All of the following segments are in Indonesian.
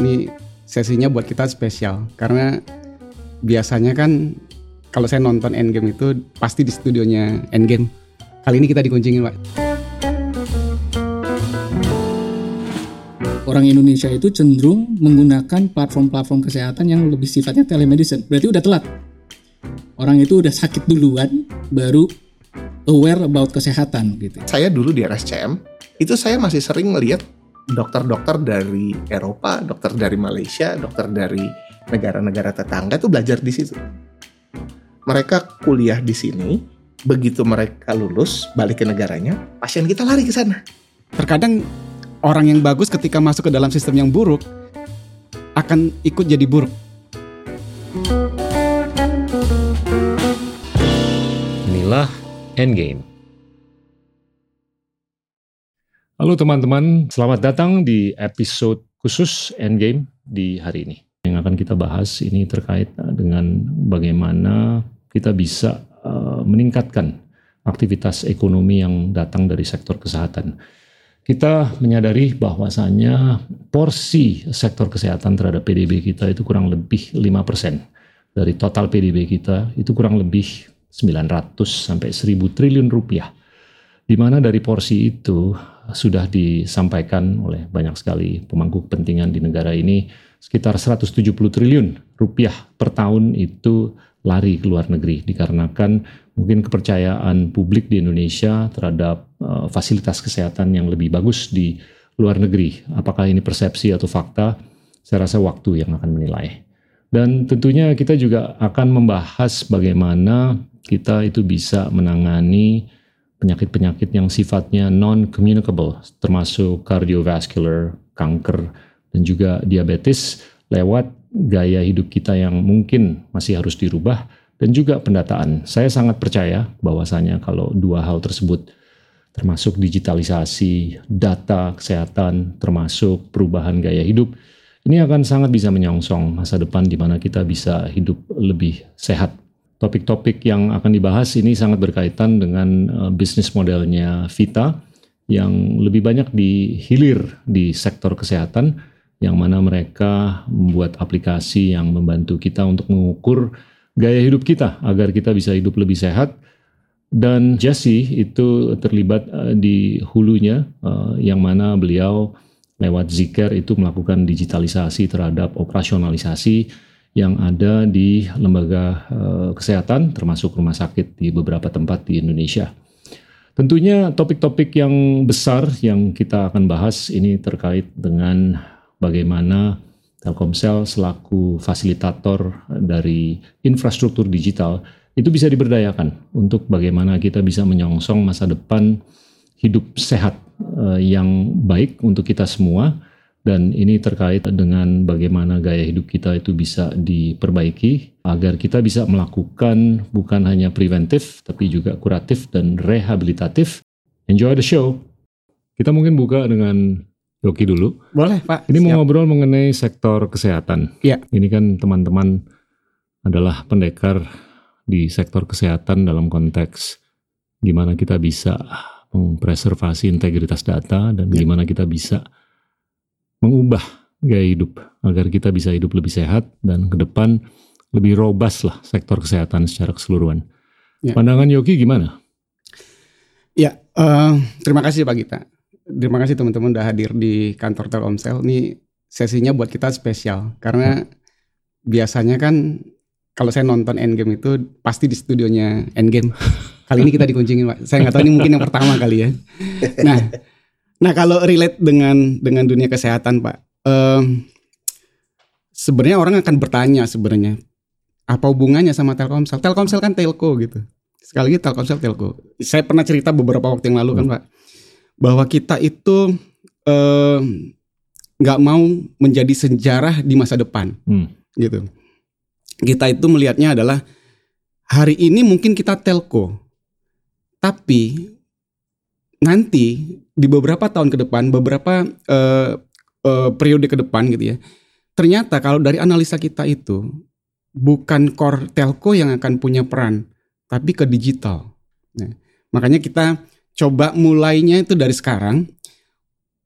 Ini sesinya buat kita spesial karena biasanya kan kalau saya nonton Endgame itu pasti di studionya Endgame. Kali ini kita dikuncingin, Pak. Orang Indonesia itu cenderung menggunakan platform-platform kesehatan yang lebih sifatnya telemedicine. Berarti udah telat. Orang itu udah sakit duluan, baru aware about kesehatan gitu. Saya dulu di RSCM, itu saya masih sering melihat dokter-dokter dari Eropa, dokter dari Malaysia, dokter dari negara-negara tetangga itu belajar di situ. Mereka kuliah di sini, begitu mereka lulus balik ke negaranya, pasien kita lari ke sana. Terkadang orang yang bagus ketika masuk ke dalam sistem yang buruk akan ikut jadi buruk. Inilah Endgame. Halo teman-teman, selamat datang di episode khusus Endgame di hari ini. Yang akan kita bahas ini terkait dengan bagaimana kita bisa uh, meningkatkan aktivitas ekonomi yang datang dari sektor kesehatan. Kita menyadari bahwasanya porsi sektor kesehatan terhadap PDB kita itu kurang lebih 5% dari total PDB kita itu kurang lebih 900 sampai 1000 triliun rupiah. Di mana dari porsi itu sudah disampaikan oleh banyak sekali pemangku kepentingan di negara ini sekitar 170 triliun rupiah per tahun itu lari ke luar negeri dikarenakan mungkin kepercayaan publik di Indonesia terhadap uh, fasilitas kesehatan yang lebih bagus di luar negeri. Apakah ini persepsi atau fakta? Saya rasa waktu yang akan menilai. Dan tentunya kita juga akan membahas bagaimana kita itu bisa menangani penyakit-penyakit yang sifatnya non-communicable, termasuk cardiovascular, kanker, dan juga diabetes lewat gaya hidup kita yang mungkin masih harus dirubah, dan juga pendataan. Saya sangat percaya bahwasanya kalau dua hal tersebut termasuk digitalisasi, data kesehatan, termasuk perubahan gaya hidup, ini akan sangat bisa menyongsong masa depan di mana kita bisa hidup lebih sehat topik-topik yang akan dibahas ini sangat berkaitan dengan uh, bisnis modelnya Vita yang lebih banyak dihilir di sektor kesehatan yang mana mereka membuat aplikasi yang membantu kita untuk mengukur gaya hidup kita agar kita bisa hidup lebih sehat. Dan Jesse itu terlibat uh, di hulunya uh, yang mana beliau lewat Zikr itu melakukan digitalisasi terhadap operasionalisasi yang ada di lembaga uh, kesehatan termasuk rumah sakit di beberapa tempat di Indonesia. Tentunya topik-topik yang besar yang kita akan bahas ini terkait dengan bagaimana Telkomsel selaku fasilitator dari infrastruktur digital itu bisa diberdayakan untuk bagaimana kita bisa menyongsong masa depan hidup sehat uh, yang baik untuk kita semua dan ini terkait dengan bagaimana gaya hidup kita itu bisa diperbaiki agar kita bisa melakukan bukan hanya preventif tapi juga kuratif dan rehabilitatif. Enjoy the show. Kita mungkin buka dengan Yoki dulu. Boleh, Pak. Ini Siap. mau ngobrol mengenai sektor kesehatan. Iya. Ini kan teman-teman adalah pendekar di sektor kesehatan dalam konteks gimana kita bisa mempreservasi integritas data dan ya. gimana kita bisa mengubah gaya hidup agar kita bisa hidup lebih sehat dan ke depan lebih robust lah sektor kesehatan secara keseluruhan. Ya. Pandangan Yogi gimana? Ya, uh, terima kasih Pak Gita. Terima kasih teman-teman udah hadir di kantor Telkomsel. Ini sesinya buat kita spesial karena hmm. biasanya kan kalau saya nonton Endgame itu pasti di studionya Endgame. Kali ini kita dikuncingin Pak. Saya nggak tahu ini mungkin yang pertama kali ya. Nah, Nah kalau relate dengan dengan dunia kesehatan Pak, um, sebenarnya orang akan bertanya sebenarnya apa hubungannya sama Telkomsel? Telkomsel kan telco gitu. Sekali lagi Telkomsel telco. Saya pernah cerita beberapa waktu yang lalu kan Pak, bahwa kita itu nggak um, mau menjadi sejarah di masa depan, hmm. gitu. Kita itu melihatnya adalah hari ini mungkin kita telco, tapi nanti di beberapa tahun ke depan, beberapa uh, uh, periode ke depan gitu ya, ternyata kalau dari analisa kita itu bukan core telco yang akan punya peran, tapi ke digital. Nah, makanya kita coba mulainya itu dari sekarang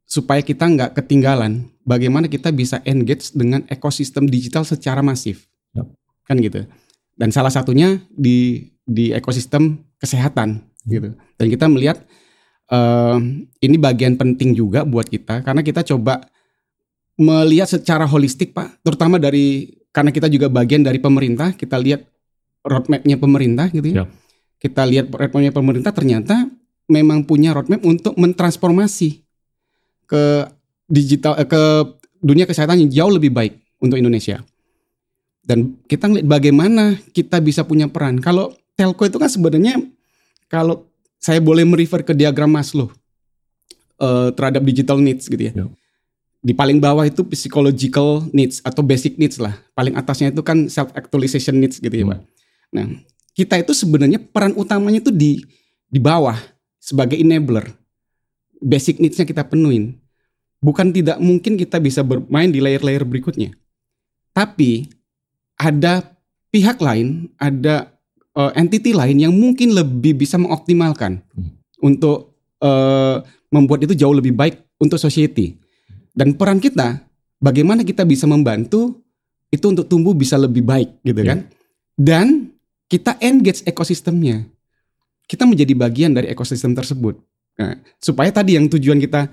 supaya kita nggak ketinggalan bagaimana kita bisa engage dengan ekosistem digital secara masif. Yap. Kan gitu. Dan salah satunya di di ekosistem kesehatan gitu. Dan kita melihat eh, ini bagian penting juga buat kita karena kita coba melihat secara holistik Pak, terutama dari karena kita juga bagian dari pemerintah, kita lihat roadmapnya pemerintah gitu ya. Yap. Kita lihat roadmapnya pemerintah ternyata memang punya roadmap untuk mentransformasi ke digital eh, ke dunia kesehatan yang jauh lebih baik untuk Indonesia. Dan kita ngeliat bagaimana kita bisa punya peran. Kalau telco itu kan sebenarnya kalau saya boleh merefer ke diagram Maslow eh, terhadap digital needs gitu ya. Ya. Di paling bawah itu psychological needs atau basic needs lah. Paling atasnya itu kan self actualization needs gitu ya, Hmm. Pak. Nah, kita itu sebenarnya peran utamanya itu di di bawah sebagai enabler. Basic needs-nya kita penuhin. Bukan tidak mungkin kita bisa bermain di layer-layer berikutnya. Tapi ada pihak lain, ada eh, entity lain yang mungkin lebih bisa mengoptimalkan Hmm. untuk eh, membuat itu jauh lebih baik untuk society. Dan peran kita, bagaimana kita bisa membantu itu untuk tumbuh bisa lebih baik gitu Ya. kan. Dan kita engage ekosistemnya. Kita menjadi bagian dari ekosistem tersebut. Nah, supaya tadi yang tujuan kita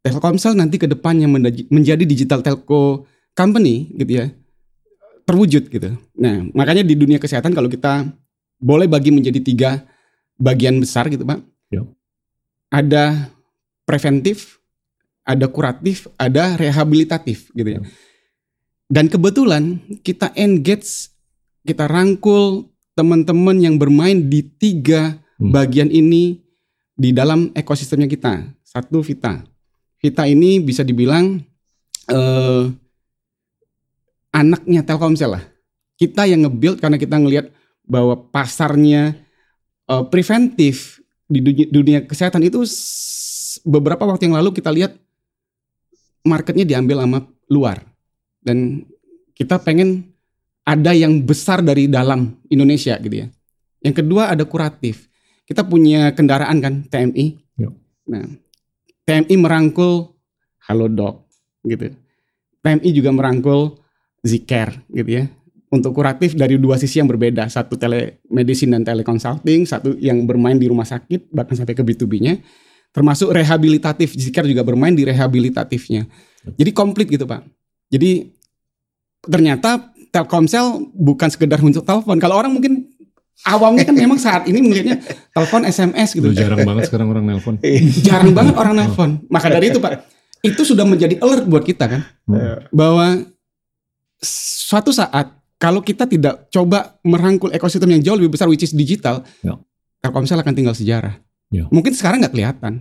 Telkomsel nanti ke depannya menjadi digital telco company gitu ya. Terwujud gitu. Nah, makanya di dunia kesehatan kalau kita boleh bagi menjadi tiga bagian besar gitu, Pak. Ya. Ada preventif, ada kuratif, ada rehabilitatif gitu ya. Ya. Dan kebetulan kita engage, kita rangkul teman-teman yang bermain di tiga Hmm. bagian ini di dalam ekosistemnya kita. Satu Vita. Vita ini bisa dibilang eh, anaknya Telkomsel lah. Kita yang nge-build karena kita ngelihat bahwa pasarnya eh, preventif di dunia, dunia kesehatan itu beberapa waktu yang lalu kita lihat marketnya diambil sama luar dan kita pengen ada yang besar dari dalam Indonesia gitu ya. Yang kedua ada kuratif. Kita punya kendaraan kan TMI. Yuk. Nah, TMI merangkul Halodoc gitu. TMI juga merangkul Zcare gitu ya. Untuk kuratif dari dua sisi yang berbeda, satu telemedicine dan teleconsulting, satu yang bermain di rumah sakit bahkan sampai ke B2B-nya, termasuk rehabilitatif. Zcare juga bermain di rehabilitatifnya. Jadi komplit gitu, Pak. Jadi ternyata Telkomsel bukan sekedar untuk telepon. Kalau orang mungkin awamnya kan memang saat ini melihatnya telepon SMS gitu. Udah jarang banget sekarang orang nelpon. Jarang banget orang nelpon. Maka dari itu Pak, itu sudah menjadi alert buat kita kan Hmm. bahwa suatu saat kalau kita tidak coba merangkul ekosistem yang jauh lebih besar which is digital, Ya. Telkomsel akan tinggal sejarah. Ya. Mungkin sekarang nggak kelihatan.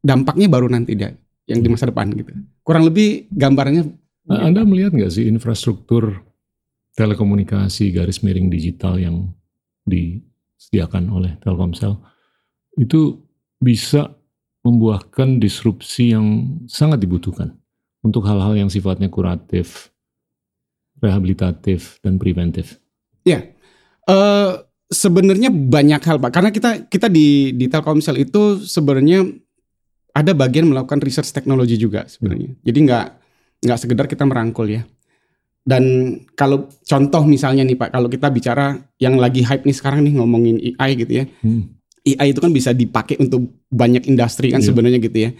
Dampaknya baru nanti dia yang di masa depan gitu. Kurang lebih gambarnya Nah, Anda melihat nggak sih infrastruktur telekomunikasi garis miring digital yang disediakan oleh Telkomsel itu bisa membuahkan disrupsi yang sangat dibutuhkan untuk hal-hal yang sifatnya kuratif, rehabilitatif, dan preventif. Eh sebenarnya banyak hal pak karena kita kita di di Telkomsel itu sebenarnya ada bagian melakukan research teknologi juga sebenarnya jadi nggak nggak sekedar kita merangkul ya dan kalau contoh misalnya nih pak kalau kita bicara yang lagi hype nih sekarang nih ngomongin AI gitu ya Hmm. AI itu kan bisa dipakai untuk banyak industri kan Iya. sebenarnya gitu ya.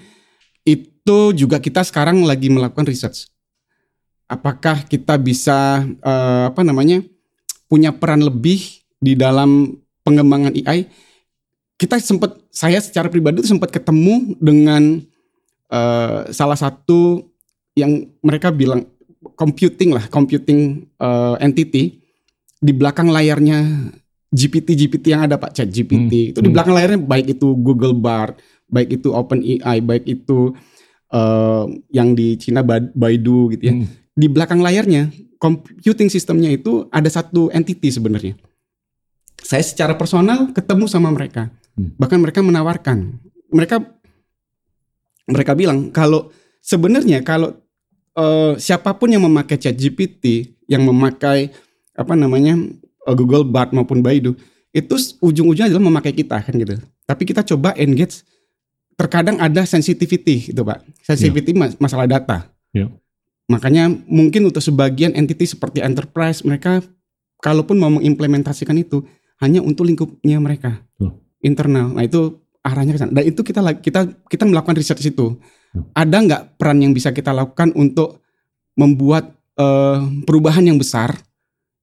Itu juga kita sekarang lagi melakukan research. Apakah kita bisa eh, apa namanya punya peran lebih di dalam pengembangan AI? Kita sempat saya secara pribadi itu sempat ketemu dengan eh, salah satu yang mereka bilang computing lah, computing eh, entity di belakang layarnya GPT GPT yang ada Pak Chat GPT itu di hmm. belakang layarnya baik itu Google Bard, baik itu OpenAI, baik itu eh, yang di Cina Ba- Baidu gitu ya. Hmm. Di belakang layarnya computing sistemnya itu ada satu entity sebenarnya. Saya secara personal ketemu sama mereka. Hmm. Bahkan mereka menawarkan. Mereka mereka bilang kalau sebenarnya kalau eh, siapa pun yang memakai Chat GPT, yang memakai apa namanya eh, Google Bard maupun Baidu, itu ujung-ujungnya adalah memakai kita kan gitu. Tapi kita coba engage. Terkadang ada sensitivity gitu pak, sensitivity mas- masalah data. Ya. Makanya mungkin untuk sebagian entity seperti enterprise mereka kalaupun mau mengimplementasikan itu hanya untuk lingkupnya mereka Betul. internal. Nah itu arahnya ke sana. Dan itu kita kita kita melakukan riset di situ. Ya. Ada nggak peran yang bisa kita lakukan untuk membuat eh, perubahan yang besar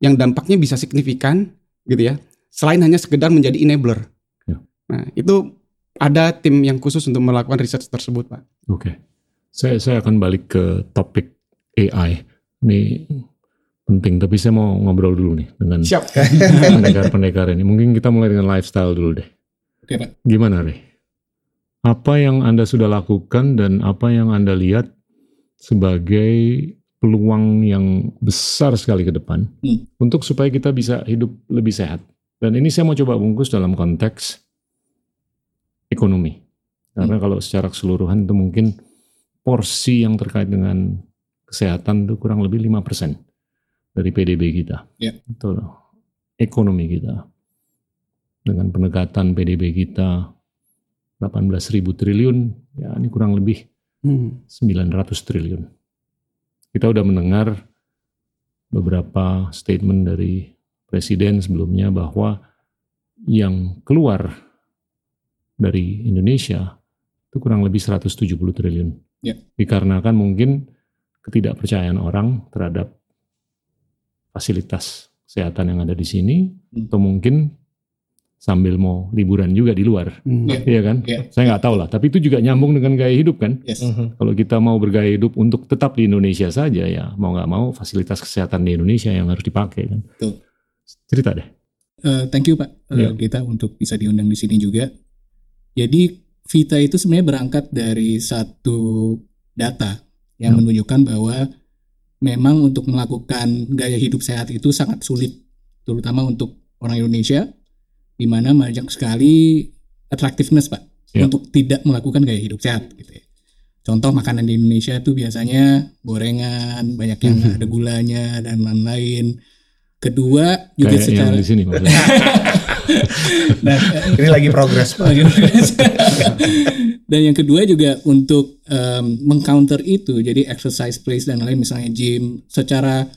yang dampaknya bisa signifikan gitu ya. Selain hanya sekedar menjadi enabler. Ya. Nah, itu ada tim yang khusus untuk melakukan riset tersebut, Pak. Oke. Saya saya akan balik ke topik AI. Ini penting, tapi saya mau ngobrol dulu nih dengan pendekar-pendekar ini. Mungkin kita mulai dengan lifestyle dulu deh. Oke Pak. Gimana, Rey? Apa yang Anda sudah lakukan dan apa yang Anda lihat sebagai peluang yang besar sekali ke depan Hmm. untuk supaya kita bisa hidup lebih sehat. Dan ini saya mau coba bungkus dalam konteks ekonomi. Karena kalau secara keseluruhan itu mungkin porsi yang terkait dengan kesehatan itu kurang lebih 5% dari PDB kita. Ya. Itu. Ekonomi kita. Dengan pendekatan PDB kita 18.000 triliun, ya ini kurang lebih Hmm. 900 triliun. Kita udah mendengar beberapa statement dari presiden sebelumnya bahwa yang keluar dari Indonesia itu kurang lebih 170 triliun. Ya. Dikarenakan mungkin ketidakpercayaan orang terhadap fasilitas kesehatan yang ada di sini Hmm. atau mungkin sambil mau liburan juga di luar. Hmm. Ya. Iya kan? Ya. Saya nggak tahu lah, tapi itu juga nyambung dengan gaya hidup kan? Yes. Kalau kita mau bergaya hidup untuk tetap di Indonesia saja ya mau nggak mau fasilitas kesehatan di Indonesia yang harus dipakai kan. Betul. Cerita deh. Eh, thank you Pak Ya. eh, Gita untuk bisa diundang di sini juga. Jadi Vita itu sebenarnya berangkat dari satu data yang Ya. menunjukkan bahwa memang untuk melakukan gaya hidup sehat itu sangat sulit, terutama untuk orang Indonesia, di mana banyak sekali attractiveness Pak Ya. untuk tidak melakukan gaya hidup sehat. Gitu ya. Contoh makanan di Indonesia itu biasanya gorengan, banyak yang Mhm. ada gulanya dan lain-lain. Kedua juga Kayak secara yang di sini. Nah, Ini lagi progres Pak. dan yang kedua juga untuk em, mengcounter itu, jadi exercise place dan lain misalnya gym, secara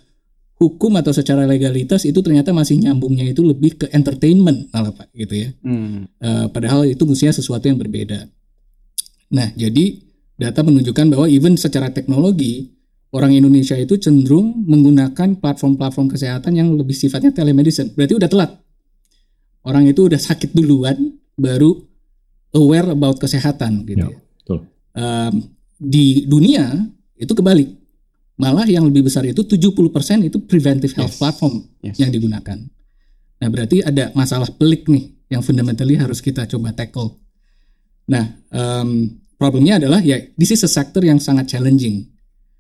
hukum atau secara legalitas itu ternyata masih nyambungnya itu lebih ke entertainment malah pak gitu ya. Hmm. Eh, padahal itu mestinya sesuatu yang berbeda. Nah, jadi data menunjukkan bahwa even secara teknologi orang Indonesia itu cenderung menggunakan platform-platform kesehatan yang lebih sifatnya telemedicine. Berarti udah telat. Orang itu udah sakit duluan baru aware about kesehatan gitu. Ya, betul. Em, di dunia itu kebalik. Malah yang lebih besar itu 70% itu preventive health Yes. platform Yes. yang digunakan. Nah, berarti ada masalah pelik nih yang fundamentally harus kita coba tackle. Nah, em, problemnya adalah ya this is a sector yang sangat challenging.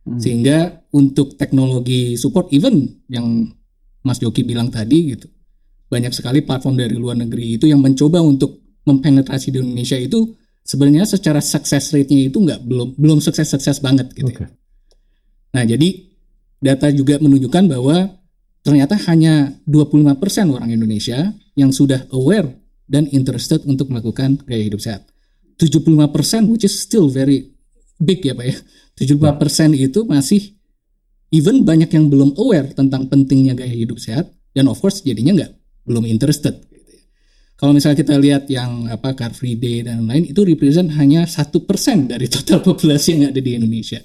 Hmm. Sehingga untuk teknologi support even yang Mas Joki bilang tadi gitu. Banyak sekali platform dari luar negeri itu yang mencoba untuk mempenetrasi di Indonesia itu sebenarnya secara success rate-nya itu nggak belum belum sukses-sukses banget gitu. ya. Oke. Nah, jadi data juga menunjukkan bahwa ternyata hanya 25% orang Indonesia yang sudah aware dan interested untuk melakukan gaya hidup sehat. 75% which is still very big ya Pak ya. 75% itu masih even banyak yang belum aware tentang pentingnya gaya hidup sehat dan of course jadinya nggak belum interested. Ya. Kalau misalnya kita lihat yang apa Car Free Day dan lain itu represent hanya satu persen dari total populasi yang ada di Indonesia.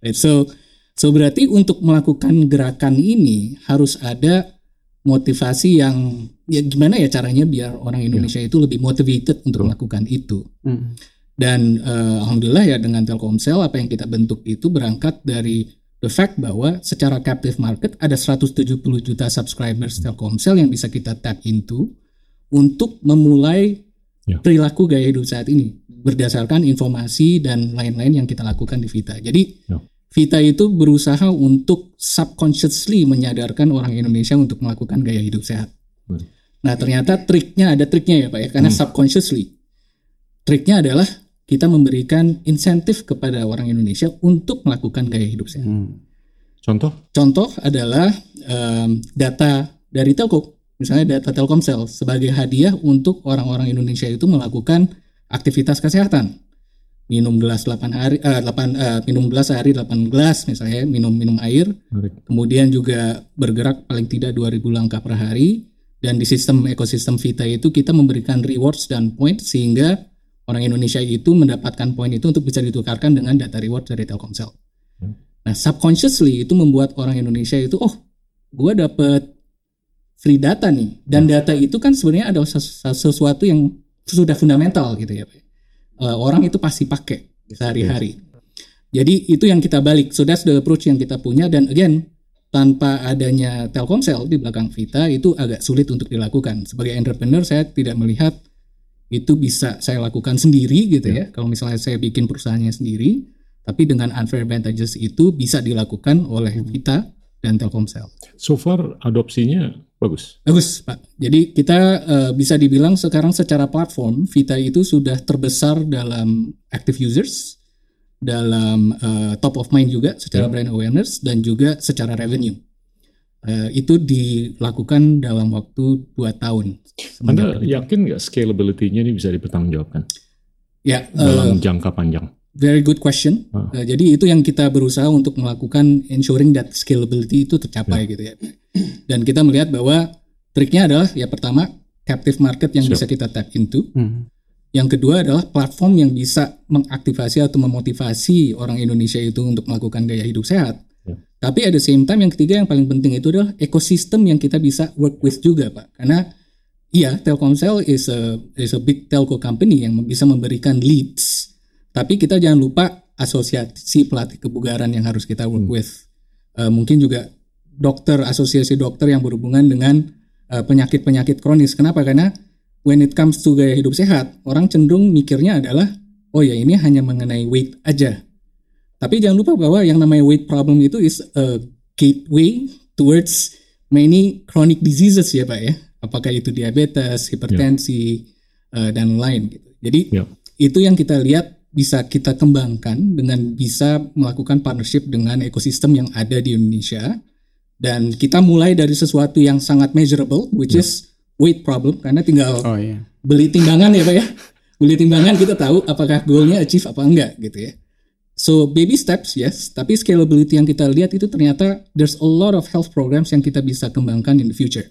Right, so so berarti untuk melakukan gerakan ini harus ada motivasi yang ya gimana ya caranya biar orang Indonesia itu lebih motivated untuk Betul. melakukan itu. Hmm. Dan eh, alhamdulillah ya dengan Telkomsel apa yang kita bentuk itu berangkat dari the fact bahwa secara captive market ada 170 juta subscribers Telkomsel yang bisa kita tap into untuk memulai Ya. perilaku gaya hidup saat ini berdasarkan informasi dan lain-lain yang kita lakukan di Vita. Jadi Ya. Vita itu berusaha untuk subconsciously menyadarkan orang Indonesia untuk melakukan gaya hidup sehat. Betul. Nah ternyata triknya ada triknya ya Pak ya karena Hmm. subconsciously. Triknya adalah kita memberikan insentif kepada orang Indonesia untuk melakukan gaya hidup sehat. Hmm. Contoh? Contoh adalah em, data dari Telco, misalnya data Telkomsel sebagai hadiah untuk orang-orang Indonesia itu melakukan aktivitas kesehatan. minum gelas 8 hari eh, 8 eh, minum gelas sehari 8 gelas misalnya minum minum air kemudian juga bergerak paling tidak 2000 langkah per hari dan di sistem ekosistem Vita itu kita memberikan rewards dan point sehingga orang Indonesia itu mendapatkan poin itu untuk bisa ditukarkan dengan data reward dari Telkomsel. Hmm. Nah, subconsciously itu membuat orang Indonesia itu oh, gua dapet free data nih. Dan data itu kan sebenarnya sesu- sesuatu yang sudah fundamental gitu ya, Pak. Eh, orang itu pasti pakai sehari-hari. Jadi itu yang kita balik. So that's the approach yang kita punya dan again tanpa adanya Telkomsel di belakang Vita itu agak sulit untuk dilakukan. Sebagai entrepreneur saya tidak melihat itu bisa saya lakukan sendiri gitu ya. Kalau misalnya saya bikin perusahaannya sendiri, tapi dengan unfair advantages itu bisa dilakukan oleh Vita dan Telkomsel. So far adopsinya bagus. Bagus, Pak. Jadi kita eh, bisa dibilang sekarang secara platform Vita itu sudah terbesar dalam active users, dalam eh, top of mind juga secara Ya. brand awareness dan juga secara revenue. Eh, itu dilakukan dalam waktu 2 tahun. Anda yakin nggak scalability-nya ini bisa dipertanggungjawabkan ya, eh, dalam jangka panjang? Very good question. Eh, jadi itu yang kita berusaha untuk melakukan ensuring that scalability itu tercapai gitu ya. Dan kita melihat bahwa triknya adalah ya pertama captive market yang Siap. bisa kita tap into. Hmm. Yang kedua adalah platform yang bisa mengaktifasi atau memotivasi orang Indonesia itu untuk melakukan gaya hidup sehat. Ya. Tapi at the same time yang ketiga yang paling penting itu adalah ekosistem yang kita bisa work with juga, Pak. Karena iya, Telkomsel is a is a big telco company yang bisa memberikan leads. Tapi kita jangan lupa asosiasi pelatih kebugaran yang harus kita work with. Eh, mungkin juga dokter, asosiasi dokter yang berhubungan dengan eh, penyakit-penyakit kronis. Kenapa? Karena when it comes to gaya hidup sehat, orang cenderung mikirnya adalah, oh ya ini hanya mengenai weight aja. Tapi jangan lupa bahwa yang namanya weight problem itu is a gateway towards many chronic diseases ya Pak ya. Apakah itu diabetes, hipertensi, eh, dan lain gitu. Jadi Ya. itu yang kita lihat bisa kita kembangkan dengan bisa melakukan partnership dengan ekosistem yang ada di Indonesia dan kita mulai dari sesuatu yang sangat measurable which is weight problem karena tinggal Oh iya. beli timbangan ya Pak ya. Beli timbangan kita tahu apakah goalnya achieve apa enggak gitu ya. So baby steps yes, tapi scalability yang kita lihat itu ternyata there's a lot of health programs yang kita bisa kembangkan in the future.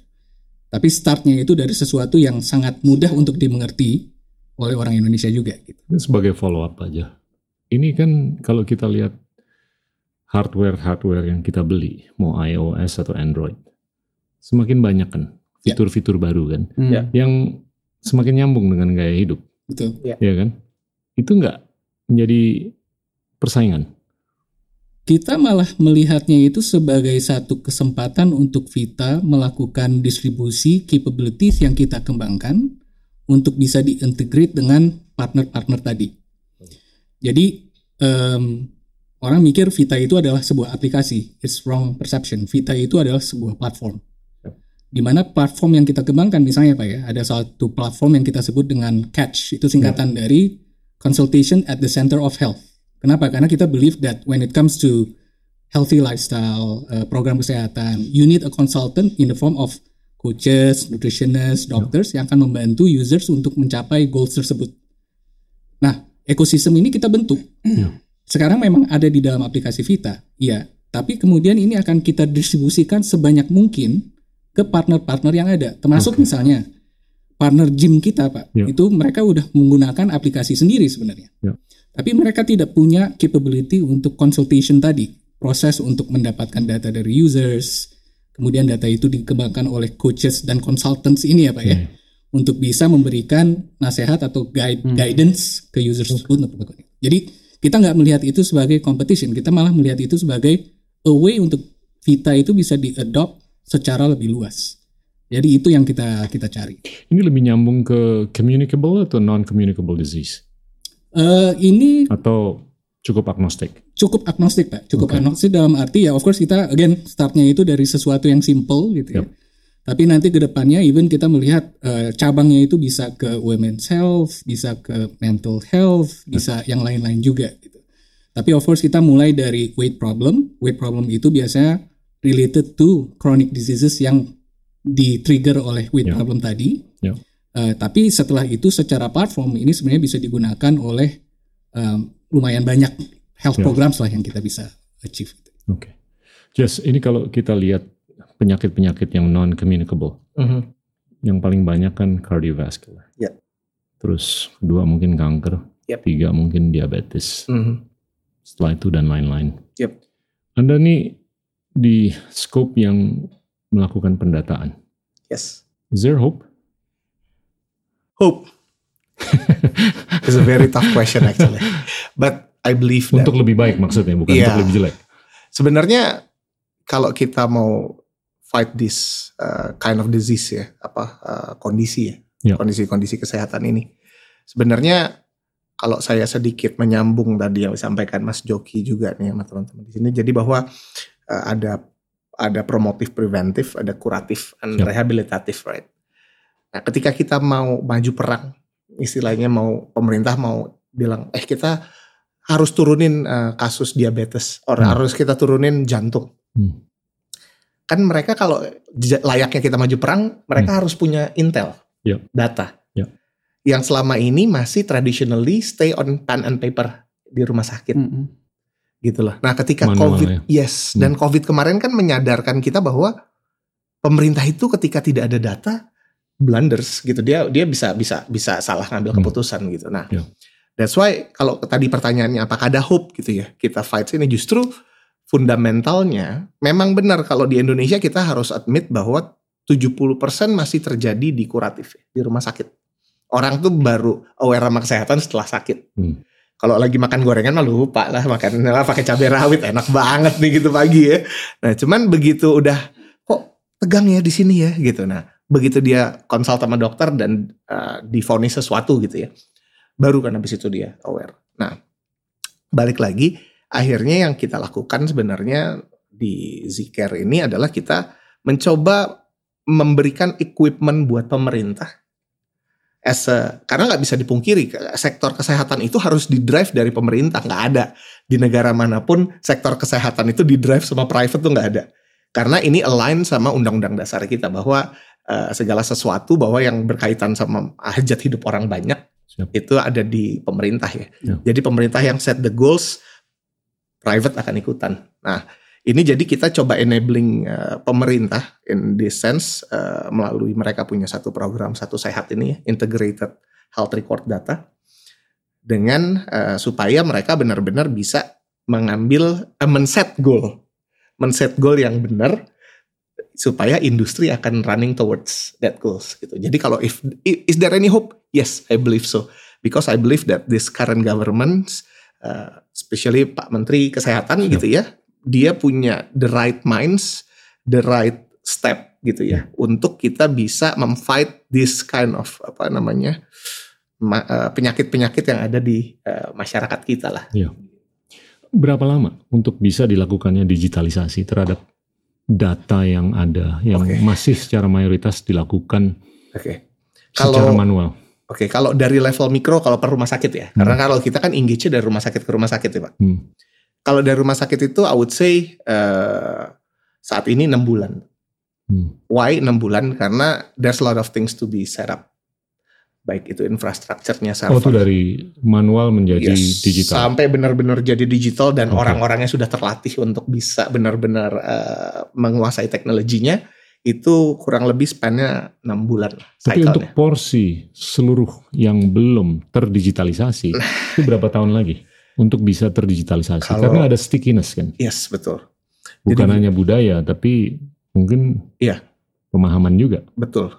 Tapi startnya itu dari sesuatu yang sangat mudah untuk dimengerti oleh orang Indonesia juga gitu. Ini sebagai follow up aja. Ini kan kalau kita lihat hardware-hardware yang kita beli, mau iOS atau Android, semakin banyak kan Ya. fitur-fitur baru kan, Hmm. Ya. yang semakin nyambung dengan gaya hidup, Betul. ya kan? Itu nggak menjadi persaingan. Kita malah melihatnya itu sebagai satu kesempatan untuk Vita melakukan distribusi capabilities yang kita kembangkan untuk bisa diintegrate dengan partner-partner tadi. Jadi em, orang mikir Vita itu adalah sebuah aplikasi. It's wrong perception. Vita itu adalah sebuah platform. Di mana platform yang kita kembangkan misalnya Pak ya, ada satu platform yang kita sebut dengan CATCH. Itu singkatan dari Consultation at the Center of Health. Kenapa? Karena kita believe that when it comes to healthy lifestyle, uh, program kesehatan, you need a consultant in the form of coaches, nutritionists, doctors yang akan membantu users untuk mencapai goals tersebut. Nah, ekosistem ini kita bentuk. Ya. Sekarang memang ada di dalam aplikasi Vita, iya. Tapi kemudian ini akan kita distribusikan sebanyak mungkin ke partner-partner yang ada. Termasuk misalnya partner gym kita, Pak. Ya. Itu mereka udah menggunakan aplikasi sendiri sebenarnya. Ya. Tapi mereka tidak punya capability untuk consultation tadi, proses untuk mendapatkan data dari users, kemudian data itu dikembangkan oleh coaches dan consultants ini ya Pak ya, Hmm. untuk bisa memberikan nasihat atau guide guidance ke users tersebut. Jadi kita nggak melihat itu sebagai competition, kita malah melihat itu sebagai a way untuk Vita itu bisa diadopt secara lebih luas. Jadi itu yang kita kita cari. Ini lebih nyambung ke communicable atau non-communicable disease? Eh, ini Atau cukup agnostik? cukup agnostik pak cukup Oke. agnostik dalam arti ya of course kita again startnya itu dari sesuatu yang simple gitu ya Yap. tapi nanti ke depannya even kita melihat eh, cabangnya itu bisa ke women's health bisa ke mental health bisa yang lain-lain juga gitu tapi of course kita mulai dari weight problem weight problem itu biasanya related to chronic diseases yang di trigger oleh weight Ya. problem tadi Ya. Eh, tapi setelah itu secara platform ini sebenarnya bisa digunakan oleh um, lumayan banyak health Ya. programs lah yang kita bisa achieve. Oke. Jess, ini kalau kita lihat penyakit-penyakit yang non communicable, Mhm. yang paling banyak kan cardiovascular. Ya. Terus kedua mungkin kanker, Yep. tiga mungkin diabetes. Mhm. Setelah itu dan lain-lain. Yep. Anda nih di scope yang melakukan pendataan. Yes. Is there hope? Hope. It's a very tough question actually. But I believe that Untuk lebih baik maksudnya, bukan Iya. untuk lebih jelek. sebenarnya kalau kita mau fight this uh, kind of disease ya, apa uh, kondisi ya, kondisi-kondisi kesehatan ini, sebenarnya kalau saya sedikit menyambung tadi yang disampaikan Mas Joki juga nih sama teman-teman di sini, jadi bahwa uh, ada ada promotif preventif, ada kuratif, and Ya. rehabilitatif, right? Nah, ketika kita mau maju perang, istilahnya mau pemerintah mau bilang, eh kita harus turunin uh, kasus diabetes, or Hmm. harus kita turunin jantung. Hmm. Kan mereka kalau layaknya kita maju perang, mereka harus punya intel, Ya. data, Ya. yang selama ini masih traditionally stay on pen and paper di rumah sakit Mm-mm. gitu loh. Nah, ketika Manual COVID, ya. yes, Hmm. dan COVID kemarin kan menyadarkan kita bahwa pemerintah itu ketika tidak ada data blunders gitu. Dia dia bisa bisa bisa salah ngambil Hmm. keputusan gitu. Nah, Ya. that's why kalau tadi pertanyaannya apakah ada hope gitu ya kita fight ini justru fundamentalnya memang benar kalau di Indonesia kita harus admit bahwa 70% masih terjadi di kuratif di rumah sakit. Orang tuh baru aware sama kesehatan setelah sakit. Hmm. Kalau lagi makan gorengan mah lupa lah makan lah pakai cabai rawit enak banget nih gitu pagi ya. Nah, cuman begitu udah kok tegang ya di sini ya gitu. Nah, begitu dia konsul sama dokter dan uh, difonis sesuatu gitu ya. Baru kan habis itu dia aware. Nah, balik lagi akhirnya yang kita lakukan sebenarnya di Zcare ini adalah kita mencoba memberikan equipment buat pemerintah as a, karena nggak bisa dipungkiri sektor kesehatan itu harus di drive dari pemerintah nggak ada di negara mana pun sektor kesehatan itu di drive sama private tuh nggak ada karena ini align sama undang-undang dasar kita bahwa eh, segala sesuatu bahwa yang berkaitan sama hajat hidup orang banyak Siap. itu ada di pemerintah ya. Ya. Jadi pemerintah yang set the goals, private akan ikutan. Nah ini jadi kita coba enabling eh, pemerintah in this sense eh, melalui mereka punya satu program satu sehat ini ya, integrated health record data dengan eh, supaya mereka benar-benar bisa mengambil eh, men-set goal, men-set goal yang benar supaya industri akan running towards that goals gitu. Jadi kalau if is there any hope? Yes, I believe so because I believe that this current government, uh, especially Pak Menteri Kesehatan Siap. gitu ya, dia punya the right minds, the right step gitu ya untuk kita bisa memfight this kind of apa namanya ma- uh, penyakit-penyakit yang ada di uh, masyarakat kita lah. Berapa lama untuk bisa dilakukannya digitalisasi terhadap data yang ada yang Oke. masih secara mayoritas dilakukan Oke. secara Kalau manual? Oke, kalau dari level mikro kalau per rumah sakit ya. Karena kalau kita kan engage dari rumah sakit ke rumah sakit ya, Pak. Hmm. Kalau dari rumah sakit itu I would say eh, saat ini 6 bulan. Hmm. Why 6 bulan? Karena there's a lot of things to be set up. Baik itu infrastrukturnya Oh itu server. dari manual menjadi Yes, digital. Sampai benar-benar jadi digital dan Oke. orang-orangnya sudah terlatih untuk bisa benar-benar eh, menguasai teknologinya. Itu kurang lebih span-nya 6 bulan Tapi untuk porsi seluruh yang belum terdigitalisasi itu berapa tahun lagi untuk bisa terdigitalisasi? Kalau- Karena ada stickiness kan, Yes, betul. bukan Jadi- hanya budaya tapi mungkin Iya. pemahaman juga. Betul.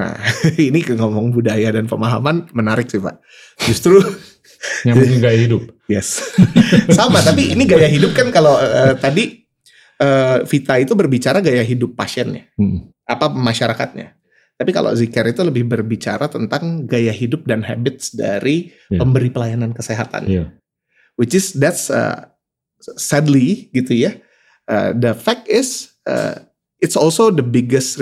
Nah, ini ke ngomong budaya dan pemahaman menarik sih Pak. Justru Nyambungin gaya hidup. yes. Sama, tapi ini gaya hidup kan kalau eh, tadi eh, Vita itu berbicara gaya hidup pasiennya, Hmm. apa masyarakatnya. Tapi kalau Zikir itu lebih berbicara tentang gaya hidup dan habits dari Iya. pemberi pelayanan kesehatan. Iya. Which is that's uh, sadly gitu ya. Uh, the fact is uh, it's also the biggest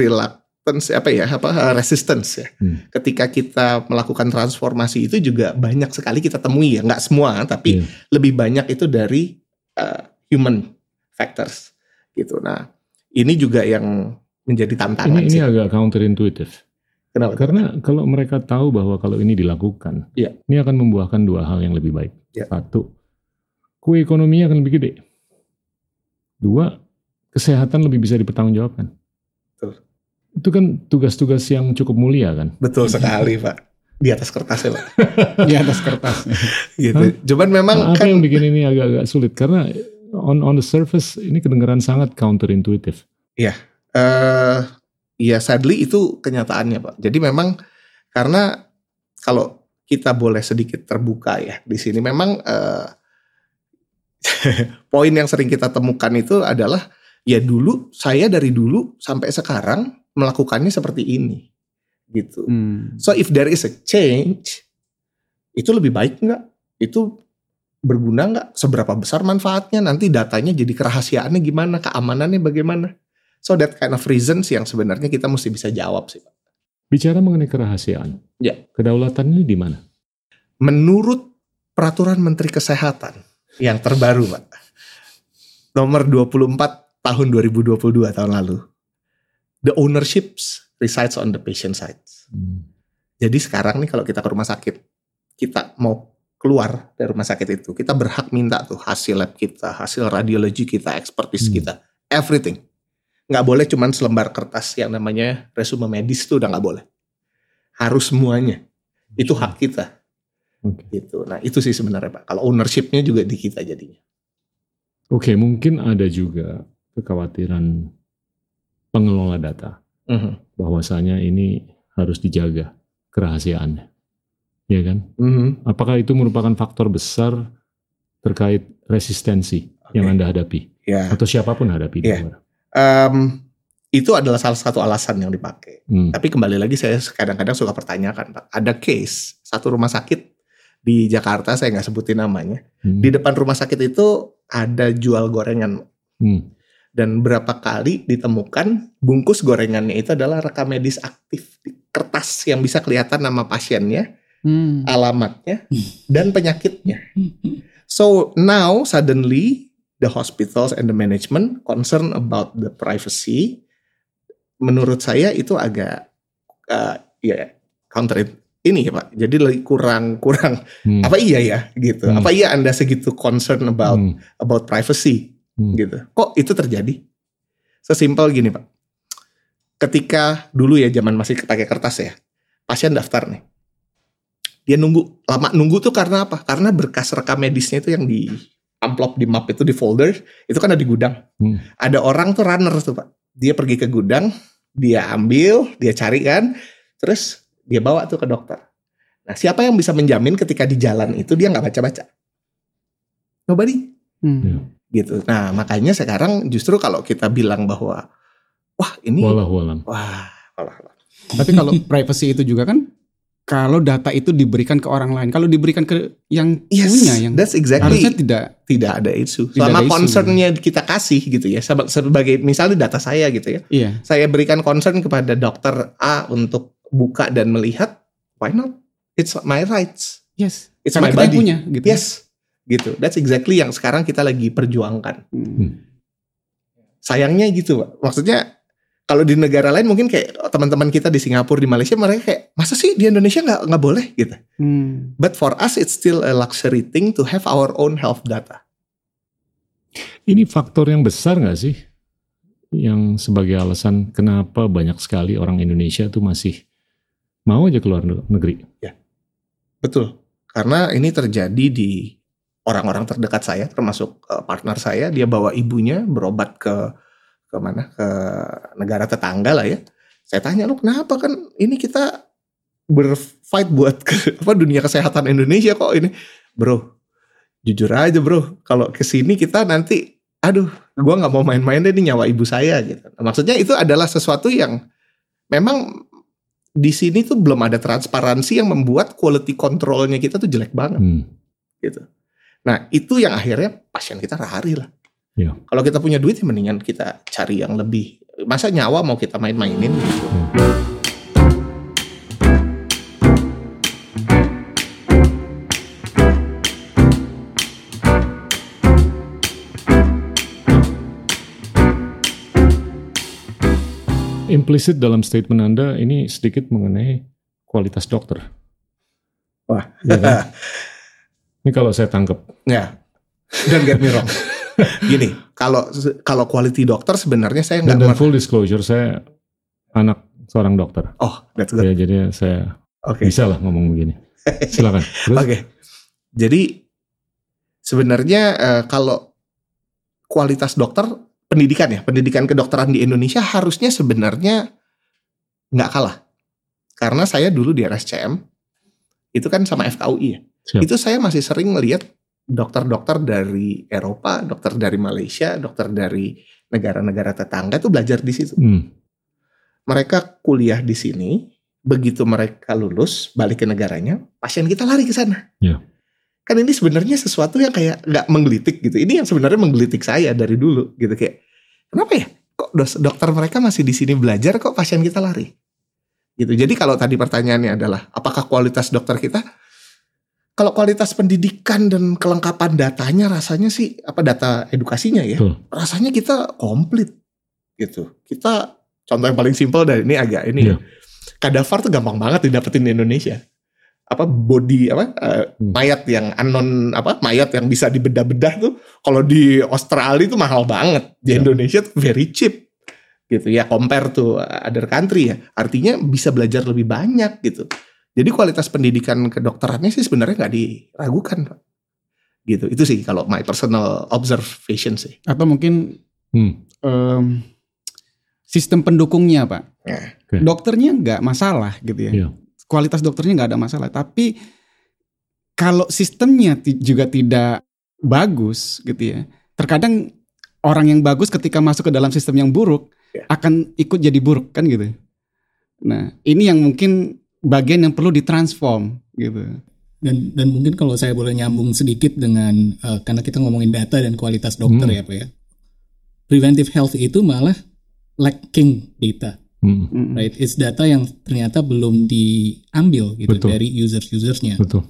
reluctance apa ya apa uh, resistance ya. Hmm. Ketika kita melakukan transformasi itu juga banyak sekali kita temui ya, nggak semua tapi Iya. lebih banyak itu dari uh, human factors gitu. Nah, ini juga yang menjadi tantangan Ini, ini sih. agak counterintuitive. Kenapa? Karena kalau mereka tahu bahwa kalau ini dilakukan, Iya. ini akan membuahkan dua hal yang lebih baik. Iya. Satu, kue ekonominya akan lebih gede. Dua, kesehatan lebih bisa dipertanggungjawabkan. Itu kan tugas-tugas yang cukup mulia kan. Betul sekali Pak. Di atas kertas ya Pak. di atas kertas. gitu. Cuman memang Nah, apa kan yang bikin ini agak-agak sulit? Karena on on the surface ini kedengaran sangat counterintuitive. eh ya sadly itu kenyataannya Pak. Jadi memang karena kalau kita boleh sedikit terbuka ya di sini memang eh, poin yang sering kita temukan itu adalah ya dulu saya dari dulu sampai sekarang melakukannya seperti ini gitu. Hmm. So if there is a change, itu lebih baik nggak? Itu berguna nggak? Seberapa besar manfaatnya? Nanti datanya jadi kerahasiaannya gimana? Keamanannya bagaimana? So that kind of reasons yang sebenarnya kita mesti bisa jawab sih. Pak. Bicara mengenai kerahasiaan, Ya. kedaulatan ini di mana? Menurut peraturan Menteri Kesehatan yang terbaru, Pak, nomor 24 tahun 2022 tahun lalu, the ownerships resides on the patient side. Hmm. Jadi sekarang nih kalau kita ke rumah sakit, kita mau keluar dari rumah sakit itu, kita berhak minta tuh hasil lab kita, hasil radiologi kita, expertise Hmm. kita, everything. Nggak boleh cuman selembar kertas yang namanya resume medis itu udah nggak boleh. Harus semuanya. Itu hak kita. Oke. Gitu. Nah itu sih sebenarnya Pak. Kalau ownershipnya juga di kita jadinya. Oke, mungkin ada juga kekhawatiran pengelola data Mhm. bahwasanya ini harus dijaga kerahasiaannya. Ya kan? Mhm. Apakah itu merupakan faktor besar terkait resistensi yang Oke. Anda hadapi Ya. atau siapa pun hadapi di Iya. luar? Em, itu adalah salah satu alasan yang dipakai. Hmm. Tapi kembali lagi saya kadang-kadang suka pertanyakan Pak. Ada case satu rumah sakit di Jakarta saya nggak sebutin namanya. Hmm. Di depan rumah sakit itu ada jual gorengan Hmm. Dan berapa kali ditemukan bungkus gorengannya itu adalah rekam medis aktif di kertas yang bisa kelihatan nama pasiennya, Hmm. alamatnya dan penyakitnya. So now suddenly the hospitals and the management concern about the privacy. Menurut saya itu agak uh, ya counter ini ya Pak. Jadi lagi kurang kurang Hmm. apa iya ya gitu. Hmm. Apa iya Anda segitu concern about Hmm. about privacy Hmm. gitu. Kok itu terjadi? Sesimpel gini Pak. Ketika dulu ya zaman masih pakai kertas ya. Pasien daftar nih. Dia nunggu lama nunggu tuh karena apa? Karena berkas rekam medisnya itu yang di amplop di map itu di folder itu kan ada di gudang. Hmm. Ada orang tuh runner tuh Pak. Dia pergi ke gudang, dia ambil, dia cari kan, terus dia bawa tuh ke dokter. Nah, siapa yang bisa menjamin ketika di jalan itu dia nggak baca-baca? Nobody Hmm. Gitu. Nah, makanya sekarang justru kalau kita bilang bahwa wah ini Walah-walam. wah, walah, walah. Tapi kalau privacy itu juga kan kalau data itu diberikan ke orang lain, kalau diberikan ke yang yes, punya yang that's exactly harusnya tidak tidak ada isu. Tidak Selama ada isu. concernnya kita kasih gitu ya, seba- sebagai misalnya data saya gitu ya, iya. saya berikan concern kepada dokter A untuk buka dan melihat, why not? It's my rights. Yes. It's Karena my body. punya gitu. Yes, gitu. That's exactly yang sekarang kita lagi perjuangkan. Hmm. Sayangnya gitu, Pak. Maksudnya kalau di negara lain mungkin kayak teman-teman kita di Singapura, di Malaysia mereka kayak masa sih di Indonesia nggak nggak boleh gitu. Hmm. But for us it's still a luxury thing to have our own health data. Ini faktor yang besar nggak sih? Yang sebagai alasan kenapa banyak sekali orang Indonesia tuh masih mau aja keluar negeri. Betul. Karena ini terjadi di orang-orang terdekat saya, termasuk eh, partner saya, dia bawa ibunya berobat ke ke mana? Ke negara tetangga lah ya. Saya tanya lu kenapa kan ini kita berfight buat ke, apa dunia kesehatan Indonesia kok ini, bro. Jujur aja bro, kalau ke sini kita nanti, aduh, gua nggak mau main-main deh ini nyawa ibu saya gitu. Nah, maksudnya itu adalah sesuatu yang memang di sini tuh belum ada transparansi yang membuat quality controlnya kita tuh jelek banget Hmm. gitu. Nah itu yang akhirnya pasien kita lari lah. Iya. Kalau kita punya duit ya mendingan kita cari yang lebih. Masa nyawa mau kita main-mainin gitu. implicit dalam statement Anda ini sedikit mengenai kualitas dokter. Wah. Ya kan? Ini kalau saya tangkap. Ya, don't get me wrong. Gini, kalau kalau quality dokter sebenarnya saya Dan, nggak dan mer- full disclosure, saya anak seorang dokter. Oh, that's good. Ya, jadi saya Oke. bisa lah ngomong begini. Silakan. Oke. Jadi sebenarnya eh, kalau kualitas dokter pendidikan ya, pendidikan kedokteran di Indonesia harusnya sebenarnya nggak kalah. Karena saya dulu di RSCM itu kan sama FKUI ya. Siap. Itu saya masih sering melihat dokter-dokter dari Eropa, dokter dari Malaysia, dokter dari negara-negara tetangga itu belajar di situ. Hmm, Mereka kuliah di sini, begitu mereka lulus balik ke negaranya, pasien kita lari ke sana. Iya. Kan ini sebenarnya sesuatu yang kayak nggak menggelitik gitu. Ini yang sebenarnya menggelitik saya dari dulu gitu kayak kenapa ya? Kok dokter mereka masih di sini belajar kok pasien kita lari? Gitu. Jadi kalau tadi pertanyaannya adalah apakah kualitas dokter kita kalau kualitas pendidikan dan kelengkapan datanya rasanya sih apa data edukasinya ya Betul. rasanya kita komplit gitu. Kita contoh yang paling simpel dari ini agak ini ya kadaver tuh gampang banget didapetin di Indonesia. Apa body apa Hmm. mayat yang anon apa mayat yang bisa dibedah-bedah tuh kalau di Australia itu mahal banget. Di Ya. Indonesia tuh very cheap gitu. Ya compare to other country ya. Artinya bisa belajar lebih banyak gitu jadi kualitas pendidikan kedokterannya sih sebenarnya nggak diragukan Pak. gitu itu sih kalau my personal observation sih Atau mungkin hmm, em, sistem pendukungnya pak. Ya. Oke. Dokternya nggak masalah gitu ya. Iya. Kualitas dokternya nggak ada masalah. Tapi kalau sistemnya juga tidak bagus gitu ya. Terkadang orang yang bagus ketika masuk ke dalam sistem yang buruk Ya. akan ikut jadi buruk kan gitu. Nah ini yang mungkin bagian yang perlu ditransform gitu. Dan dan mungkin kalau saya boleh nyambung sedikit dengan eh, karena kita ngomongin data dan kualitas dokter Hmm. ya Pak ya. Preventive health itu malah lacking data, hmm, Mm-mm. right? It's data yang ternyata belum diambil gitu Betul. dari users-usersnya. betul.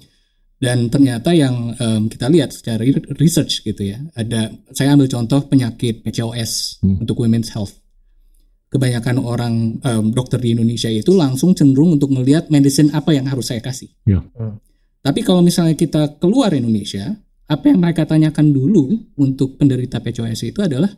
Dan ternyata yang em, kita lihat secara re- research gitu ya, ada saya ambil contoh penyakit PCOS Hmm. untuk women's health. Kebanyakan orang em, dokter di Indonesia itu langsung cenderung untuk melihat medicine apa yang harus saya kasih. Ya. Hmm. Tapi kalau misalnya kita keluar Indonesia, apa yang mereka tanyakan dulu untuk penderita PCOS itu adalah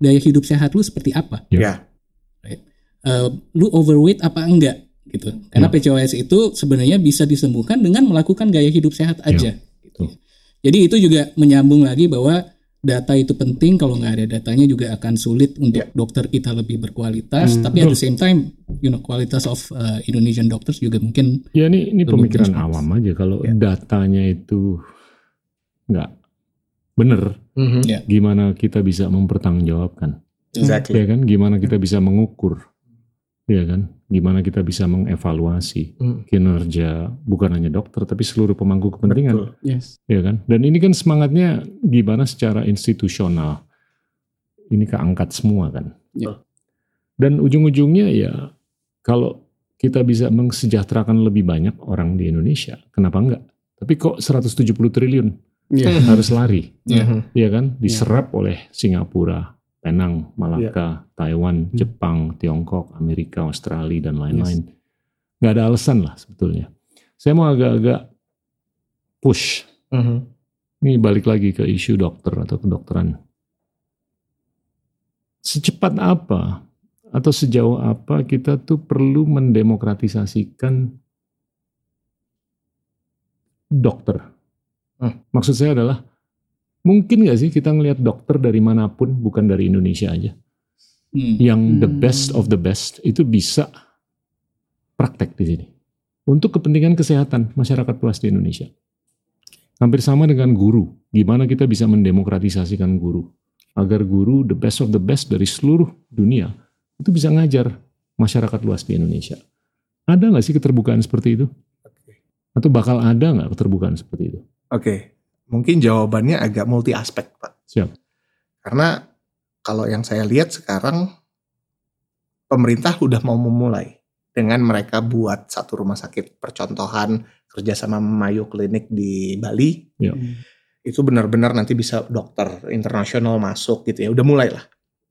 gaya hidup sehat lu seperti apa? Ya. Ya. Eh, lu overweight apa enggak gitu. Karena Ya. PCOS itu sebenarnya bisa disembuhkan dengan melakukan gaya hidup sehat aja. gitu. betul. Jadi itu juga menyambung lagi bahwa data itu penting. Kalau nggak ada datanya juga akan sulit untuk Ya. dokter kita lebih berkualitas. Hmm, Tapi at the same time, you know, kualitas of uh, Indonesian doctors juga mungkin Ya ini ini pemikiran awam aja kalau Ya. datanya itu nggak bener, Mhm. Ya. gimana kita bisa mempertanggungjawabkan? Exactly. Ya kan? Gimana kita bisa mengukur? Ya kan? Gimana kita bisa mengevaluasi Hmm. kinerja bukan hanya dokter tapi seluruh pemangku kepentingan, Betul. Yes. ya kan? Dan ini kan semangatnya gimana secara institusional ini keangkat semua kan? Ya. Dan ujung-ujungnya ya kalau kita bisa mensejahterakan lebih banyak orang di Indonesia, kenapa enggak? Tapi kok 170 triliun Iya. harus lari, Ya. Mhm. ya kan? Diserap oleh Singapura, Penang, Malaka, Taiwan, Jepang, Tiongkok, Amerika, Australia dan lain-lain. Nggak ada alasan lah sebetulnya. Saya mau agak-agak push. Mhm. Ini balik lagi ke isu dokter atau kedokteran. Secepat apa atau sejauh apa kita tuh perlu mendemokratisasikan dokter? Hmm. Maksud saya adalah mungkin nggak sih kita ngelihat dokter dari mana pun bukan dari Indonesia aja Hmm. yang the Hmm. best of the best itu bisa praktek di sini untuk kepentingan kesehatan masyarakat luas di Indonesia. Hampir sama dengan guru, gimana kita bisa mendemokratisasikan guru agar guru the best of the best dari seluruh dunia itu bisa ngajar masyarakat luas di Indonesia. Ada nggak sih keterbukaan seperti itu? Atau bakal ada nggak keterbukaan seperti itu? Oke, mungkin jawabannya agak multi aspek, Pak. Siap. Karena kalau yang saya lihat sekarang pemerintah udah mau memulai dengan mereka buat satu rumah sakit percontohan kerjasama Mayo Clinic di Bali. Ya. Itu benar-benar nanti bisa dokter internasional masuk gitu ya. Udah mulai lah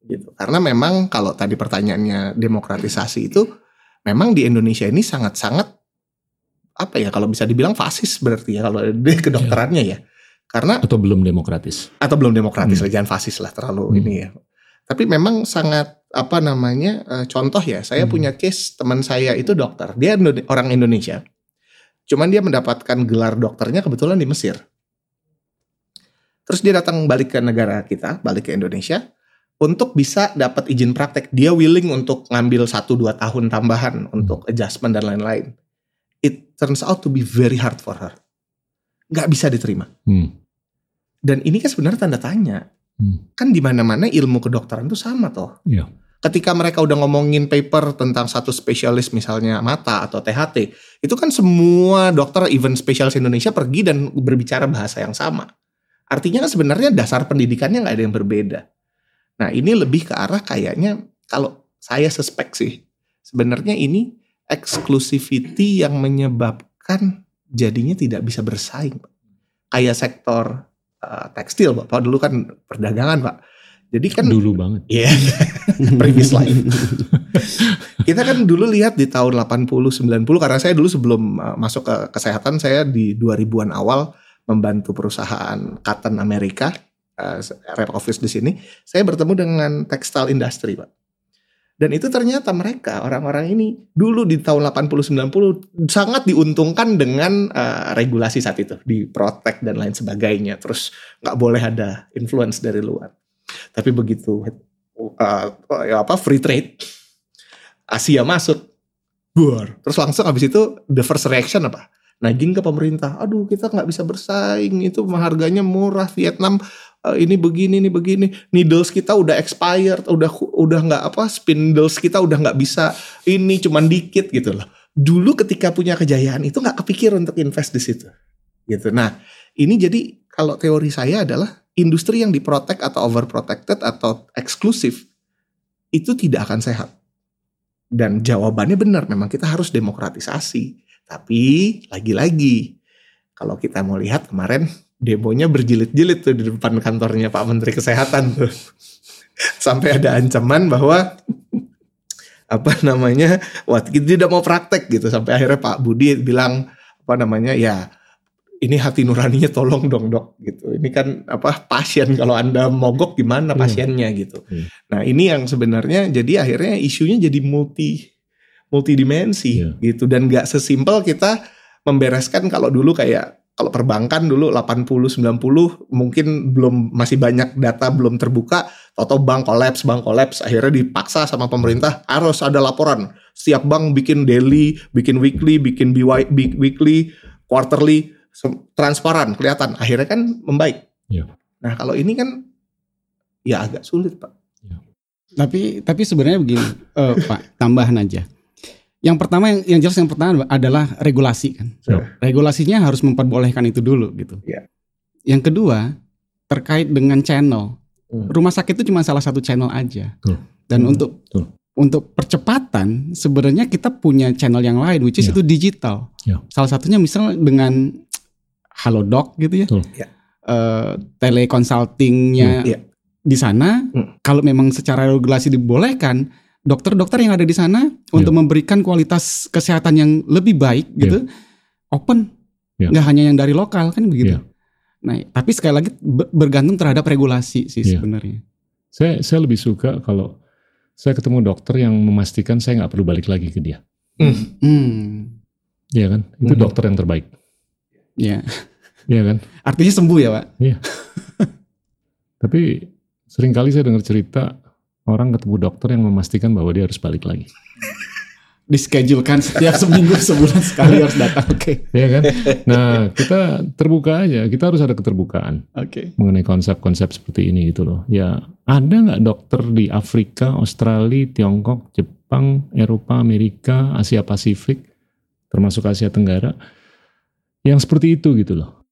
gitu. Karena memang kalau tadi pertanyaannya demokratisasi itu memang di Indonesia ini sangat-sangat apa ya kalau bisa dibilang fasis berarti ya kalau di kedokterannya ya. Karena Atau belum demokratis? atau belum demokratis Hmm. jangan fasis lah terlalu Hmm. ini ya. Tapi memang sangat apa namanya eh, contoh ya saya Hmm. punya case teman saya itu dokter dia orang Indonesia cuman dia mendapatkan gelar dokternya kebetulan di Mesir terus dia datang balik ke negara kita balik ke Indonesia untuk bisa dapat izin praktek dia willing untuk ngambil 1-2 tahun tambahan untuk adjustment dan lain-lain it turns out to be very hard for her nggak bisa diterima Hmm. dan ini kan sebenarnya tanda tanya Hmm. kan di mana-mana ilmu kedokteran itu sama toh. Iya. Ketika mereka udah ngomongin paper tentang satu spesialis misalnya mata atau THT, itu kan semua dokter even spesialis Indonesia pergi dan berbicara bahasa yang sama. Artinya kan sebenarnya dasar pendidikannya nggak ada yang berbeda. Nah ini lebih ke arah kayaknya kalau saya suspek sih sebenarnya ini exclusivity yang menyebabkan jadinya tidak bisa bersaing. Kayak sektor uh, tekstil, Pak. Pak dulu kan perdagangan, Pak. Jadi kan Dulu banget. Iya, previous life. Kita kan dulu lihat di tahun 80 90 karena saya dulu sebelum uh, masuk ke kesehatan saya di 2000-an awal membantu perusahaan cotton Amerika uh, rep office di sini. Saya bertemu dengan textile industry, Pak. Dan itu ternyata mereka orang-orang ini dulu di tahun 80 90 sangat diuntungkan dengan uh, regulasi saat itu, di protect dan lain sebagainya. Terus nggak boleh ada influence dari luar. Tapi begitu uh, apa free trade Asia masuk, buar. Terus langsung habis itu the first reaction apa? Naging ke pemerintah. Aduh kita nggak bisa bersaing itu harganya murah Vietnam ini begini ini begini. Needles kita udah expired udah udah nggak apa spindles kita udah nggak bisa ini cuman dikit gitu loh. Dulu ketika punya kejayaan itu nggak kepikir untuk invest di situ gitu. Nah ini jadi kalau teori saya adalah industri yang diprotek atau overprotected atau eksklusif itu tidak akan sehat. Dan jawabannya benar memang kita harus demokratisasi. Tapi lagi-lagi kalau kita mau lihat kemarin demonya berjilid-jilid tuh di depan kantornya Pak Menteri Kesehatan tuh. Sampai ada ancaman bahwa apa namanya, wah kita tidak mau praktek gitu. Sampai akhirnya Pak Budi bilang apa namanya, ya ini hati nuraninya tolong dong dok gitu. Ini kan apa pasien kalau anda mogok gimana Iya. pasiennya gitu. Iya. Nah ini yang sebenarnya jadi akhirnya isunya jadi multi multidimensi Iya. gitu dan nggak sesimpel kita membereskan kalau dulu kayak kalau perbankan dulu 80 90 mungkin belum masih banyak data belum terbuka atau bank kolaps bank kolaps akhirnya dipaksa sama pemerintah harus ada laporan. Setiap bank bikin daily bikin weekly bikin BY, weekly quarterly transparan kelihatan. Akhirnya kan membaik. Iya. nah kalau ini kan ya agak sulit pak. Tapi tapi sebenarnya begini, eh, Pak, tambahan aja. Yang pertama yang, yang jelas yang pertama adalah regulasi kan. Regulasinya harus memperbolehkan itu dulu gitu. Iya. Yang kedua terkait dengan channel. Hmm. Rumah sakit itu cuma salah satu channel aja. Betul. Dan Hmm. untuk Betul. untuk percepatan sebenarnya kita punya channel yang lain which is Iya. itu digital. Iya. Salah satunya misal dengan Halodoc gitu ya. Betul. Iya. Eh, teleconsultingnya Iya. di sana Hmm. kalau memang secara regulasi dibolehkan dokter-dokter yang ada di sana untuk Iya. memberikan kualitas kesehatan yang lebih baik gitu open Iya. nggak hanya yang dari lokal kan begitu Iya. nah tapi sekali lagi be- bergantung terhadap regulasi sih Iya. sebenarnya Saya saya lebih suka kalau saya ketemu dokter yang memastikan saya nggak perlu balik lagi ke dia. hmm Iya kan? Itu Hmm. dokter yang terbaik. ya Iya kan? artinya sembuh ya pak Tapi sering kali saya dengar cerita orang ketemu dokter yang memastikan bahwa dia harus balik lagi. dischedulekan setiap seminggu sebulan sekali harus datang oke Iya kan? Nah, kita terbuka aja. Kita harus ada keterbukaan oke mengenai konsep-konsep seperti ini gitu loh. Ya, ada nggak dokter di Afrika, Australia, Tiongkok, Jepang, Eropa, Amerika, Asia Pasifik, termasuk Asia Tenggara, yang seperti itu gitu loh.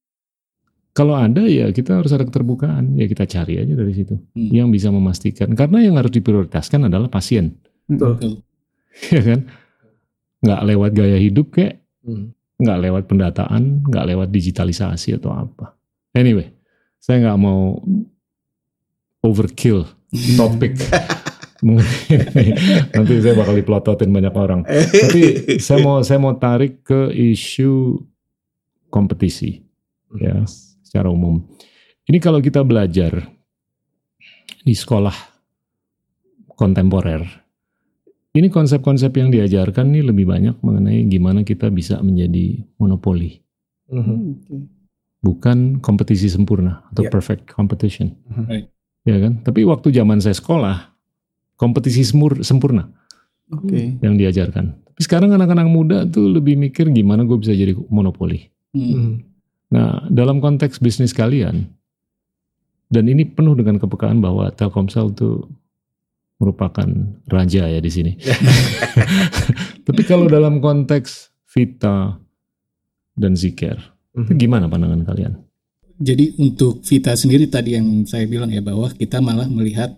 Kalau ada ya kita harus ada keterbukaan. Ya kita cari aja dari situ. Hmm. Yang bisa memastikan. Karena yang harus diprioritaskan adalah pasien. Betul. Ya kan? Nggak lewat gaya hidup kayak Hmm. nggak lewat pendataan, nggak lewat digitalisasi atau apa. Anyway, saya nggak mau overkill topik mengenai nanti saya bakal dipelototin banyak orang. Tapi saya mau saya mau tarik ke isu kompetisi ya secara umum. Ini kalau kita belajar di sekolah kontemporer, ini konsep-konsep yang diajarkan nih lebih banyak mengenai gimana kita bisa menjadi monopoli, Mhm. bukan kompetisi sempurna atau Ya. perfect competition. Right. Ya kan? Tapi waktu zaman saya sekolah, kompetisi semur, sempurna Oke. yang diajarkan. Tapi sekarang anak-anak muda tuh lebih mikir gimana gue bisa jadi monopoli. Hmm. Nah, dalam konteks bisnis kalian, dan ini penuh dengan kepekaan bahwa Telkomsel tuh merupakan raja ya di sini. Tapi kalau dalam konteks Vita dan Ziker, itu Mhm. gimana pandangan kalian? Jadi untuk Vita sendiri tadi yang saya bilang ya bahwa kita malah melihat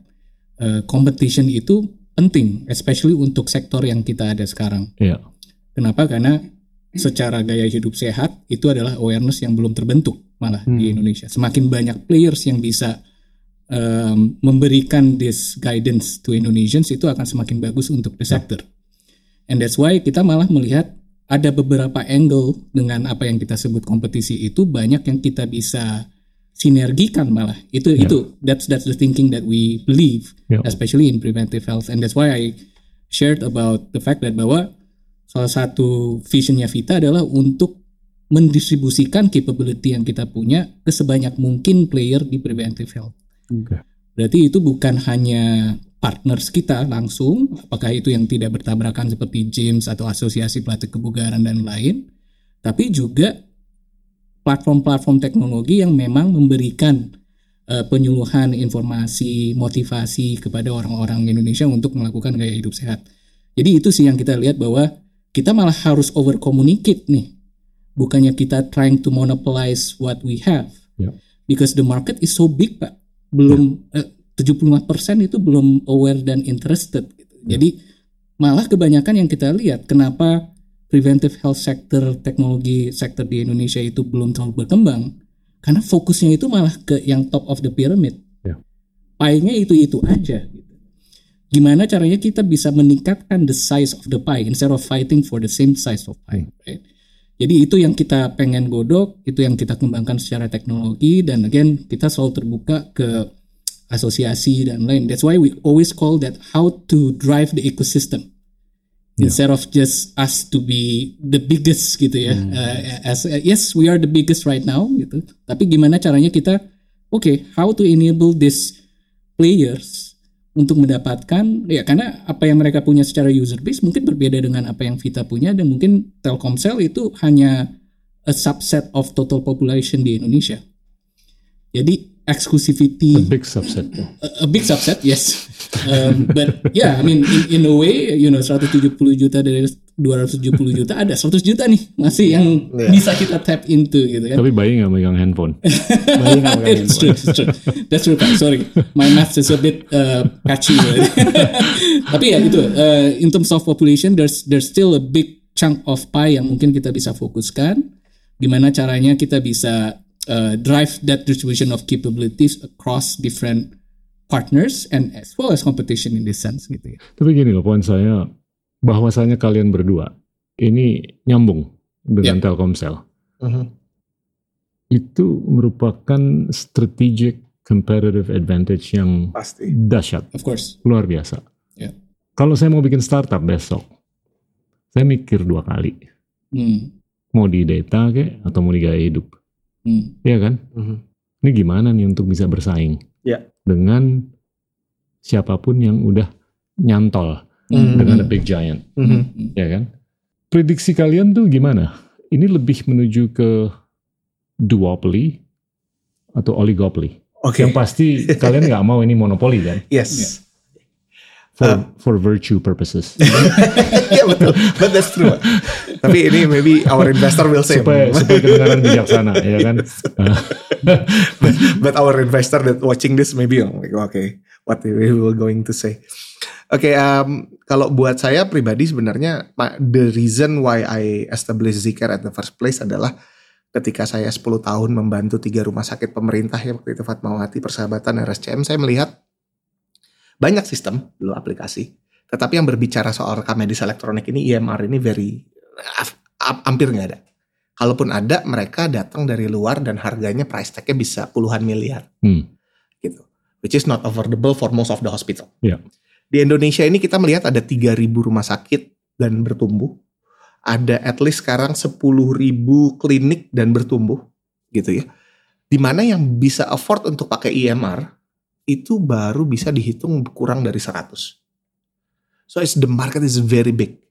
eh, competition itu penting, especially untuk sektor yang kita ada sekarang. Iya. Kenapa? Karena secara gaya hidup sehat itu adalah awareness yang belum terbentuk malah di Hmm. Indonesia. Semakin banyak players yang bisa em, memberikan this guidance to Indonesians itu akan semakin bagus untuk the sector. And that's why kita malah melihat ada beberapa angle dengan apa yang kita sebut kompetisi itu banyak yang kita bisa sinergikan malah. Itu Ya. itu that's that's the thinking that we believe Ya. especially in preventive health and that's why I shared about the fact that bahwa salah satu visionnya Vita adalah untuk mendistribusikan capability yang kita punya ke sebanyak mungkin player di preventive health. Oke. Berarti itu bukan hanya partners kita langsung, apakah itu yang tidak bertabrakan seperti gyms atau asosiasi pelatih kebugaran dan lain, tapi juga platform-platform teknologi yang memang memberikan eh, penyuluhan informasi, motivasi kepada orang-orang Indonesia untuk melakukan gaya hidup sehat. Jadi itu sih yang kita lihat bahwa kita malah harus over communicate nih. Bukannya kita trying to monopolize what we have. Ya. Because the market is so big, Pak. Belum eh, 75% itu belum aware dan interested. gitu. Jadi malah kebanyakan yang kita lihat kenapa preventive health sector teknologi sektor di Indonesia itu belum terlalu berkembang karena fokusnya itu malah ke yang top of the pyramid. Ya. Pie-nya itu-itu aja. Gimana caranya kita bisa meningkatkan the size of the pie instead of fighting for the same size of pie, right? Jadi itu yang kita pengen godok, itu yang kita kembangkan secara teknologi dan again kita selalu terbuka ke asosiasi dan lain. That's why we always call that how to drive the ecosystem Yeah. instead of just us to be the biggest gitu ya. Uh, as yes we are the biggest right now gitu. Tapi gimana caranya kita oke how to enable these players untuk mendapatkan ya karena apa yang mereka punya secara user base mungkin berbeda dengan apa yang Vita punya dan mungkin Telkomsel itu hanya a subset of total population di Indonesia. Jadi exclusivity A big subset. a, a big subset, yes. Um, but yeah, I mean in, in a way, you know, 170 juta dari 270 juta ada 100 juta nih masih yang Yeah. bisa kita tap into gitu kan. Tapi bayi nggak megang handphone. Bayi nggak pegang It's true, it's true. That's true, Pak. Sorry, my math is a bit uh, patchy. right? Tapi ya itu, uh, in terms of population, there's there's still a big chunk of pie yang mungkin kita bisa fokuskan. Gimana caranya kita bisa uh, drive that distribution of capabilities across different partners and as well as competition in this sense gitu ya. Tapi gini loh poin saya, bahwasanya kalian berdua ini nyambung dengan Telkomsel. Mhm. Itu merupakan strategic competitive advantage yang Pasti. dahsyat, Of course. luar biasa. Ya. Kalau saya mau bikin startup besok, saya mikir dua kali. Hmm. Mau di data kek atau mau di gaya hidup. Hmm. Iya kan? Mhm. Ini gimana nih untuk bisa bersaing? Ya. Dengan siapa pun yang udah nyantol Hmm. dengan a big giant. Mhm. Hmm. ya kan? Prediksi kalian tuh gimana? Ini lebih menuju ke duopoly atau oligopoly? Oke. Yang pasti kalian nggak mau ini monopoli kan? Yes. For Uh. for virtue purposes. Iya betul. But that's true. Tapi ini maybe our investor will say. supaya supaya kedengaran bijaksana ya kan? Uh, but, but our investor that watching this maybe oh, like, okay, what we were going to say. Oke, um, kalau buat saya pribadi sebenarnya the reason why I established Zikr at the first place adalah ketika saya 10 tahun membantu tiga rumah sakit pemerintah ya waktu itu Fatmawati Persahabatan RSCM saya melihat banyak sistem dulu aplikasi. Tetapi yang berbicara soal rekam medis elektronik ini EMR ini very hampir nggak ada. Kalaupun ada, mereka datang dari luar dan harganya price tag-nya bisa puluhan miliar. Hmm. Gitu. Which is not affordable for most of the hospital. Yeah. Di Indonesia ini kita melihat ada 3.000 rumah sakit dan bertumbuh. Ada at least sekarang 10.000 klinik dan bertumbuh. Gitu ya. Di mana yang bisa afford untuk pakai EMR, itu baru bisa dihitung kurang dari 100. So it's the market is very big.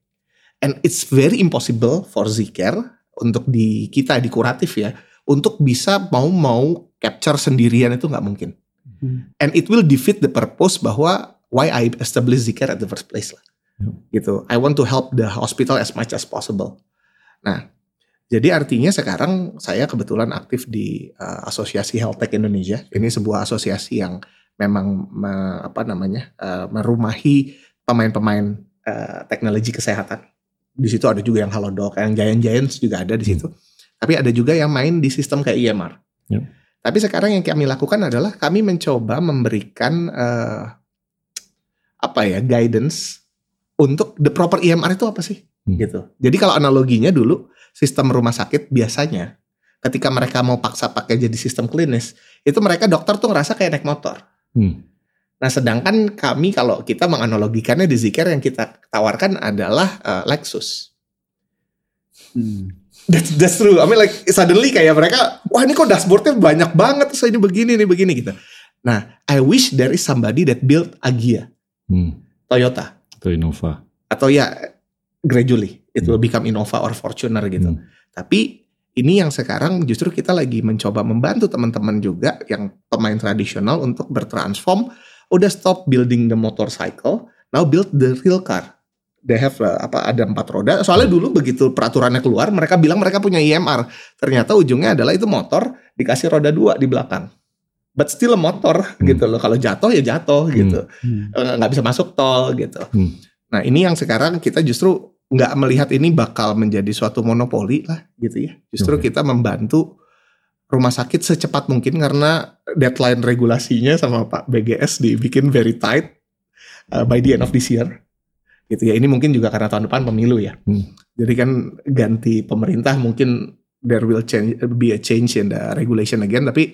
And it's very impossible for Zcare untuk di kita di kuratif ya untuk bisa mau mau capture sendirian itu nggak mungkin. Hmm. And it will defeat the purpose bahwa why I establish Zcare at the first place lah. Hmm. Gitu. I want to help the hospital as much as possible. Nah, jadi artinya sekarang saya kebetulan aktif di uh, Asosiasi Health Tech Indonesia. Ini sebuah asosiasi yang memang me, apa namanya uh, merumahi pemain-pemain uh, teknologi kesehatan di situ ada juga yang Halodoc, yang Giant Giants juga ada di hmm. situ. Hmm. Tapi ada juga yang main di sistem kayak EMR. Ya. Tapi sekarang yang kami lakukan adalah kami mencoba memberikan uh, apa ya guidance untuk the proper EMR itu apa sih hmm. gitu. Jadi kalau analoginya dulu sistem rumah sakit biasanya ketika mereka mau paksa pakai jadi sistem klinis itu mereka dokter tuh ngerasa kayak naik motor. Hmm. Nah, sedangkan kami kalau kita menganalogikannya di Zikir yang kita tawarkan adalah uh, Lexus. Hmm. That's, that's true. I mean like suddenly kayak mereka, wah ini kok dashboardnya banyak banget, so ini begini, ini begini gitu. Nah, I wish there is somebody that built Agia, hmm. Toyota, atau Innova, atau ya gradually it will hmm. become Innova or Fortuner gitu. Hmm. Tapi ini yang sekarang justru kita lagi mencoba membantu teman-teman juga yang pemain tradisional untuk bertransform udah stop building the motorcycle, now build the real car. They have uh, apa ada empat roda. Soalnya dulu begitu peraturannya keluar, mereka bilang mereka punya IMR. Ternyata ujungnya adalah itu motor dikasih roda dua di belakang. But still a motor hmm. gitu loh. Kalau jatuh ya jatuh hmm. gitu, hmm. Eh, nggak bisa masuk tol gitu. Hmm. Nah ini yang sekarang kita justru nggak melihat ini bakal menjadi suatu monopoli lah gitu ya. Justru okay. kita membantu rumah sakit secepat mungkin karena deadline regulasinya sama Pak BGS dibikin very tight uh, by the end of this year. Gitu ya. Ini mungkin juga karena tahun depan pemilu ya. Hmm. Jadi kan ganti pemerintah mungkin there will change be a change in the regulation again tapi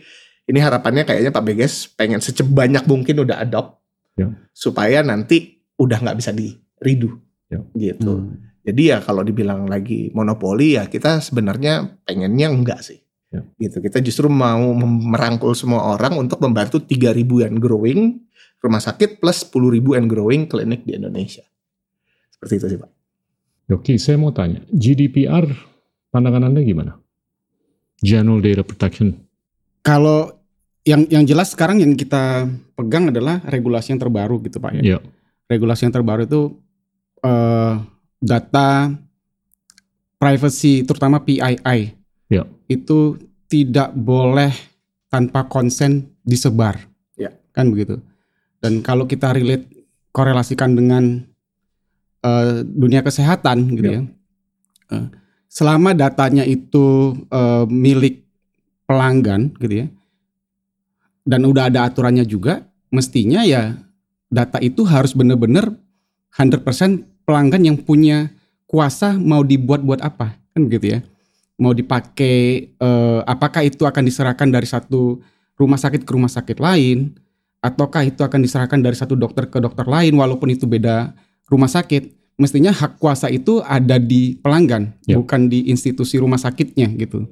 ini harapannya kayaknya Pak BGS pengen secebanyak mungkin udah adopt yeah. supaya nanti udah nggak bisa di redo yeah. gitu. Hmm. Jadi ya kalau dibilang lagi monopoli ya kita sebenarnya pengennya enggak sih. Ya. Gitu. Kita justru mau merangkul semua orang untuk membantu 3 ribuan growing rumah sakit plus 10 ribu and growing klinik di Indonesia. Seperti itu sih Pak. Oke, saya mau tanya, GDPR pandangan Anda gimana? General Data Protection. Kalau yang yang jelas sekarang yang kita pegang adalah regulasi yang terbaru gitu Pak ya. ya. Regulasi yang terbaru itu uh, data privacy terutama PII ya. itu tidak boleh tanpa konsen disebar, ya. kan begitu. Dan kalau kita relate korelasikan dengan uh, dunia kesehatan, gitu ya, ya uh, selama datanya itu uh, milik pelanggan, gitu ya, dan udah ada aturannya juga, mestinya ya data itu harus benar-benar 100% pelanggan yang punya kuasa mau dibuat-buat apa, kan gitu ya. Mau dipakai uh, apakah itu akan diserahkan dari satu rumah sakit ke rumah sakit lain ataukah itu akan diserahkan dari satu dokter ke dokter lain walaupun itu beda rumah sakit. Mestinya hak kuasa itu ada di pelanggan ya. bukan di institusi rumah sakitnya gitu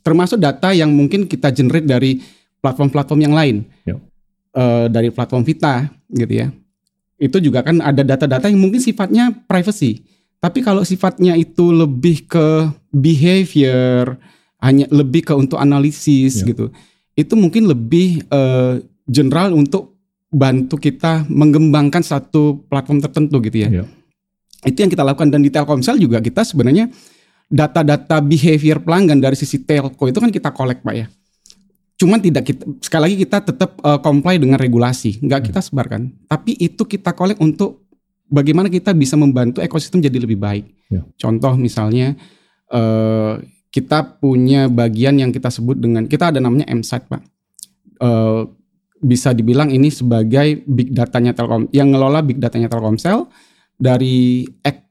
termasuk data yang mungkin kita generate dari platform-platform yang lain ya. uh, dari platform Vita gitu ya itu juga kan ada data-data yang mungkin sifatnya privacy tapi kalau sifatnya itu lebih ke behavior, hanya lebih ke untuk analisis yeah. gitu, itu mungkin lebih uh, general untuk bantu kita mengembangkan satu platform tertentu gitu ya. Yeah. Itu yang kita lakukan dan di Telkomsel juga kita sebenarnya data-data behavior pelanggan dari sisi telco itu kan kita collect pak ya. Cuman tidak kita sekali lagi kita tetap uh, comply dengan regulasi, nggak hmm. kita sebarkan. Tapi itu kita collect untuk bagaimana kita bisa membantu ekosistem jadi lebih baik. Ya. Contoh misalnya uh, kita punya bagian yang kita sebut dengan kita ada namanya MSAT pak. Uh, bisa dibilang ini sebagai big datanya Telkom yang ngelola big datanya Telkomsel dari ek-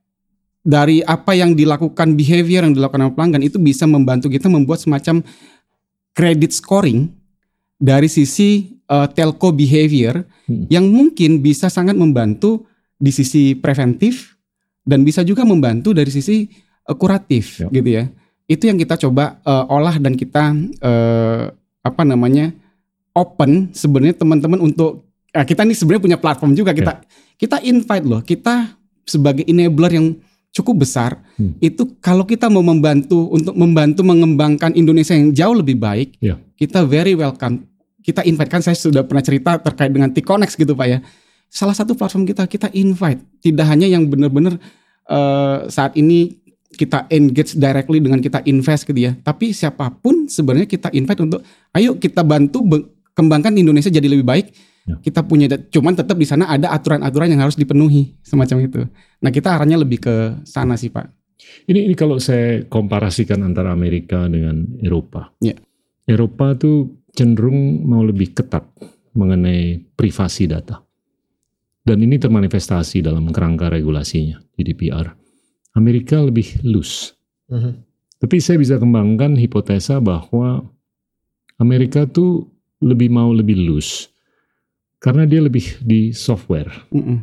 dari apa yang dilakukan behavior yang dilakukan oleh pelanggan itu bisa membantu kita membuat semacam credit scoring dari sisi eh, telco behavior Hmm. yang mungkin bisa sangat membantu di sisi preventif dan bisa juga membantu dari sisi eh, kuratif Ya. gitu ya. Itu yang kita coba eh, olah dan kita eh, apa namanya open sebenarnya teman-teman untuk eh, kita nih sebenarnya punya platform juga kita kita invite loh kita sebagai enabler yang cukup besar Hmm. itu kalau kita mau membantu untuk membantu mengembangkan Indonesia yang jauh lebih baik Ya. kita very welcome kita invite kan saya sudah pernah cerita terkait dengan T-Connect gitu Pak ya salah satu platform kita kita invite tidak hanya yang benar-benar eh, saat ini kita engage directly dengan kita invest gitu ya tapi siapa pun sebenarnya kita invite untuk ayo kita bantu kembangkan Indonesia jadi lebih baik Ya. kita punya cuman tetap di sana ada aturan-aturan yang harus dipenuhi semacam itu nah kita arahnya lebih ke sana sih Pak Ini, ini kalau saya komparasikan antara Amerika dengan Eropa. Ya. Eropa tuh cenderung mau lebih ketat mengenai privasi data. Dan ini termanifestasi dalam kerangka regulasinya, GDPR. Amerika lebih loose. Mhm. Tapi saya bisa kembangkan hipotesa bahwa Amerika tuh lebih mau lebih loose. Karena dia lebih di software. Mm-mm.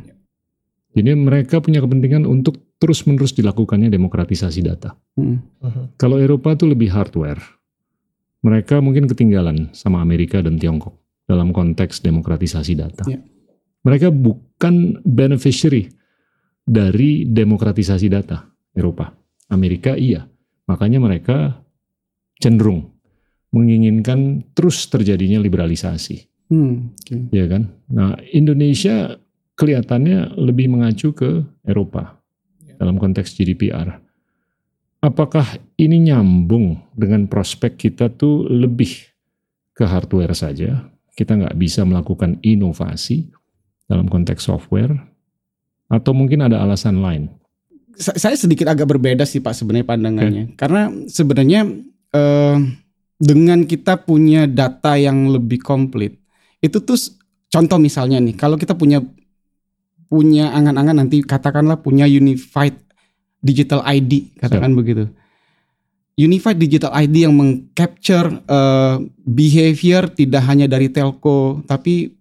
Jadi mereka punya kepentingan untuk terus-menerus dilakukannya demokratisasi data. Mm-mm. Mhm. Kalau Eropa tuh lebih hardware. Mereka mungkin ketinggalan sama Amerika dan Tiongkok dalam konteks demokratisasi data. Ya. Mereka bukan beneficiary dari demokratisasi data Eropa. Amerika iya. Makanya mereka cenderung menginginkan terus terjadinya liberalisasi Hmm, oke. ya kan? Nah, Indonesia kelihatannya lebih mengacu ke Eropa dalam konteks GDPR. Apakah ini nyambung dengan prospek kita tuh lebih ke hardware saja? Kita nggak bisa melakukan inovasi dalam konteks software? Atau mungkin ada alasan lain? Sa- saya sedikit agak berbeda sih Pak sebenarnya pandangannya. Karena sebenarnya eh, dengan kita punya data yang lebih komplit, itu tuh contoh misalnya nih, kalau kita punya punya angan-angan nanti katakanlah punya unified digital ID, katakan begitu. Unified digital ID yang mengcapture eh, behavior tidak hanya dari telco, tapi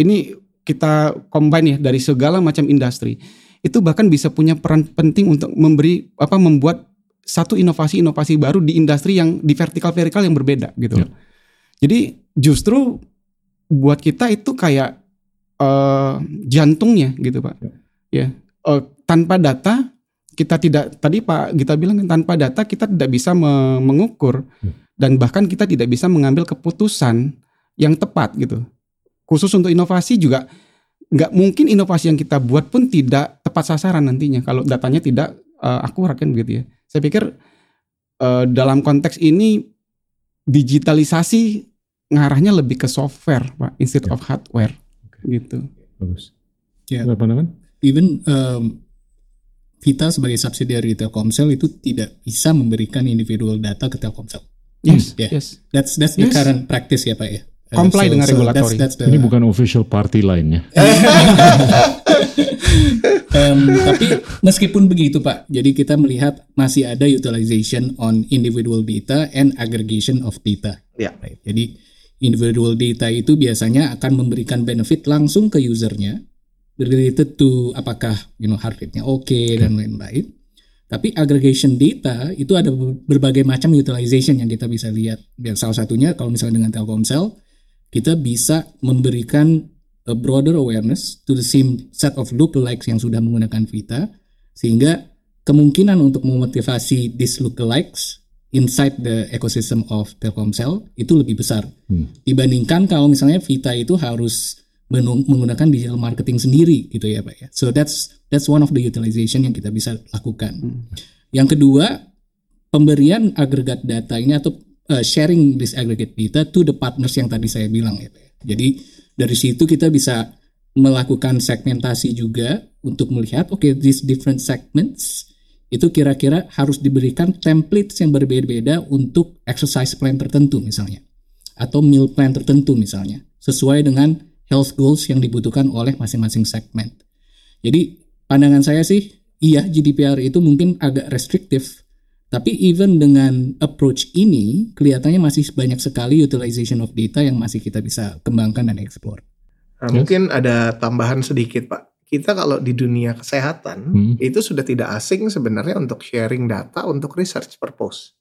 ini kita combine ya dari segala macam industri itu bahkan bisa punya peran penting untuk memberi apa membuat satu inovasi-inovasi baru di industri yang di vertikal-vertikal yang berbeda gitu. Ya. Jadi justru buat kita itu kayak eh, jantungnya gitu pak. Ya Eh, tanpa data kita tidak tadi Pak kita bilang tanpa data kita tidak bisa me- mengukur Hmm. dan bahkan kita tidak bisa mengambil keputusan yang tepat gitu. Khusus untuk inovasi juga nggak mungkin inovasi yang kita buat pun tidak tepat sasaran nantinya kalau datanya tidak eh, akurat kan begitu ya. Saya pikir eh, dalam konteks ini digitalisasi ngarahnya lebih ke software pak instead Ya. of hardware gitu. Bagus. Ya. Ada pandangan? even um, Vita sebagai subsidiary Telkomsel itu tidak bisa memberikan individual data ke Telkomsel. Yes, ya. yes. That's that's the Yes. current practice ya Pak ya. Uh, Comply dengan regulatory. That's, that's the, Ini bukan official party lainnya. Em, tapi meskipun begitu Pak, jadi kita melihat masih ada utilization on individual data and aggregation of data. Ya. Right. Jadi individual data itu biasanya akan memberikan benefit langsung ke usernya related to apakah you know heart rate-nya oke dan lain-lain. Tapi aggregation data itu ada berbagai macam utilization yang kita bisa lihat. Dan salah satunya kalau misalnya dengan Telkomsel, kita bisa memberikan a broader awareness to the same set of lookalikes yang sudah menggunakan Vita, sehingga kemungkinan untuk memotivasi these lookalikes inside the ecosystem of Telkomsel itu lebih besar Hmm. dibandingkan kalau misalnya Vita itu harus menggunakan digital marketing sendiri gitu ya Pak ya. So that's that's one of the utilization yang kita bisa lakukan. Yang kedua, pemberian agregat data ini atau uh, sharing this aggregate data to the partners yang tadi saya bilang ya Pak ya. Jadi dari situ kita bisa melakukan segmentasi juga untuk melihat oke these different segments itu kira-kira harus diberikan templates yang berbeda-beda untuk exercise plan tertentu misalnya atau meal plan tertentu misalnya. sesuai dengan health goals yang dibutuhkan oleh masing-masing segmen. Jadi pandangan saya sih, iya GDPR itu mungkin agak restriktif, tapi even dengan approach ini kelihatannya masih banyak sekali utilization of data yang masih kita bisa kembangkan dan explore. Nah, Yes. Mungkin ada tambahan sedikit Pak. Kita kalau di dunia kesehatan Hmm. itu sudah tidak asing sebenarnya untuk sharing data untuk research purpose.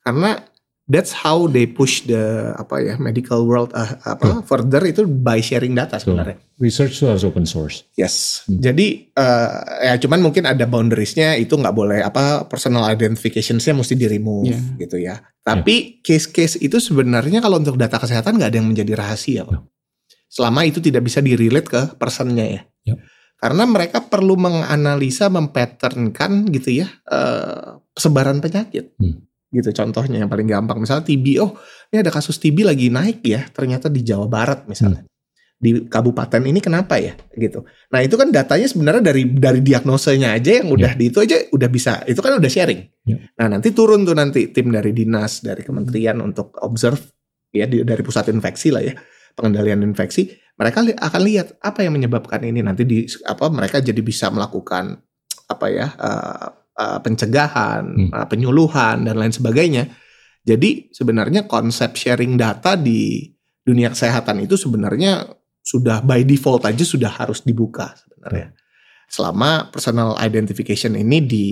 Karena that's how they push the apa ya medical world uh, apa further itu by sharing data sebenarnya. Research itu harus open source. Yes. Jadi eh, ya cuman mungkin ada boundariesnya itu nggak boleh apa personal identificationsnya mesti di remove Iya. gitu ya. Tapi case-case itu sebenarnya kalau untuk data kesehatan nggak ada yang menjadi rahasia, Pak. Selama itu tidak bisa di-relate ke personnya ya. Iya. Karena mereka perlu menganalisa, mempatternkan gitu ya eh, sebaran penyakit. Hmm. Gitu contohnya yang paling gampang misalnya TB, oh ini ada kasus TB lagi naik ya, ternyata di Jawa Barat misalnya di kabupaten ini kenapa ya gitu. Nah itu kan datanya sebenarnya dari dari diagnosanya aja yang udah di itu aja udah bisa itu kan udah sharing. Ya. Nah nanti turun tuh nanti tim dari dinas dari kementerian untuk observe ya di- dari pusat infeksi lah ya pengendalian infeksi mereka li- akan lihat apa yang menyebabkan ini nanti di apa mereka jadi bisa melakukan apa ya eh, eh, pencegahan Hmm. eh, penyuluhan dan lain sebagainya. Jadi sebenarnya konsep sharing data di dunia kesehatan itu sebenarnya sudah by default aja sudah harus dibuka sebenarnya. Selama personal identification ini di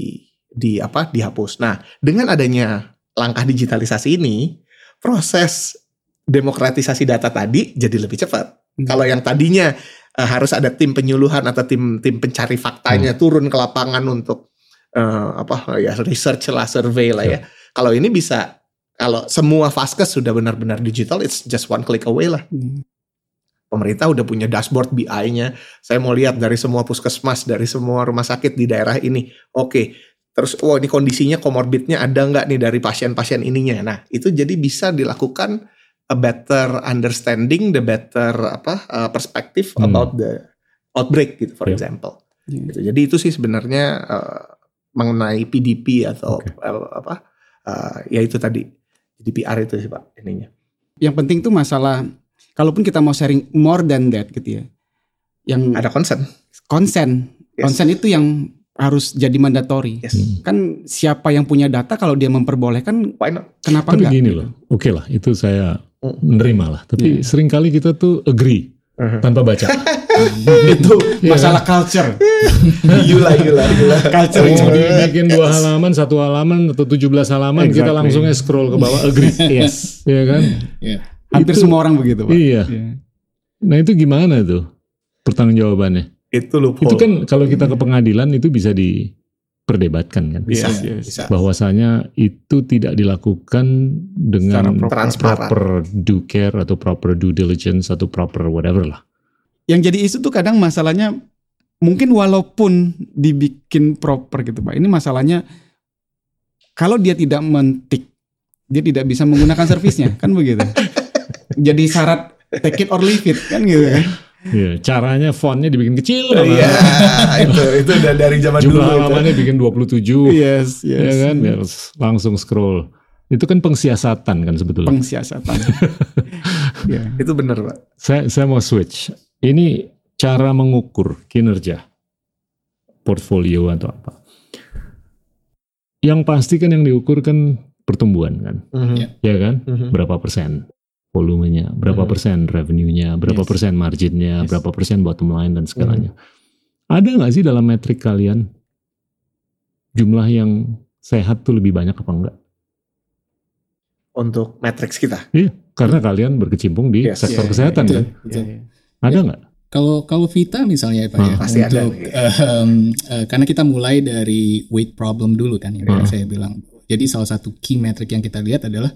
di apa dihapus. Nah, dengan adanya langkah digitalisasi ini, proses demokratisasi data tadi jadi lebih cepat. Hmm. Kalau yang tadinya eh, harus ada tim penyuluhan atau tim tim pencari faktanya turun ke lapangan untuk eh, apa ya research lah, survey lah ya. Kalau ini bisa kalau semua vaskes sudah benar-benar digital, it's just one click away lah. Hmm. Pemerintah udah punya dashboard BI-nya. Saya mau lihat dari semua puskesmas, dari semua rumah sakit di daerah ini. Oke, terus oh ini kondisinya komorbidnya ada nggak nih dari pasien-pasien ininya. Nah itu jadi bisa dilakukan a better understanding, the better apa uh, perspective Hmm. about the outbreak gitu, for Yeah. example. Iya. Gitu. Jadi itu sih sebenarnya uh, mengenai PDP atau Oke. uh, apa? uh, ya itu tadi GDPR itu sih pak ininya. Yang penting tuh masalah kalaupun kita mau sharing more than that gitu ya. Yang Ada concern. konsen. Yes. Konsen itu yang harus jadi mandatory. Yes. Hmm. Kan siapa yang punya data kalau dia memperbolehkan Why not? kenapa Tapi enggak? gini loh, oke lah itu saya. Menerima lah. Tapi Iya. sering kali kita tuh agree Uh-huh. tanpa baca. itu Iya masalah culture. Yula, yula, yula. Culture Oh, itu. di- bikin dua halaman, satu halaman atau 17 halaman kita Exactly. langsungnya scroll ke bawah agree. Yes. Iya kan? Ya. Hampir Itu- semua orang begitu, Pak. Iya. Iya. Nah itu gimana tuh pertanggungjawabannya? Itu loophole. Itu kan kalau kita ke pengadilan itu bisa diperdebatkan kan? bisa, Yes, yes. bisa. Bahwasanya itu tidak dilakukan dengan proper. Proper due care atau proper due diligence atau proper whatever lah. Yang jadi isu tuh kadang masalahnya mungkin walaupun dibikin proper gitu Pak. Ini masalahnya kalau dia tidak mentik, dia tidak bisa menggunakan servisnya, kan begitu. Jadi syarat take it or leave it kan gitu kan. Iya, caranya fontnya dibikin kecil Iya, itu itu udah dari zaman dulu. Jumlah itu. halamannya bikin 27. Yes, Ya yes. kan, biar langsung scroll. Itu kan pengsiasatan kan sebetulnya. Pengsiasatan. ya. Itu benar, Pak. saya saya mau switch. Ini cara mengukur kinerja portfolio atau apa. Yang pasti kan yang diukur kan pertumbuhan kan, Ya. ya kan? Mhm. Berapa persen volumenya, berapa Hmm. persen revenue-nya, berapa Yes. persen marginnya, Yes. berapa persen bottom line dan segalanya. Ada nggak sih dalam metrik kalian jumlah yang sehat tuh lebih banyak apa enggak? Untuk matriks kita. Iya, karena kalian berkecimpung di Yes. sektor Iya, kesehatan iya, kan. Betul. Iya, iya. Ada nggak? Kalau kalau Vita misalnya ya Pak Ah, ya, pasti ada untuk nih. ehm, eh, karena kita mulai dari weight problem dulu kan yang Ah. saya bilang. Jadi salah satu key metric yang kita lihat adalah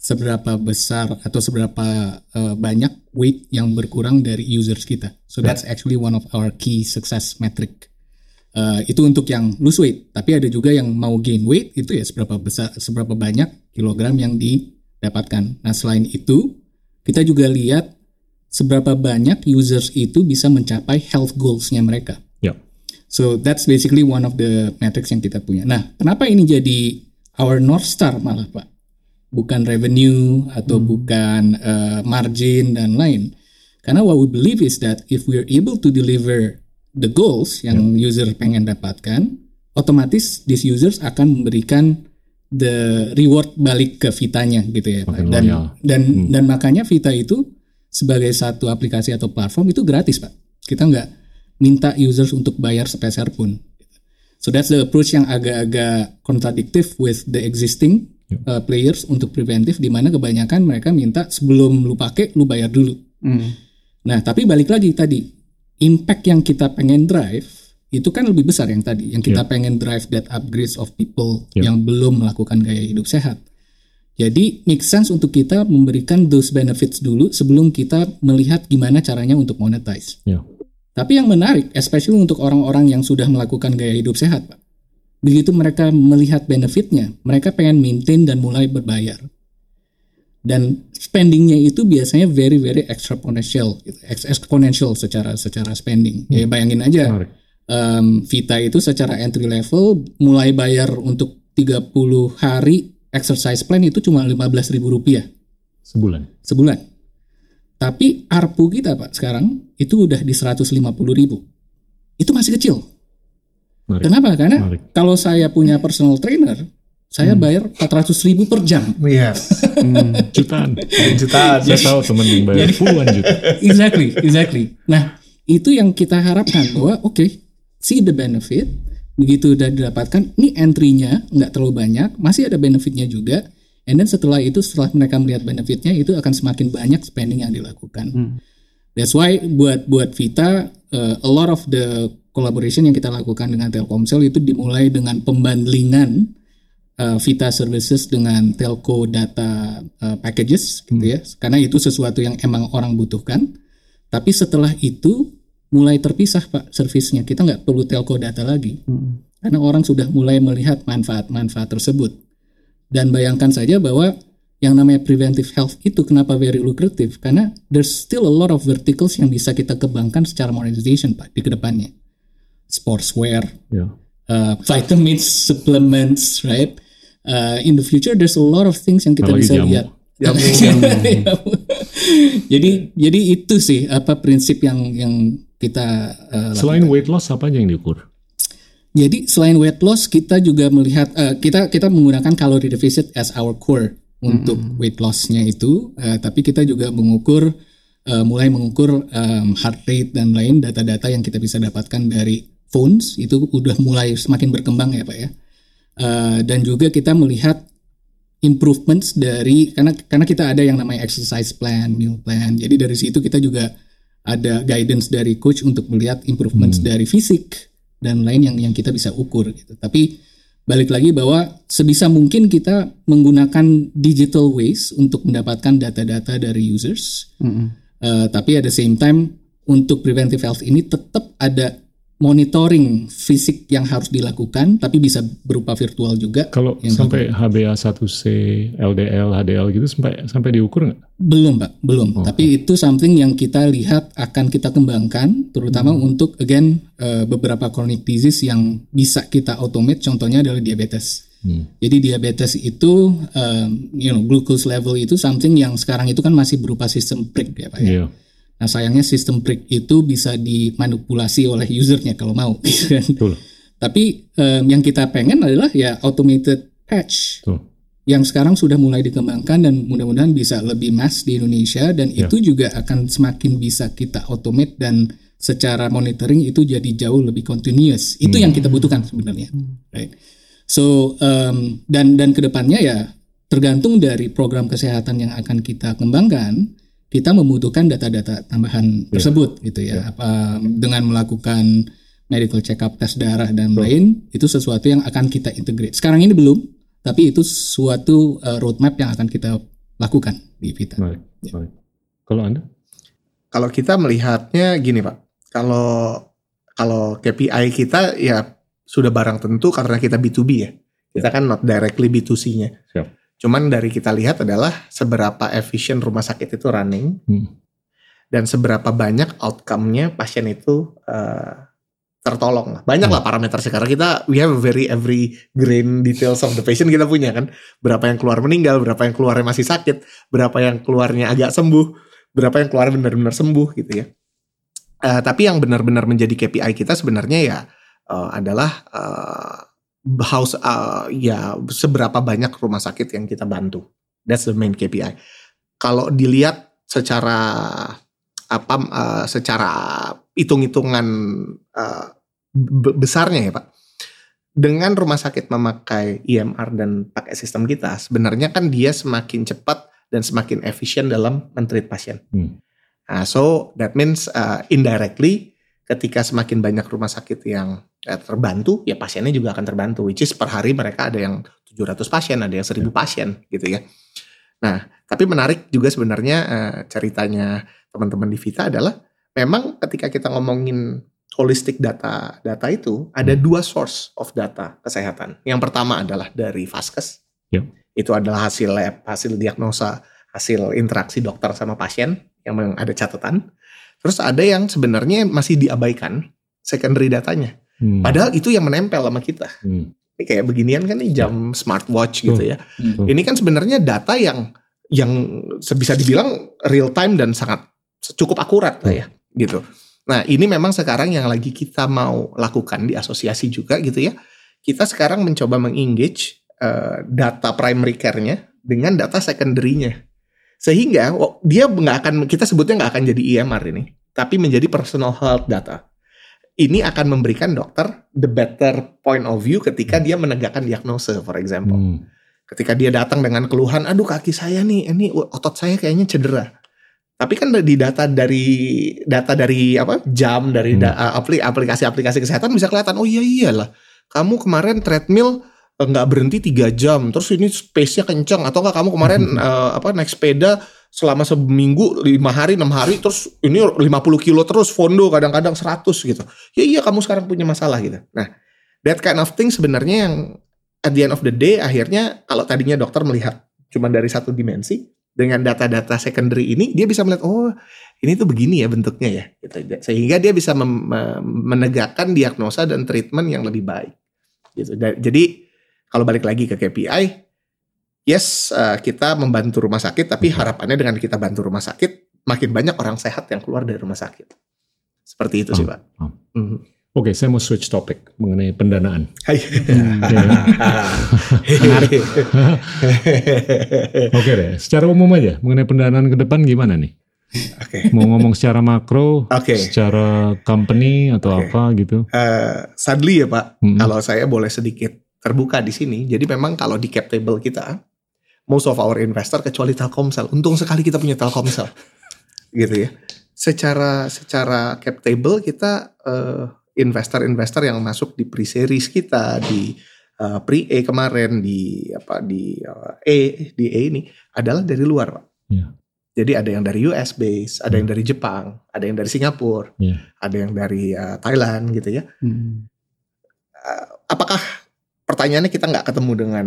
seberapa besar atau seberapa eh, banyak weight yang berkurang dari users kita. So that's actually one of our key success metric. Eh, itu untuk yang lose weight, tapi ada juga yang mau gain weight itu ya seberapa besar seberapa banyak kilogram yang didapatkan. Nah, selain itu kita juga lihat seberapa banyak users itu bisa mencapai health goals-nya mereka. Ya. So that's basically one of the metrics yang kita punya. Nah, kenapa ini jadi our north star malah Pak? Bukan revenue atau bukan eh, margin dan lain. Karena what we believe is that if we're able to deliver the goals yang user pengen dapatkan, otomatis these users akan memberikan the reward balik ke Vitanya gitu ya. Makin Dan loyal. dan dan makanya Vita itu sebagai satu aplikasi atau platform itu gratis pak. Kita nggak minta users untuk bayar sepeser pun. So that's the approach yang agak-agak kontradiktif with the existing uh, players untuk preventif, di mana kebanyakan mereka minta sebelum lu pakai lu bayar dulu. Hmm. Nah, tapi balik lagi tadi, impact yang kita pengen drive itu kan lebih besar yang tadi, yang kita pengen drive that upgrades of people Yeah. yang belum melakukan gaya hidup sehat. Jadi make sense untuk kita memberikan those benefits dulu sebelum kita melihat gimana caranya untuk monetize. Ya. Tapi yang menarik, especially untuk orang-orang yang sudah melakukan gaya hidup sehat, Pak. Begitu mereka melihat benefitnya, mereka pengen maintain dan mulai berbayar. Dan spendingnya itu biasanya very very exponential, gitu. Ex- exponential secara secara spending. Ya bayangin aja, Menarik. em, Vita itu secara entry level mulai bayar untuk 30 hari exercise plan itu cuma 15.000 rupiah Sebulan. sebulan. Tapi ARPU kita Pak sekarang itu udah di 150 ribu. Itu masih kecil. Menarik. Kenapa? Karena Menarik. kalau saya punya personal trainer, saya bayar 400 ribu per jam. Iya. Jutaan. Jutaan. Saya tahu temen yang bayar puluhan juta. exactly, exactly. Nah, itu yang kita harapkan bahwa oke, see the benefit, begitu udah didapatkan, ini entry-nya nggak terlalu banyak, masih ada benefitnya juga, and then setelah itu setelah mereka melihat benefitnya itu akan semakin banyak spending yang dilakukan. That's why buat buat Vita, uh, a lot of the collaboration yang kita lakukan dengan Telkomsel itu dimulai dengan pembandlingan uh, Vita services dengan telco data uh, packages gitu ya. Karena itu sesuatu yang emang orang butuhkan. Tapi setelah itu mulai terpisah Pak servisnya. Kita nggak perlu telco data lagi. Karena orang sudah mulai melihat manfaat-manfaat tersebut. Dan bayangkan saja bahwa yang namanya preventive health itu kenapa very lucrative? Karena there's still a lot of verticals yang bisa kita kembangkan secara monetization Pak di ke depannya. Sportswear, Ya. uh, vitamins, supplements, right? Uh, in the future, there's a lot of things yang kita Apalagi bisa jamu. lihat. Jamu. jadi, jadi itu sih apa prinsip yang yang kita uh, Selain weight loss apa aja yang diukur? jadi selain weight loss kita juga melihat eh, kita kita menggunakan calorie deficit as our core untuk weight lossnya itu, eh, tapi kita juga mengukur eh, mulai mengukur em, heart rate dan lain data-data yang kita bisa dapatkan dari phones itu udah mulai semakin berkembang ya pak ya, Eh, dan juga kita melihat improvements dari karena karena kita ada yang namanya exercise plan, meal plan, jadi dari situ kita juga ada guidance dari coach untuk melihat improvements dari fisik dan lain yang yang kita bisa ukur gitu. Tapi balik lagi bahwa sebisa mungkin kita menggunakan digital ways untuk mendapatkan data-data dari users. Eh, tapi at the same time untuk preventive health ini tetap ada monitoring fisik yang harus dilakukan, tapi bisa berupa virtual juga. Kalau Yang sampai HbA1c, LDL, HDL gitu sampai sampai diukur nggak? Belum, Pak, belum. Tapi itu something yang kita lihat akan kita kembangkan, terutama untuk again eh, beberapa chronic disease yang bisa kita automate. Contohnya adalah diabetes. Hmm. Jadi diabetes itu, um, you know, glucose level itu something yang sekarang itu kan masih berupa sistem prick ya, Pak. Ya. Nah sayangnya sistem prick itu bisa dimanipulasi oleh usernya kalau mau. gitu kan. Betul. Tapi em, yang kita pengen adalah ya automated patch Betul. yang sekarang sudah mulai dikembangkan dan mudah-mudahan bisa lebih mass di Indonesia dan Ya. itu juga akan semakin bisa kita automate dan secara monitoring itu jadi jauh lebih continuous. Itu yang kita butuhkan sebenarnya. Right. So em, dan dan ke depannya ya tergantung dari program kesehatan yang akan kita kembangkan, kita membutuhkan data-data tambahan tersebut gitu ya. Apa dengan melakukan medical check up tes darah dan lain itu sesuatu yang akan kita integrate. Sekarang ini belum, tapi itu suatu uh, roadmap yang akan kita lakukan di Vita. Menarik. Menarik. Kalau anda? Kalau kita melihatnya gini Pak, kalau kalau KPI kita ya sudah barang tentu karena kita B2B ya. Kita kan not directly B2C-nya. Siap. Cuman dari kita lihat adalah seberapa efisien rumah sakit itu running Hmm. dan seberapa banyak outcome-nya pasien itu eh, tertolong lah. Banyak lah parameter sekarang kita we have a very every grain details of the patient kita punya kan. Berapa yang keluar meninggal, berapa yang keluarnya masih sakit, berapa yang keluarnya agak sembuh, berapa yang keluar benar-benar sembuh gitu ya. Uh, tapi yang benar-benar menjadi KPI kita sebenarnya ya uh, adalah uh, house uh, ya seberapa banyak rumah sakit yang kita bantu. That's the main KPI. Kalau dilihat secara apa uh, secara hitung-hitungan uh, besarnya ya Pak. Dengan rumah sakit memakai EMR dan pakai sistem kita, sebenarnya kan dia semakin cepat dan semakin efisien dalam mentreat pasien. Hmm. Nah, so that means uh, indirectly ketika semakin banyak rumah sakit yang uh, terbantu, ya pasiennya juga akan terbantu. Which is per hari mereka ada yang 700 pasien, ada yang 1000 ya. pasien gitu ya. Nah, tapi menarik juga sebenarnya uh, ceritanya teman-teman di Vita adalah memang ketika kita ngomongin holistic data data itu ada hmm. dua source of data kesehatan. Yang pertama adalah dari Vaskes. Yep. Itu adalah hasil lab, hasil diagnosa, hasil interaksi dokter sama pasien yang ada catatan. Terus ada yang sebenarnya masih diabaikan secondary datanya. Hmm. Padahal itu yang menempel sama kita. Hmm. Ini kayak beginian kan nih jam smartwatch gitu ya. Hmm. Ini kan sebenarnya data yang yang bisa dibilang real time dan sangat cukup akurat lah ya gitu. Nah ini memang sekarang yang lagi kita mau lakukan di asosiasi juga gitu ya. Kita sekarang mencoba mengengage uh, data primary care-nya dengan data secondary-nya. Sehingga oh, dia nggak akan kita sebutnya nggak akan jadi EMR ini, tapi menjadi personal health data. Ini akan memberikan dokter the better point of view ketika dia menegakkan diagnosa, for example. Hmm. Ketika dia datang dengan keluhan, aduh kaki saya nih, ini otot saya kayaknya cedera tapi kan di data dari data dari apa jam dari hmm. da, aplikasi-aplikasi kesehatan bisa kelihatan oh iya iyalah kamu kemarin treadmill eh, nggak berhenti tiga jam terus ini space-nya kencang atau enggak kamu kemarin hmm. uh, apa naik sepeda selama seminggu lima hari enam hari terus ini 50 kilo terus fondo kadang-kadang 100 gitu ya iya kamu sekarang punya masalah gitu nah that kind of thing sebenarnya yang at the end of the day akhirnya kalau tadinya dokter melihat cuma dari satu dimensi dengan data-data secondary ini dia bisa melihat oh ini tuh begini ya bentuknya ya gitu. sehingga dia bisa menegakkan diagnosa dan treatment yang lebih baik gitu jadi kalau balik lagi ke KPI yes uh, kita membantu rumah sakit tapi harapannya dengan kita bantu rumah sakit makin banyak orang sehat yang keluar dari rumah sakit seperti itu sih pak oh, Mm -hmm. Oke, saya mau switch topik mengenai pendanaan. Ya. Oke deh, secara umum aja mengenai pendanaan ke depan gimana nih? Oke. Okay. Mau ngomong secara makro, okay. secara company atau okay. apa gitu? Uh, sadly ya Pak, -hmm. kalau saya boleh sedikit terbuka di sini. Jadi memang kalau di cap table kita, most of our investor kecuali Telkomsel, untung sekali kita punya Telkomsel, gitu ya. Secara secara cap table kita uh, investor-investor yang masuk di pre-series kita di uh, pre-A kemarin di apa di uh, E di E ini adalah dari luar, Pak. Yeah. Jadi ada yang dari US base, ada yang dari Jepang, ada yang dari Singapura, yeah. ada yang dari uh, Thailand gitu ya. Hmm. Uh, apakah pertanyaannya kita nggak ketemu dengan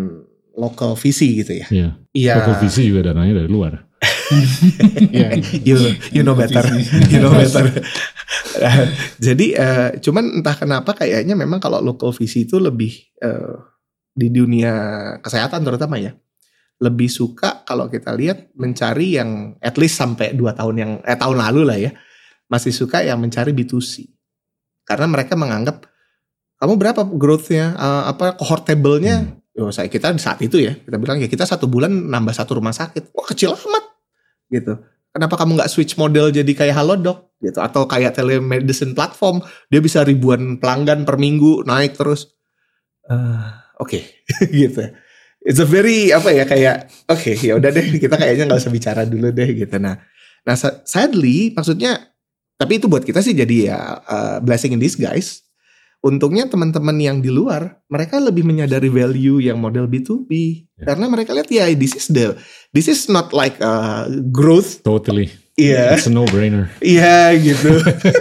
local VC gitu ya? Iya. Yeah. Local VC juga dananya dari luar. yeah, you you know better, you know better. Jadi uh, cuman entah kenapa kayaknya memang kalau local visi itu lebih uh, di dunia kesehatan terutama ya lebih suka kalau kita lihat mencari yang at least sampai dua tahun yang eh tahun lalu lah ya masih suka yang mencari B2C karena mereka menganggap kamu berapa growthnya? Uh, apa cohort table-nya hmm. Yo, saya kita saat itu ya kita bilang ya kita satu bulan nambah satu rumah sakit. Wah kecil amat. Gitu. Kenapa kamu nggak switch model jadi kayak Halodoc? Gitu. Atau kayak telemedicine platform dia bisa ribuan pelanggan per minggu naik terus. Uh, oke. Okay. gitu. It's a very apa ya kayak oke okay, ya udah deh kita kayaknya nggak usah bicara dulu deh gitu. Nah nah sadly maksudnya tapi itu buat kita sih jadi ya uh, blessing in disguise untungnya teman-teman yang di luar mereka lebih menyadari value yang model B2B yeah. karena mereka lihat ya this is the this is not like a growth totally Iya. Yeah. It's a no-brainer. Iya yeah, gitu.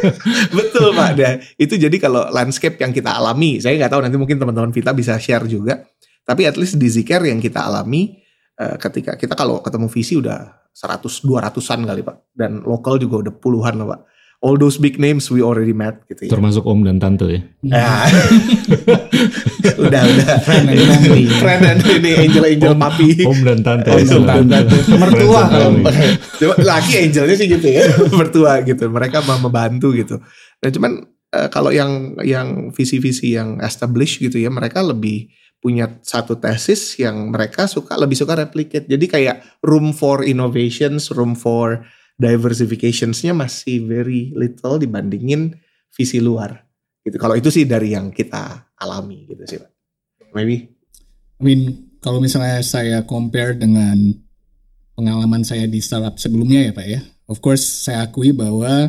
Betul Pak. Dan itu jadi kalau landscape yang kita alami, saya nggak tahu nanti mungkin teman-teman Vita bisa share juga. Tapi at least di Zikir yang kita alami uh, ketika kita kalau ketemu visi udah 100 200-an kali Pak dan lokal juga udah puluhan loh Pak all those big names we already met gitu ya. Termasuk om dan tante ya. Ya. udah udah. Friend and family. Friend and ini angel angel Om- papi. Om dan tante. Om dan tante. Mertua kalau Cuma laki angelnya sih gitu ya, mertua gitu. Mereka mau membantu gitu. Dan cuman eh, kalau yang yang visi-visi yang established gitu ya, mereka lebih punya satu tesis yang mereka suka lebih suka replicate. Jadi kayak room for innovations, room for diversificationsnya masih very little dibandingin visi luar. Gitu. Kalau itu sih dari yang kita alami gitu sih, Pak. Maybe. I mean, kalau misalnya saya compare dengan pengalaman saya di startup sebelumnya ya Pak ya, of course saya akui bahwa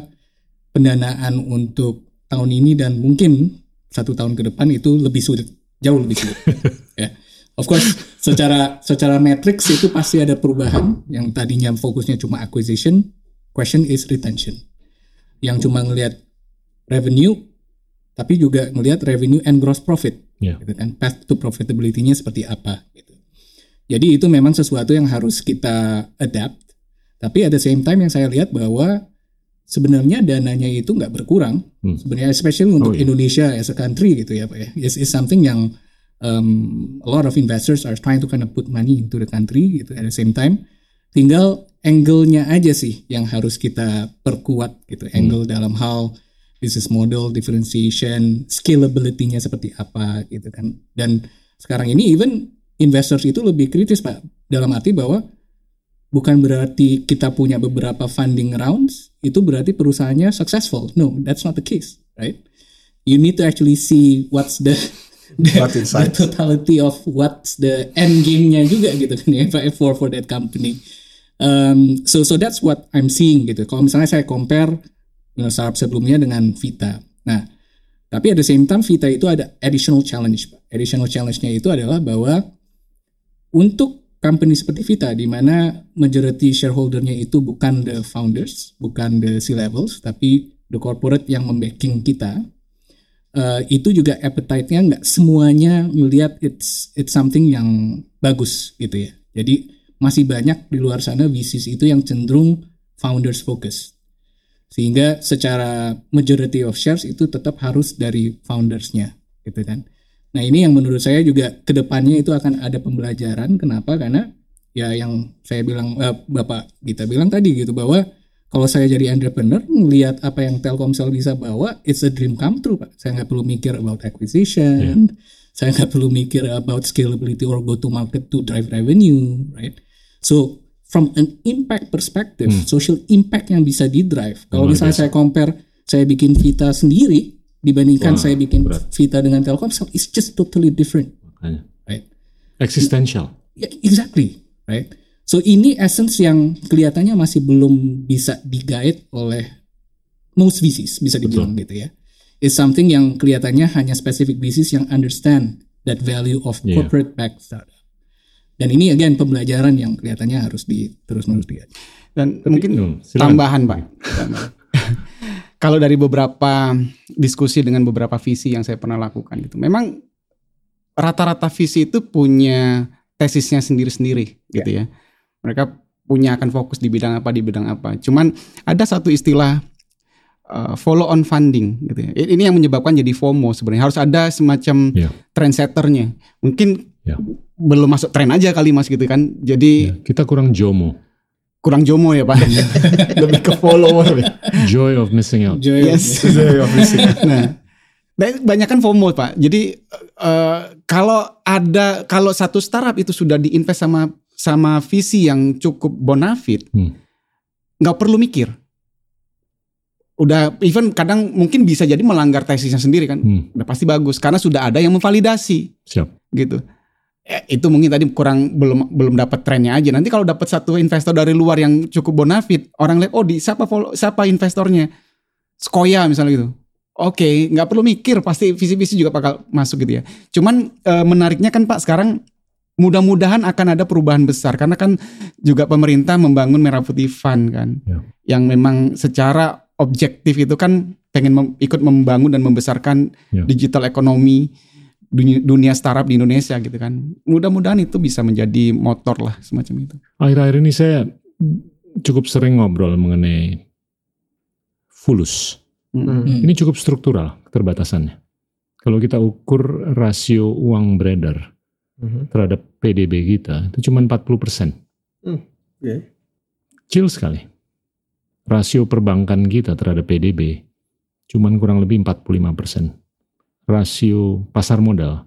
pendanaan untuk tahun ini dan mungkin satu tahun ke depan itu lebih sulit, jauh lebih sulit. ya. Of course, secara secara matrix itu pasti ada perubahan yang tadinya fokusnya cuma acquisition, question is retention. Yang cuma ngelihat revenue, tapi juga ngelihat revenue and gross profit Ya. gitu kan path to profitability-nya seperti apa gitu. Jadi itu memang sesuatu yang harus kita adapt. Tapi at the same time yang saya lihat bahwa sebenarnya dananya itu nggak berkurang. Hmm. Sebenarnya especially untuk Oh, iya. Indonesia as a country gitu ya Pak ya. Is is something yang um, a lot of investors are trying to kind of put money into the country gitu at the same time. Tinggal angle-nya aja sih yang harus kita perkuat gitu. Angle dalam hal business model, differentiation, scalability-nya seperti apa gitu kan. Dan sekarang ini even investors itu lebih kritis Pak dalam arti bahwa bukan berarti kita punya beberapa funding rounds itu berarti perusahaannya successful. No, that's not the case, right? You need to actually see what's the the, the totality of what's the end game-nya juga gitu kan ya for for that company. Um, so so that's what I'm seeing gitu. Kalau misalnya saya compare know, startup sebelumnya dengan Vita. Nah, tapi at the same time Vita itu ada additional challenge. Additional challenge-nya itu adalah bahwa untuk company seperti Vita di mana majority shareholder-nya itu bukan the founders, bukan the C-levels, tapi the corporate yang membacking kita, eh, itu juga appetite-nya nggak semuanya melihat it's it's something yang bagus gitu ya. Jadi masih banyak di luar sana VCs itu yang cenderung founders focus. Sehingga secara majority of shares itu tetap harus dari foundersnya gitu kan. Nah ini yang menurut saya juga ke depannya itu akan ada pembelajaran. Kenapa? Karena ya yang saya bilang eh, Bapak Gita bilang tadi gitu bahwa kalau saya jadi entrepreneur melihat apa yang Telkomsel bisa bawa, it's a dream come true pak. Saya nggak perlu mikir about acquisition, saya nggak perlu mikir about scalability or go to market to drive revenue, right? So from an impact perspective, social impact yang bisa di drive. Kalau misalnya biasa. saya compare, saya bikin Vita sendiri dibandingkan Wah, saya bikin berat. Vita dengan Telkomsel, it's just totally different, Makanya. right? Existential. Ya, exactly, right? So ini essence yang kelihatannya masih belum bisa digait oleh most VCs bisa dibilang gitu ya. It's something yang kelihatannya hanya specific VCs yang understand that value of Yeah. corporate backed startup. Dan ini again pembelajaran yang kelihatannya harus di terus menerus di Dan mungkin Hmm, silakan. tambahan pak. Tambahan. Kalau dari beberapa diskusi dengan beberapa visi yang saya pernah lakukan gitu, memang rata-rata visi itu punya tesisnya sendiri-sendiri gitu ya. Mereka punya akan fokus di bidang apa di bidang apa. Cuman ada satu istilah uh, follow on funding gitu ya. Ini yang menyebabkan jadi FOMO sebenarnya. Harus ada semacam Iya. trendsetternya. Mungkin Ya. Belum masuk tren aja kali Mas gitu kan. Jadi Ya, kita kurang jomo. kurang jomo ya Pak. Lebih ke follower. ya. Joy of missing out. Joy Yes. nah, dan banyak kan FOMO Pak. Jadi eh, kalau ada kalau satu startup itu sudah diinvest sama sama visi yang cukup bonafit, Hmm. nggak perlu mikir. Udah even kadang mungkin bisa jadi melanggar tesisnya sendiri kan. Hmm, Udah pasti bagus karena sudah ada yang memvalidasi siap. gitu. Eh, itu mungkin tadi kurang belum belum dapat trennya aja. Nanti kalau dapat satu investor dari luar yang cukup bonafit, orang lihat oh di siapa follow, siapa investornya? Skoya misalnya gitu. Oke, nggak perlu mikir pasti visi-visi juga bakal masuk gitu ya. Cuman eh, menariknya kan Pak sekarang mudah-mudahan akan ada perubahan besar karena kan juga pemerintah membangun Merah Putih Fund kan. Ya. Yang memang secara objektif itu kan pengen mem- ikut membangun dan membesarkan Ya. digital ekonomi dunia, dunia startup di Indonesia gitu kan. Mudah-mudahan itu bisa menjadi motor lah semacam itu. Akhir-akhir ini saya cukup sering ngobrol mengenai fulus. Hmm. Hmm. Ini cukup struktural keterbatasannya. Kalau kita ukur rasio uang beredar Mhm. terhadap PDB kita itu cuma 40%. Iya. Kecil sekali. Rasio perbankan kita terhadap PDB cuman kurang lebih 45%. Rasio pasar modal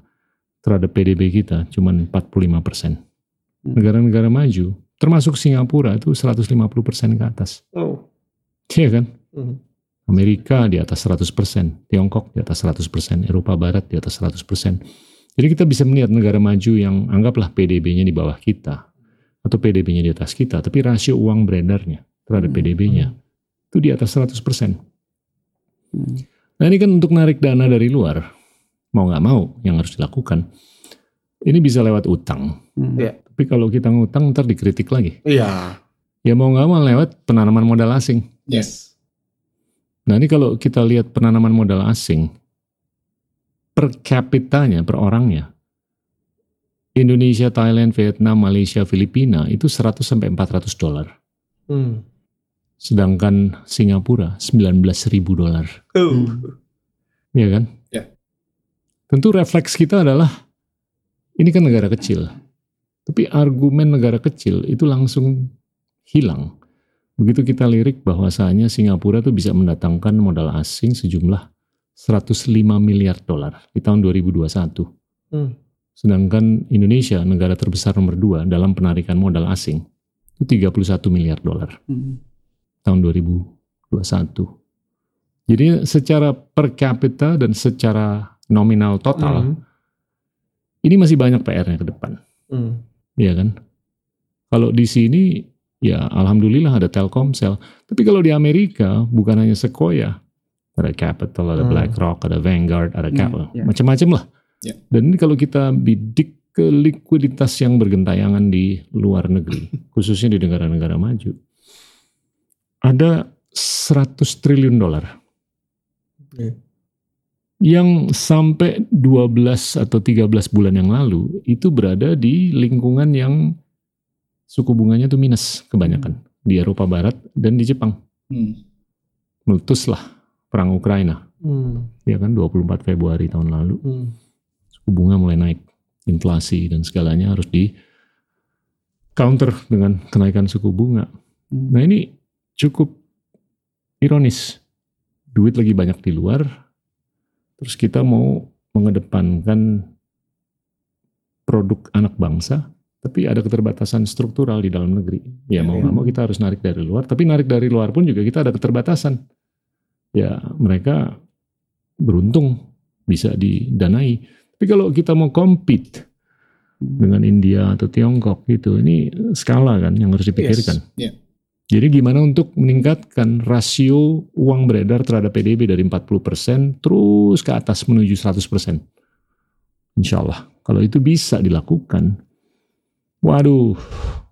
terhadap PDB kita cuman 45%. Hmm. Negara-negara maju, termasuk Singapura itu 150% ke atas. Oh. Iya kan? Mhm. Amerika di atas 100%, Tiongkok di atas 100%, Eropa Barat di atas 100%. Jadi kita bisa melihat negara maju yang anggaplah PDB-nya di bawah kita atau PDB-nya di atas kita, tapi rasio uang beredarnya terhadap Hmm. PDB-nya itu di atas 100%. Hmm. Nah ini kan untuk narik dana dari luar, mau nggak mau yang harus dilakukan. Ini bisa lewat utang, Hmm. Iya. tapi kalau kita ngutang ntar dikritik lagi. Iya. Ya mau nggak mau lewat penanaman modal asing. Yes. Nah ini kalau kita lihat penanaman modal asing, per kapitanya, per orangnya, Indonesia, Thailand, Vietnam, Malaysia, Filipina itu 100 sampai 400 dolar. Hmm. Sedangkan Singapura 19 ribu dolar. Oh. Iya kan? Ya. Tentu refleks kita adalah ini kan negara kecil. Tapi argumen negara kecil itu langsung hilang. Begitu kita lirik bahwasanya Singapura tuh bisa mendatangkan modal asing sejumlah 105 miliar dolar di tahun 2021. Hmm. Sedangkan Indonesia, negara terbesar nomor dua dalam penarikan modal asing, itu 31 miliar dolar Hmm. Tahun 2021. Jadi secara per kapita dan secara nominal total, Hmm. ini masih banyak PR-nya ke depan. Iya kan? Kalau di sini, ya alhamdulillah ada Telkomsel. Tapi kalau di Amerika, bukan hanya Sequoia. Ada Capital, ada Hmm. BlackRock, ada Vanguard, ada Hmm, Capital. ya. Macam-macam lah. Ya. Dan ini kalau kita bidik ke likuiditas yang bergentayangan di luar negeri, khususnya di negara-negara maju, ada 100 triliun dolar. Oke. Yang sampai 12 atau 13 bulan yang lalu itu berada di lingkungan yang suku bunganya tuh minus kebanyakan di Eropa Barat dan di Jepang. Hmm. Meletuslah perang Ukraina, Hmm. ya kan 24 Februari tahun lalu. Hmm. Suku bunga mulai naik, inflasi dan segalanya harus di counter dengan kenaikan suku bunga. Hmm. Nah ini cukup ironis. Duit lagi banyak di luar, terus kita mau mengedepankan produk anak bangsa, tapi ada keterbatasan struktural di dalam negeri. Ya mau nggak mau kita harus narik dari luar, tapi narik dari luar pun juga kita ada keterbatasan. Ya mereka beruntung bisa didanai. Tapi kalau kita mau compete dengan India atau Tiongkok gitu, ini skala kan yang harus dipikirkan. Yes. Yeah. Jadi gimana untuk meningkatkan rasio uang beredar terhadap PDB dari 40% terus ke atas menuju 100%. Insya Allah. Kalau itu bisa dilakukan, waduh,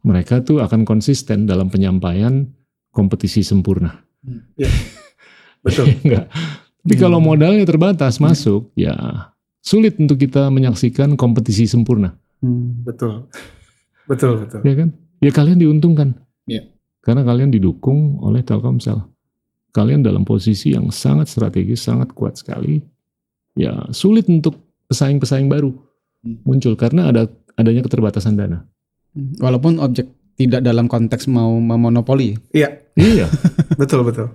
mereka tuh akan konsisten dalam penyampaian kompetisi sempurna. Betul. Enggak. Tapi kalau modalnya terbatas masuk, ya sulit untuk kita menyaksikan kompetisi sempurna. Hmm. Betul. Betul, betul. ya kan? Ya kalian diuntungkan. Karena kalian didukung oleh Telkomsel. Kalian dalam posisi yang sangat strategis, sangat kuat sekali. Ya sulit untuk pesaing-pesaing baru Hmm. muncul karena ada adanya keterbatasan dana. Walaupun objek tidak dalam konteks mau memonopoli. Iya, Iya. betul, betul.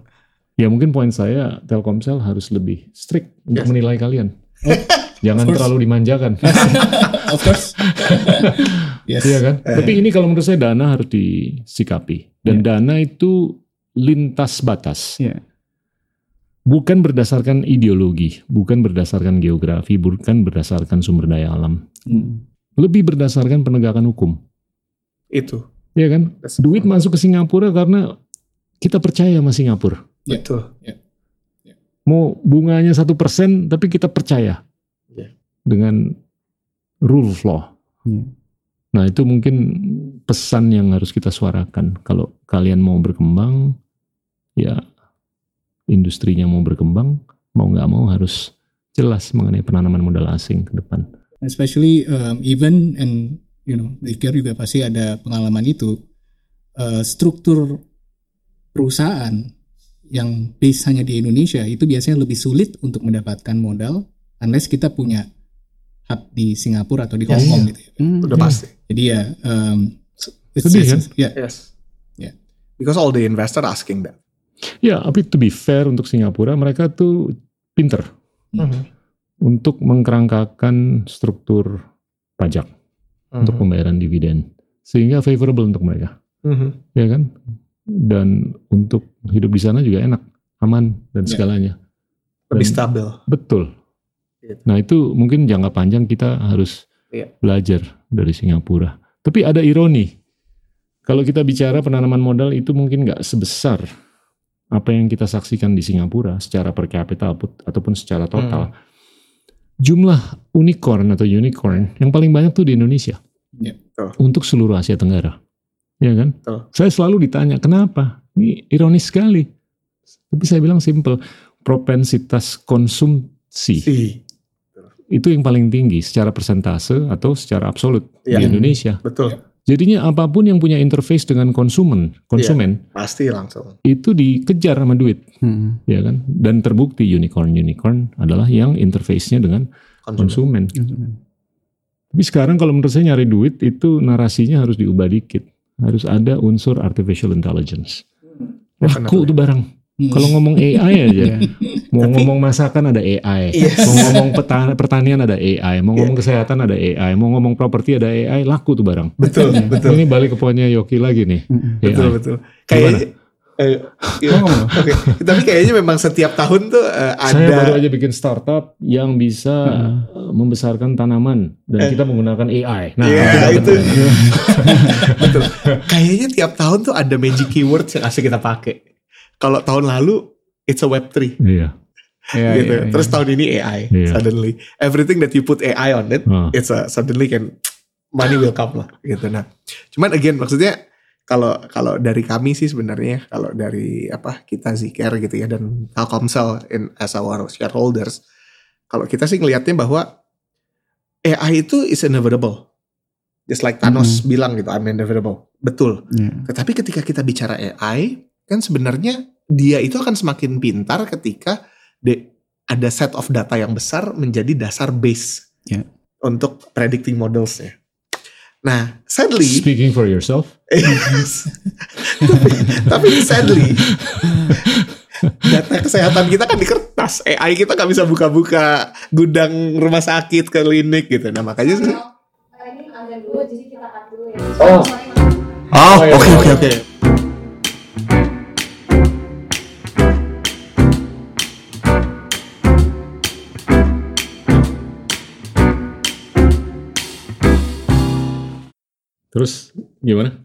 ya mungkin poin saya Telkomsel harus lebih strict untuk Yes. menilai kalian. Oh, Jangan terlalu dimanjakan. of course. Yes. Iya kan? Eh. Tapi ini kalau menurut saya dana harus disikapi. Dan dana itu lintas batas. Iya. Bukan berdasarkan ideologi, bukan berdasarkan geografi, bukan berdasarkan sumber daya alam. Hmm. Lebih berdasarkan penegakan hukum. Itu. Iya kan? Duit masuk ke Singapura karena kita percaya sama Singapura. Betul. Mau bunganya satu persen, tapi kita percaya Iya. dengan rule of law. Iya. Nah itu mungkin pesan yang harus kita suarakan. Kalau kalian mau berkembang, ya industrinya mau berkembang, mau nggak mau harus jelas mengenai penanaman modal asing ke depan. especially um, even and you know Dikir juga pasti ada pengalaman itu uh, struktur perusahaan yang base hanya di Indonesia itu biasanya lebih sulit untuk mendapatkan modal unless kita punya hub di Singapura atau di Hong Yes. Kong gitu ya. Hmm, Udah iya. pasti. Jadi ya um, it's- Sedih, it's- ya. Yes. Yeah. Because all the investor asking that. Ya, tapi to be fair untuk Singapura, mereka tuh pinter untuk mengkerangkakan struktur pajak untuk pembayaran dividen, sehingga favorable untuk mereka, Mhm. ya kan? Dan untuk hidup di sana juga enak, aman dan Ya. segalanya. Lebih Dan- stabil. Betul. Gitu. Nah itu mungkin jangka panjang kita harus Iya. belajar dari Singapura. Tapi ada ironi. Kalau kita bicara penanaman modal itu mungkin nggak sebesar apa yang kita saksikan di Singapura secara per capita put- ataupun secara total. Jumlah unicorn atau unicorn yang paling banyak tuh di Indonesia. Betul. Untuk seluruh Asia Tenggara. Ya kan? Betul. Saya selalu ditanya, kenapa? Ini ironis sekali. Tapi saya bilang simple. Propensitas konsumsi Si. Itu yang paling tinggi secara persentase atau secara absolut Iya. di Indonesia. Betul. Jadinya apa pun yang punya interface dengan konsumen, konsumen Pasti langsung. itu dikejar sama duit, Hmm. ya kan? Dan terbukti unicorn unicorn adalah yang interface-nya dengan Konsumen. konsumen. Tapi sekarang kalau menurut saya nyari duit itu narasinya harus diubah dikit, harus ada unsur artificial intelligence. Laku tuh barang. Hmm. Kalau ngomong AI aja, Iya. mau ngomong masakan ada AI, Yes. mau ngomong peta- pertanian ada AI, mau ngomong kesehatan ada AI, mau ngomong properti ada AI, laku tuh barang. Betul, betul. Ini balik ke poinnya Yoki lagi nih. Hmm. Betul, betul. Kayaknya eh, iya. Oke, tapi kayaknya memang setiap tahun tuh eh, Saya baru ada aja bikin startup yang bisa uh, membesarkan tanaman dan kita menggunakan AI. Nah, Iya, itu itu. betul. Kayaknya tiap tahun tuh ada magic keywords yang asik kita pakai. Kalau tahun lalu it's a web3 Iya. Iya, gitu. iya, iya. Terus tahun ini AI Iya. suddenly everything that you put AI on it Ah. it's a suddenly can money will come lah gitu nah. Cuman again maksudnya kalau kalau dari kami sih sebenarnya kalau dari apa kita Zcare gitu ya dan Telkomsel in as our shareholders kalau kita sih ngelihatnya bahwa AI itu is inevitable. Just like Thanos bilang gitu, I'm inevitable. Betul. Iya. Tetapi ketika kita bicara AI, kan sebenarnya dia itu akan semakin pintar ketika de- ada set of data yang besar menjadi dasar base Ya. untuk predicting modelsnya. Nah, sadly, Speaking for yourself. tapi, tapi sadly, data kesehatan kita kan di kertas. AI kita nggak bisa buka-buka gudang rumah sakit, klinik gitu. Nah makanya sih. ini agak dulu jadi kita cut dulu ya. Oh. Oh, oke oke oke. Terus gimana?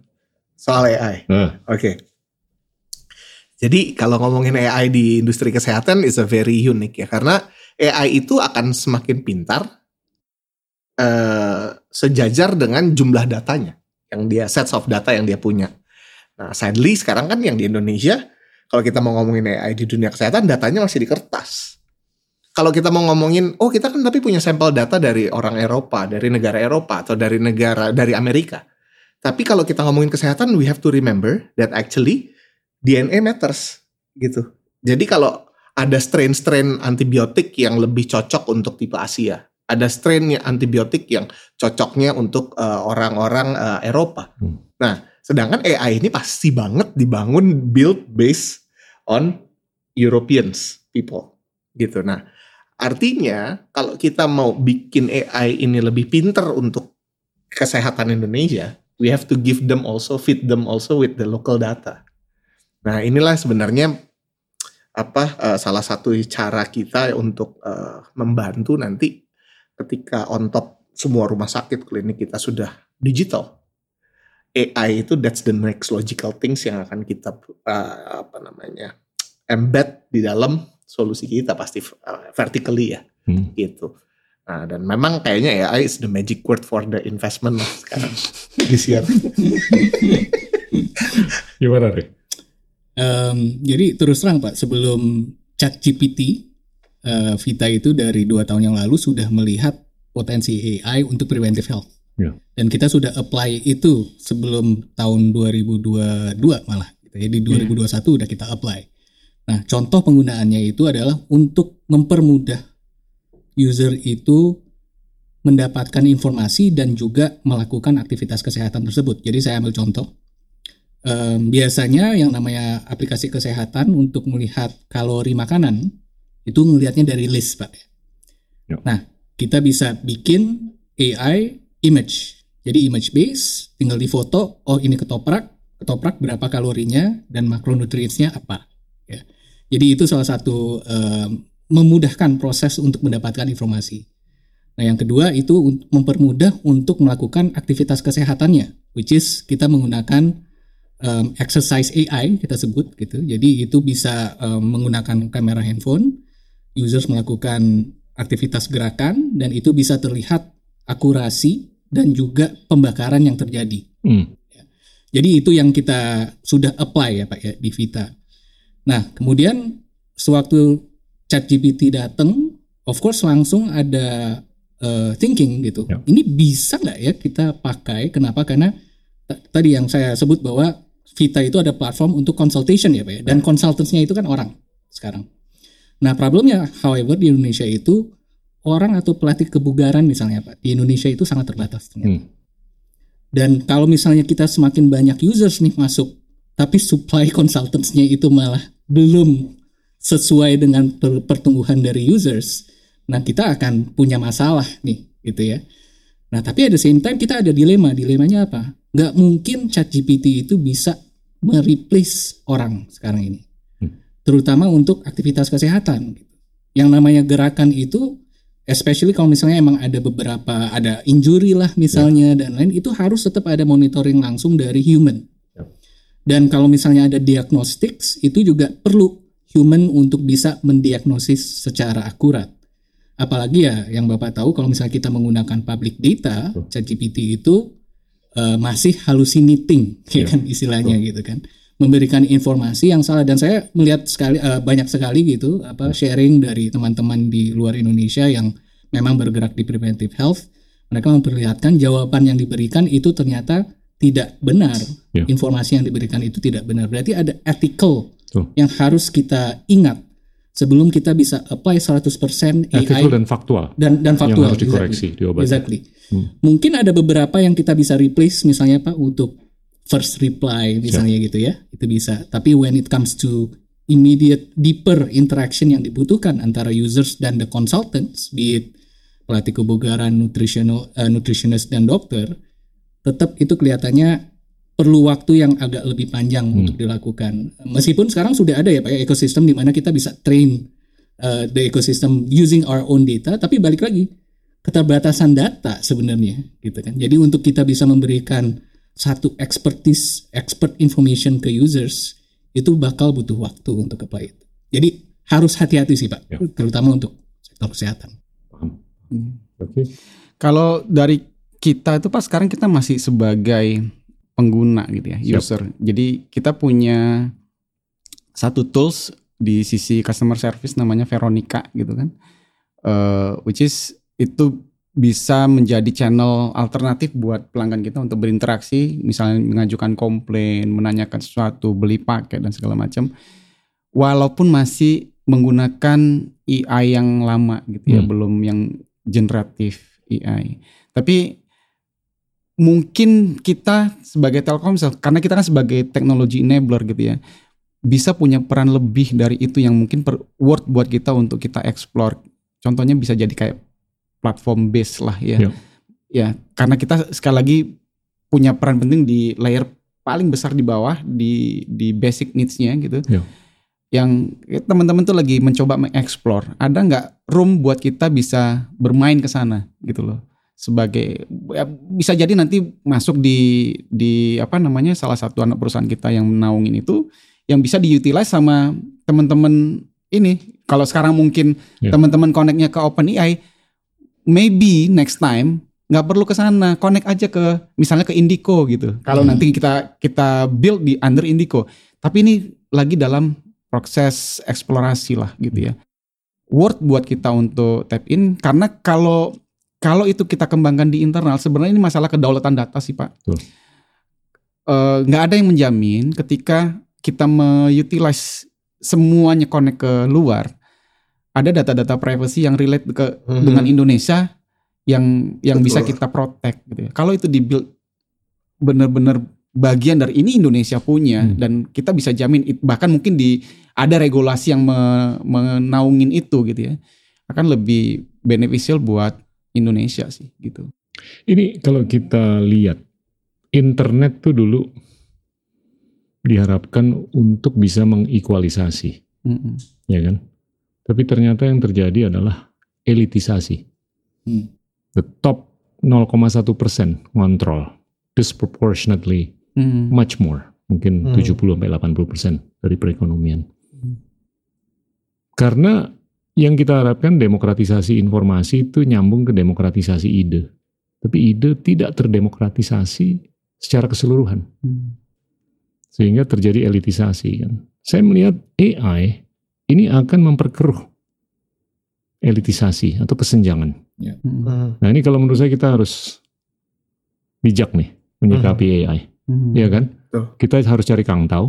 Soal AI. Nah, Oke. Jadi kalau ngomongin AI di industri kesehatan is a very unique ya karena AI itu akan semakin pintar eh, sejajar dengan jumlah datanya yang dia sets of data yang dia punya. Nah, sadly sekarang kan yang di Indonesia kalau kita mau ngomongin AI di dunia kesehatan datanya masih di kertas. Kalau kita mau ngomongin oh kita kan tapi punya sampel data dari orang Eropa, dari negara Eropa atau dari negara dari Amerika. Tapi kalau kita ngomongin kesehatan, we have to remember that actually DNA matters gitu. Jadi kalau ada strain-strain antibiotik yang lebih cocok untuk tipe Asia, ada strain antibiotik yang cocoknya untuk uh, orang-orang uh, Eropa. Hmm. Nah, sedangkan AI ini pasti banget dibangun build based on Europeans people gitu. Nah, artinya kalau kita mau bikin AI ini lebih pinter untuk kesehatan Indonesia, we have to give them also feed them also with the local data. Nah, inilah sebenarnya apa eh, salah satu cara kita untuk eh, membantu nanti ketika on top semua rumah sakit klinik kita sudah digital. AI itu that's the next logical things yang akan kita eh, apa namanya embed di dalam solusi kita pasti eh, vertically ya hmm. gitu. Nah, dan memang kayaknya AI is the magic word for the investment lah sekarang this year. gimana Rik? Em, jadi terus terang Pak, sebelum Chat GPT, eh, Vita itu dari dua tahun yang lalu sudah melihat potensi AI untuk preventive health. Ya. Dan kita sudah apply itu sebelum tahun 2022 malah. Jadi 2021 udah kita apply. Nah, contoh penggunaannya itu adalah untuk mempermudah user itu mendapatkan informasi dan juga melakukan aktivitas kesehatan tersebut. Jadi saya ambil contoh. Em, biasanya yang namanya aplikasi kesehatan untuk melihat kalori makanan itu ngelihatnya dari list, Pak. Ya. Nah, kita bisa bikin AI image. Jadi image base, tinggal difoto, oh ini ketoprak, ketoprak berapa kalorinya dan makronutrientsnya apa. Ya. Jadi itu salah satu em, memudahkan proses untuk mendapatkan informasi. Nah, yang kedua itu mempermudah untuk melakukan aktivitas kesehatannya, which is kita menggunakan um, exercise AI kita sebut gitu. Jadi itu bisa um, menggunakan kamera handphone, users melakukan aktivitas gerakan dan itu bisa terlihat akurasi dan juga pembakaran yang terjadi. Hmm. Jadi itu yang kita sudah apply ya Pak ya di Vita. Nah, kemudian sewaktu ChatGPT datang, of course langsung ada uh, thinking gitu. Ya. Ini bisa nggak ya kita pakai? Kenapa? Karena tadi yang saya sebut bahwa Vita itu ada platform untuk consultation ya Pak ya. Dan consultantsnya itu kan orang sekarang. Nah problemnya however di Indonesia itu orang atau pelatih kebugaran misalnya Pak di Indonesia itu sangat terbatas ternyata. Hmm. Dan kalau misalnya kita semakin banyak users nih masuk, tapi supply consultants-nya itu malah belum sesuai dengan per- pertumbuhan dari users, nah kita akan punya masalah nih, gitu ya. Nah tapi the same time kita ada dilema, dilemanya apa? Nggak mungkin ChatGPT itu bisa mereplace orang sekarang ini, Hmm. terutama untuk aktivitas kesehatan. gitu. Yang namanya gerakan itu especially kalau misalnya emang ada beberapa ada injury lah misalnya dan lain itu harus tetap ada monitoring langsung dari human. Yap. Dan kalau misalnya ada diagnostics itu juga perlu human untuk bisa mendiagnosis secara akurat. Apalagi ya yang Bapak tahu kalau misalnya kita menggunakan public data, Betul. ChatGPT itu eh, masih hallucinating ya Iya, kan istilahnya gitu kan. Memberikan informasi yang salah dan saya melihat sekali eh, banyak sekali gitu apa sharing dari teman-teman di luar Indonesia yang memang bergerak di preventive health, mereka memperlihatkan jawaban yang diberikan itu ternyata tidak benar. Iya. Informasi yang diberikan itu tidak benar. Berarti ada ethical Betul. yang harus kita ingat sebelum kita bisa apply 100% AI Ethical dan faktual dan dan yang faktual harus dikoreksi exactly. Exactly. Hmm. Mungkin ada beberapa yang kita bisa replace misalnya Pak untuk first reply misalnya gitu ya. Itu bisa. Tapi when it comes to immediate deeper interaction yang dibutuhkan antara users dan the consultants, be it pelatih kebugaran, nutritional eh, nutritionist dan dokter, tetap itu kelihatannya perlu waktu yang agak lebih panjang Hmm. untuk dilakukan. Meskipun sekarang sudah ada ya Pak ya ekosistem di mana kita bisa train uh, the ecosystem using our own data, tapi balik lagi keterbatasan data sebenarnya gitu kan. Jadi untuk kita bisa memberikan satu expertise, expert information ke users itu bakal butuh waktu untuk apply itu. Jadi harus hati-hati sih Pak, Ya. terutama untuk sektor kesehatan. Paham. Hmm. Oke. Kalau dari kita itu pas sekarang kita masih sebagai pengguna gitu ya, Siap. user. Jadi kita punya satu tools di sisi customer service namanya Veronica gitu kan. Eh, which is itu bisa menjadi channel alternatif buat pelanggan kita untuk berinteraksi, misalnya mengajukan komplain, menanyakan sesuatu, beli paket dan segala macam. Walaupun masih menggunakan AI yang lama gitu ya, Hmm. belum yang generatif AI. Tapi mungkin kita sebagai Telkomsel karena kita kan sebagai technology enabler gitu ya bisa punya peran lebih dari itu yang mungkin per, worth buat kita untuk kita explore. Contohnya bisa jadi kayak platform base lah ya. Ya. Ya, karena kita sekali lagi punya peran penting di layer paling besar di bawah di di basic needs-nya gitu. Ya. Yang ya, teman-teman tuh lagi mencoba mengeksplor, ada nggak room buat kita bisa bermain ke sana gitu loh. Sebagai ya, bisa jadi nanti masuk di di apa namanya salah satu anak perusahaan kita yang menaungin itu yang bisa diutilize sama teman-teman ini. Kalau sekarang mungkin Ya. teman-teman connectnya ke OpenAI, maybe next time nggak perlu ke sana, connect aja ke misalnya ke Indico gitu. Kalau Hmm. nanti kita kita build di under Indico, tapi ini lagi dalam proses eksplorasi lah gitu ya. Worth buat kita untuk tap in karena kalau kalau itu kita kembangkan di internal sebenarnya ini masalah kedaulatan data sih pak. Eh, nggak ada yang menjamin ketika kita mengutilize semuanya connect ke luar, ada data-data privacy yang relate ke Mhm. dengan Indonesia yang yang bisa Betul. kita protect gitu ya. Kalau itu dibuild benar-benar bagian dari ini Indonesia punya Hmm. dan kita bisa jamin it- bahkan mungkin di ada regulasi yang me- menaungin itu gitu ya. Akan lebih beneficial buat Indonesia sih gitu. Ini kalau kita lihat internet tuh dulu diharapkan untuk bisa mengekualisasi, Mm-mm. ya kan? Tapi ternyata yang terjadi adalah elitisasi. Hmm. The top 0,1 persen ngontrol disproportionately Mm. much more, mungkin Hmm. 70 sampai 80 persen dari perekonomian. Hmm. Karena yang kita harapkan demokratisasi informasi itu nyambung ke demokratisasi ide. Tapi ide tidak terdemokratisasi secara keseluruhan. Mm. Sehingga terjadi elitisasi kan. Saya melihat AI ini akan memperkeruh elitisasi atau kesenjangan. Mm. Hmm. Nah ini kalau menurut saya kita harus bijak nih menyikapi AI. Mm. Iya kan? Betul. Kita harus cari kang tahu,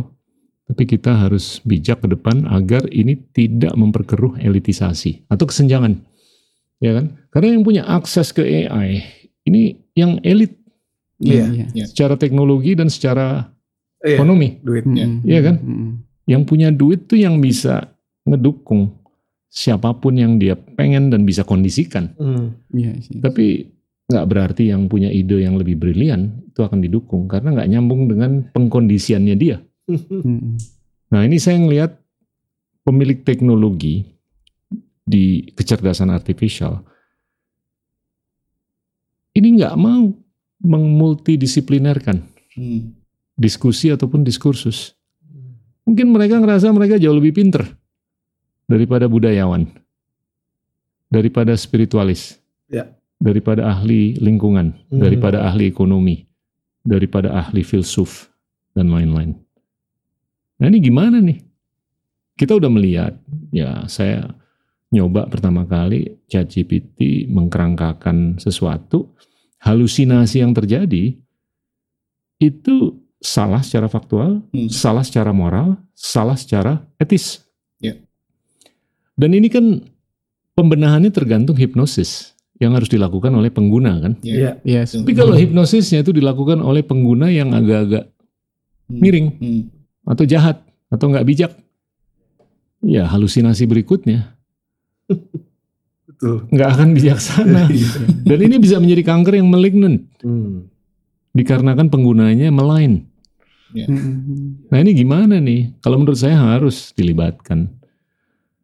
tapi kita harus bijak ke depan agar ini tidak memperkeruh elitisasi atau kesenjangan. Ya kan? Karena yang punya akses ke AI ini yang elit Iya. Iya. secara teknologi dan secara Iya, ekonomi. duitnya. Mm. Iya kan? Mm. Yang punya duit tuh yang bisa ngedukung siapa pun yang dia pengen dan bisa kondisikan. Hmm. Iya sih. Tapi nggak berarti yang punya ide yang lebih brilian itu akan didukung karena nggak nyambung dengan pengkondisiannya dia. Nah ini saya ngelihat pemilik teknologi di kecerdasan artificial ini nggak mau mengmultidisiplinerkan Hmm. diskusi ataupun diskursus. Mungkin mereka ngerasa mereka jauh lebih pinter daripada budayawan, daripada spiritualis, Ya. daripada ahli lingkungan, Hmm. daripada ahli ekonomi, daripada ahli filsuf dan lain-lain. Nah ini gimana nih? Kita udah melihat, ya saya nyoba pertama kali ChatGPT mengkerangkakan sesuatu, halusinasi yang terjadi itu salah secara faktual, Hmm. salah secara moral, salah secara etis. Ya. Dan ini kan pembenahannya tergantung hipnosis yang harus dilakukan oleh pengguna kan. Iya. Yes. Tapi kalau hipnosisnya itu dilakukan oleh pengguna yang agak-agak Hmm. miring Hmm. Atau jahat atau nggak bijak, ya halusinasi berikutnya Betul. nggak akan bijaksana. Dan ini bisa menjadi kanker yang malignan Hmm. dikarenakan penggunanya melain. Mm. Nah ini gimana nih? Kalau menurut saya harus dilibatkan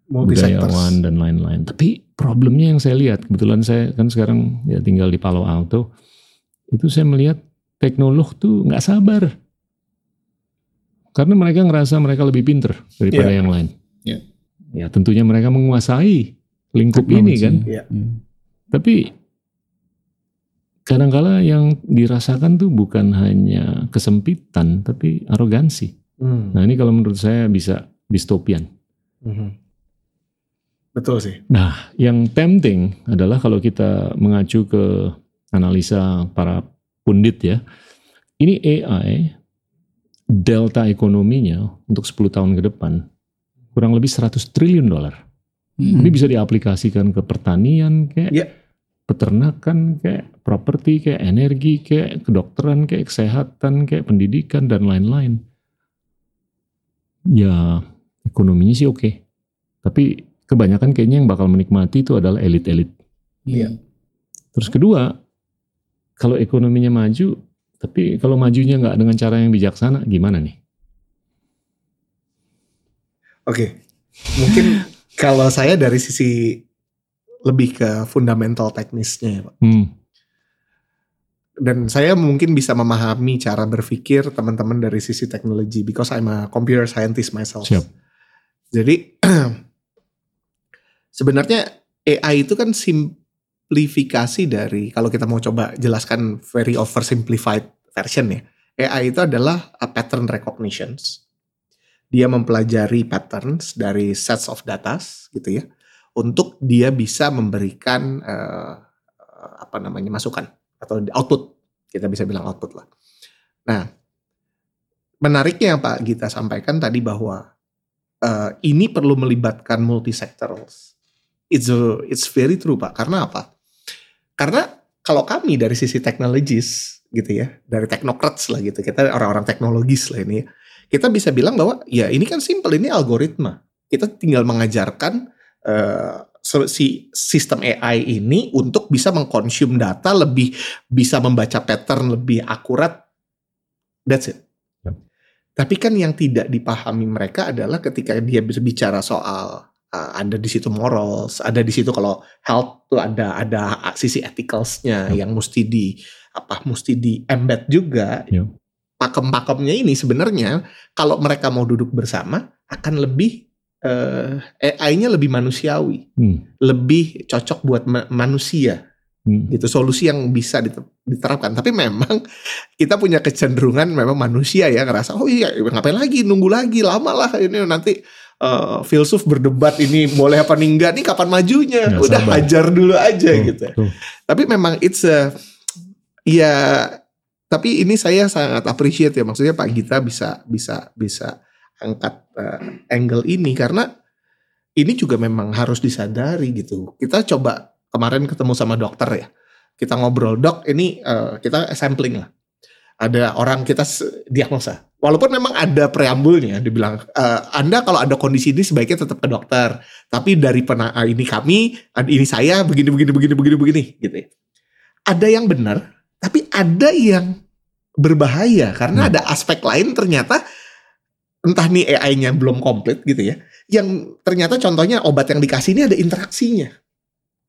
budayawan dan lain-lain. Tapi problemnya yang saya lihat, kebetulan saya kan sekarang ya tinggal di Palo Alto, itu saya melihat teknolog tuh nggak sabar. Karena mereka ngerasa mereka lebih pinter daripada Iya. yang lain. Iya. Ya tentunya mereka menguasai lingkup Teknologi. ini kan. Iya. Mm. Tapi kadangkala yang dirasakan tuh bukan hanya kesempitan, tapi arogansi. Hmm. Nah ini kalau menurut saya bisa distopian. Mhm. Betul sih. Nah, yang tempting adalah kalau kita mengacu ke analisa para pundit ya. Ini AI delta ekonominya untuk 10 tahun ke depan kurang lebih 100 triliun dolar. Hmm. Ini bisa diaplikasikan ke pertanian kayak Iya. peternakan kayak properti kayak energi kayak kedokteran kayak kesehatan kayak pendidikan dan lain-lain. Ya, ekonominya sih oke. Tapi kebanyakan kayaknya yang bakal menikmati itu adalah elit-elit. Iya. Terus kedua, kalau ekonominya maju, tapi kalau majunya nggak dengan cara yang bijaksana, gimana nih? Oke. Mungkin kalau saya dari sisi lebih ke fundamental teknisnya ya, Pak. Hmm, Dan saya mungkin bisa memahami cara berpikir teman-teman dari sisi teknologi because I'm a computer scientist myself. Siap. Jadi sebenarnya AI itu kan simplifikasi dari kalau kita mau coba jelaskan very oversimplified version ya. AI itu adalah a pattern recognitions. Dia mempelajari patterns dari sets of data gitu ya untuk dia bisa memberikan eh, apa namanya masukan atau output kita bisa bilang output lah. Nah, menariknya yang Pak Gita sampaikan tadi bahwa eh, ini perlu melibatkan multisectorals. It's a- it's very true Pak. Karena apa? Karena kalau kami dari sisi teknologis gitu ya, dari teknokrats lah gitu, kita orang-orang teknologis lah ini, ya, kita bisa bilang bahwa ya ini kan simple, ini algoritma. Kita tinggal mengajarkan eh, se- si sistem AI ini untuk bisa mengkonsum data lebih bisa membaca pattern lebih akurat. That's it. Yep. Tapi kan yang tidak dipahami mereka adalah ketika dia berbicara soal uh, ada di situ morals, ada di situ kalau health tuh ada ada sisi ethicalsnya Yep. yang mesti di apa mesti di embed juga. Yep. Pakem-pakemnya ini sebenarnya kalau mereka mau duduk bersama akan lebih eh, AI-nya lebih manusiawi, Hmm. lebih cocok buat ma- manusia Hmm. gitu solusi yang bisa diter- diterapkan tapi memang kita punya kecenderungan memang manusia ya ngerasa oh iya ngapain lagi nunggu lagi lama lah ini nanti eh, filsuf berdebat ini boleh apa nih? Enggak nih kapan majunya? Nggak udah sabar. hajar dulu aja Tuh, gitu tuh. tapi memang it's a ya tapi ini saya sangat appreciate ya. Maksudnya Pak Gita bisa bisa bisa angkat eh, angle ini karena ini juga memang harus disadari gitu. Kita coba kemarin ketemu sama dokter ya. Kita ngobrol dok ini eh, kita sampling lah ada orang kita diagnosa walaupun memang ada preambulnya dibilang eh, anda kalau ada kondisi ini sebaiknya tetap ke dokter tapi dari pena ah, ini kami ini saya begini begini begini begini begini gitu ya. ada yang benar tapi ada yang berbahaya karena Hmm. ada aspek lain ternyata entah nih AI-nya belum komplit gitu ya yang ternyata contohnya obat yang dikasih ini ada interaksinya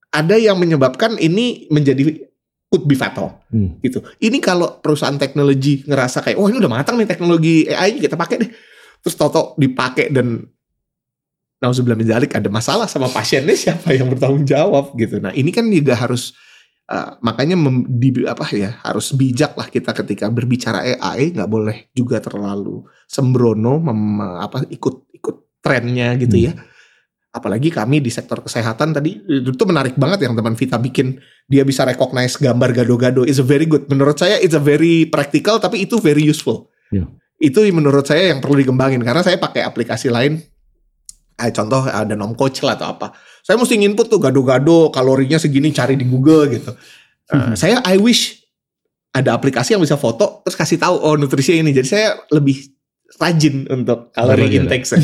ada yang menyebabkan ini menjadi could be fatal Hmm. gitu. Ini kalau perusahaan teknologi ngerasa kayak, oh ini udah matang nih teknologi AI kita pakai deh. Terus toto dipakai dan nauzubillah min dzalik ada masalah sama pasiennya siapa yang bertanggung jawab gitu. Nah ini kan juga harus uh, makanya mem- di, apa ya harus bijak lah kita ketika berbicara AI nggak boleh juga terlalu sembrono mem- apa ikut ikut trennya gitu ya. Apalagi kami di sektor kesehatan tadi itu menarik banget yang teman Vita bikin dia bisa recognize gambar gado-gado is a very good. Menurut saya it's a very practical tapi itu very useful. Iya. Itu menurut saya yang perlu dikembangin karena saya pakai aplikasi lain. Eh, contoh ada nom coach lah atau apa. Saya mesti input tuh gado-gado kalorinya segini cari di Google gitu. Eh, Saya I wish ada aplikasi yang bisa foto terus kasih tahu oh nutrisi ini. Jadi saya lebih rajin untuk kalori Olahraga. intake saya.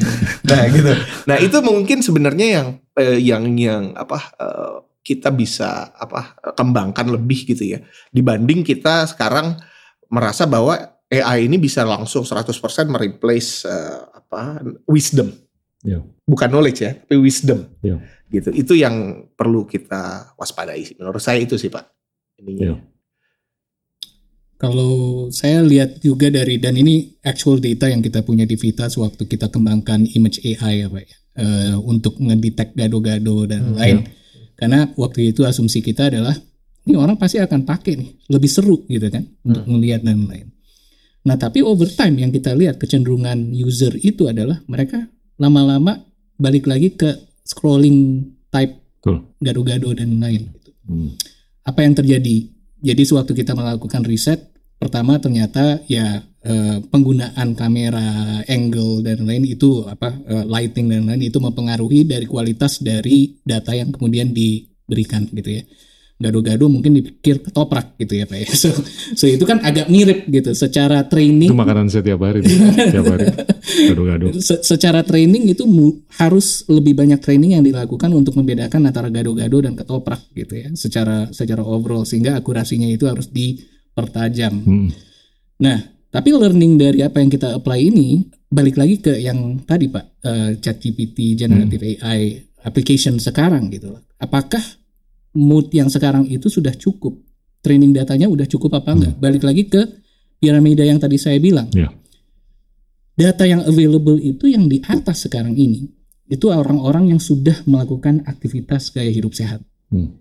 nah gitu. Nah itu mungkin sebenarnya yang eh, yang yang apa eh, kita bisa apa kembangkan lebih gitu ya dibanding kita sekarang merasa bahwa AI ini bisa langsung 100% mereplace eh, apa wisdom. Iya. Bukan knowledge ya, tapi wisdom. Iya. Gitu. Itu yang perlu kita waspadai. Menurut saya itu sih, Pak. Ininya. Iya. Kalau saya lihat juga dari dan ini actual data yang kita punya di Vita sewaktu kita kembangkan image AI ya Pak ya, eh, untuk ngedetect gado-gado dan Hmm, lain. Karena waktu itu asumsi kita adalah ini orang pasti akan pakai nih, lebih seru gitu kan untuk melihat dan lain. Nah tapi over time yang kita lihat kecenderungan user itu adalah mereka lama-lama balik lagi ke scrolling type gado-gado dan lain. Hmm. apa yang terjadi. Jadi sewaktu kita melakukan riset, pertama ternyata ya eh, penggunaan kamera, angle dan lain itu apa eh, lighting dan lain itu mempengaruhi dari kualitas dari data yang kemudian diberikan gitu ya. Gado-gado mungkin dipikir ketoprak gitu ya Pak ya. So, so itu kan agak mirip gitu secara Itu training makanan saya tiap hari. tuh. tiap hari. Gado-gado. Se- secara training itu harus lebih banyak training yang dilakukan untuk membedakan antara gado-gado dan ketoprak gitu ya secara secara overall sehingga akurasinya itu harus dipertajam. Hmm. Nah, tapi learning dari apa yang kita apply ini balik lagi ke yang tadi Pak eh, ChatGPT generative AI application sekarang gitu. Apakah mood yang sekarang itu sudah cukup? Training datanya udah cukup apa enggak? Balik lagi ke piramida yang tadi saya bilang Ya. data yang available itu yang di atas sekarang ini itu orang-orang yang sudah melakukan aktivitas gaya hidup sehat. Hmm.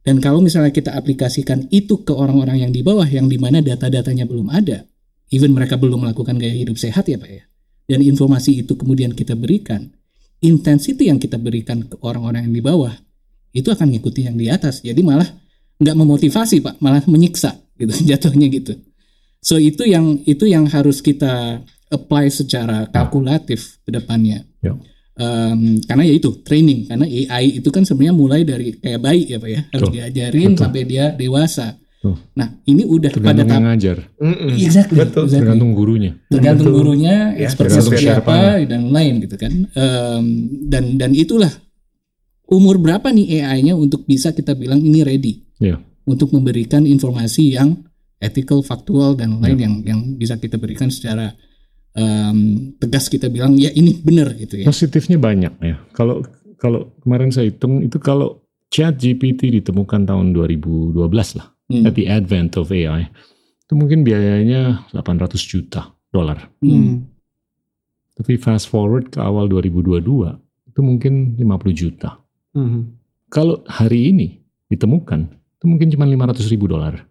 Dan kalau misalnya kita aplikasikan itu ke orang-orang yang di bawah yang di mana data-datanya belum ada, even mereka belum melakukan gaya hidup sehat ya pak ya, dan informasi itu kemudian kita berikan, intensity yang kita berikan ke orang-orang yang di bawah itu akan ngikuti yang di atas. Jadi malah nggak memotivasi pak, malah menyiksa gitu jatuhnya gitu. So itu yang itu yang harus kita apply secara kalkulatif ke depannya. Ya. Em, karena ya itu training karena AI itu kan sebenarnya mulai dari kayak bayi ya pak ya harus Betul. diajarin Betul. sampai dia dewasa. Betul. Nah ini udah pada Tergantung yang tahap ngajar, Mm-mm. exactly, Betul. exactly. tergantung gurunya. tergantung gurunya, Ya, expertise seperti apa siapanya. dan lain gitu kan. Em, dan dan itulah umur berapa nih AI-nya untuk bisa kita bilang ini ready Ya. untuk memberikan informasi yang ethical, faktual dan lain Ya. yang yang bisa kita berikan secara em, tegas kita bilang ya ini benar gitu ya. Positifnya banyak ya. Kalau kalau kemarin saya hitung itu kalau Chat GPT ditemukan tahun 2012 lah, Hmm. at the advent of AI, itu mungkin biayanya 800 juta dolar. Hmm. Tapi fast forward ke awal 2022, itu mungkin 50 juta. Hmm. Kalau hari ini ditemukan, itu mungkin cuma 500 ribu dolar.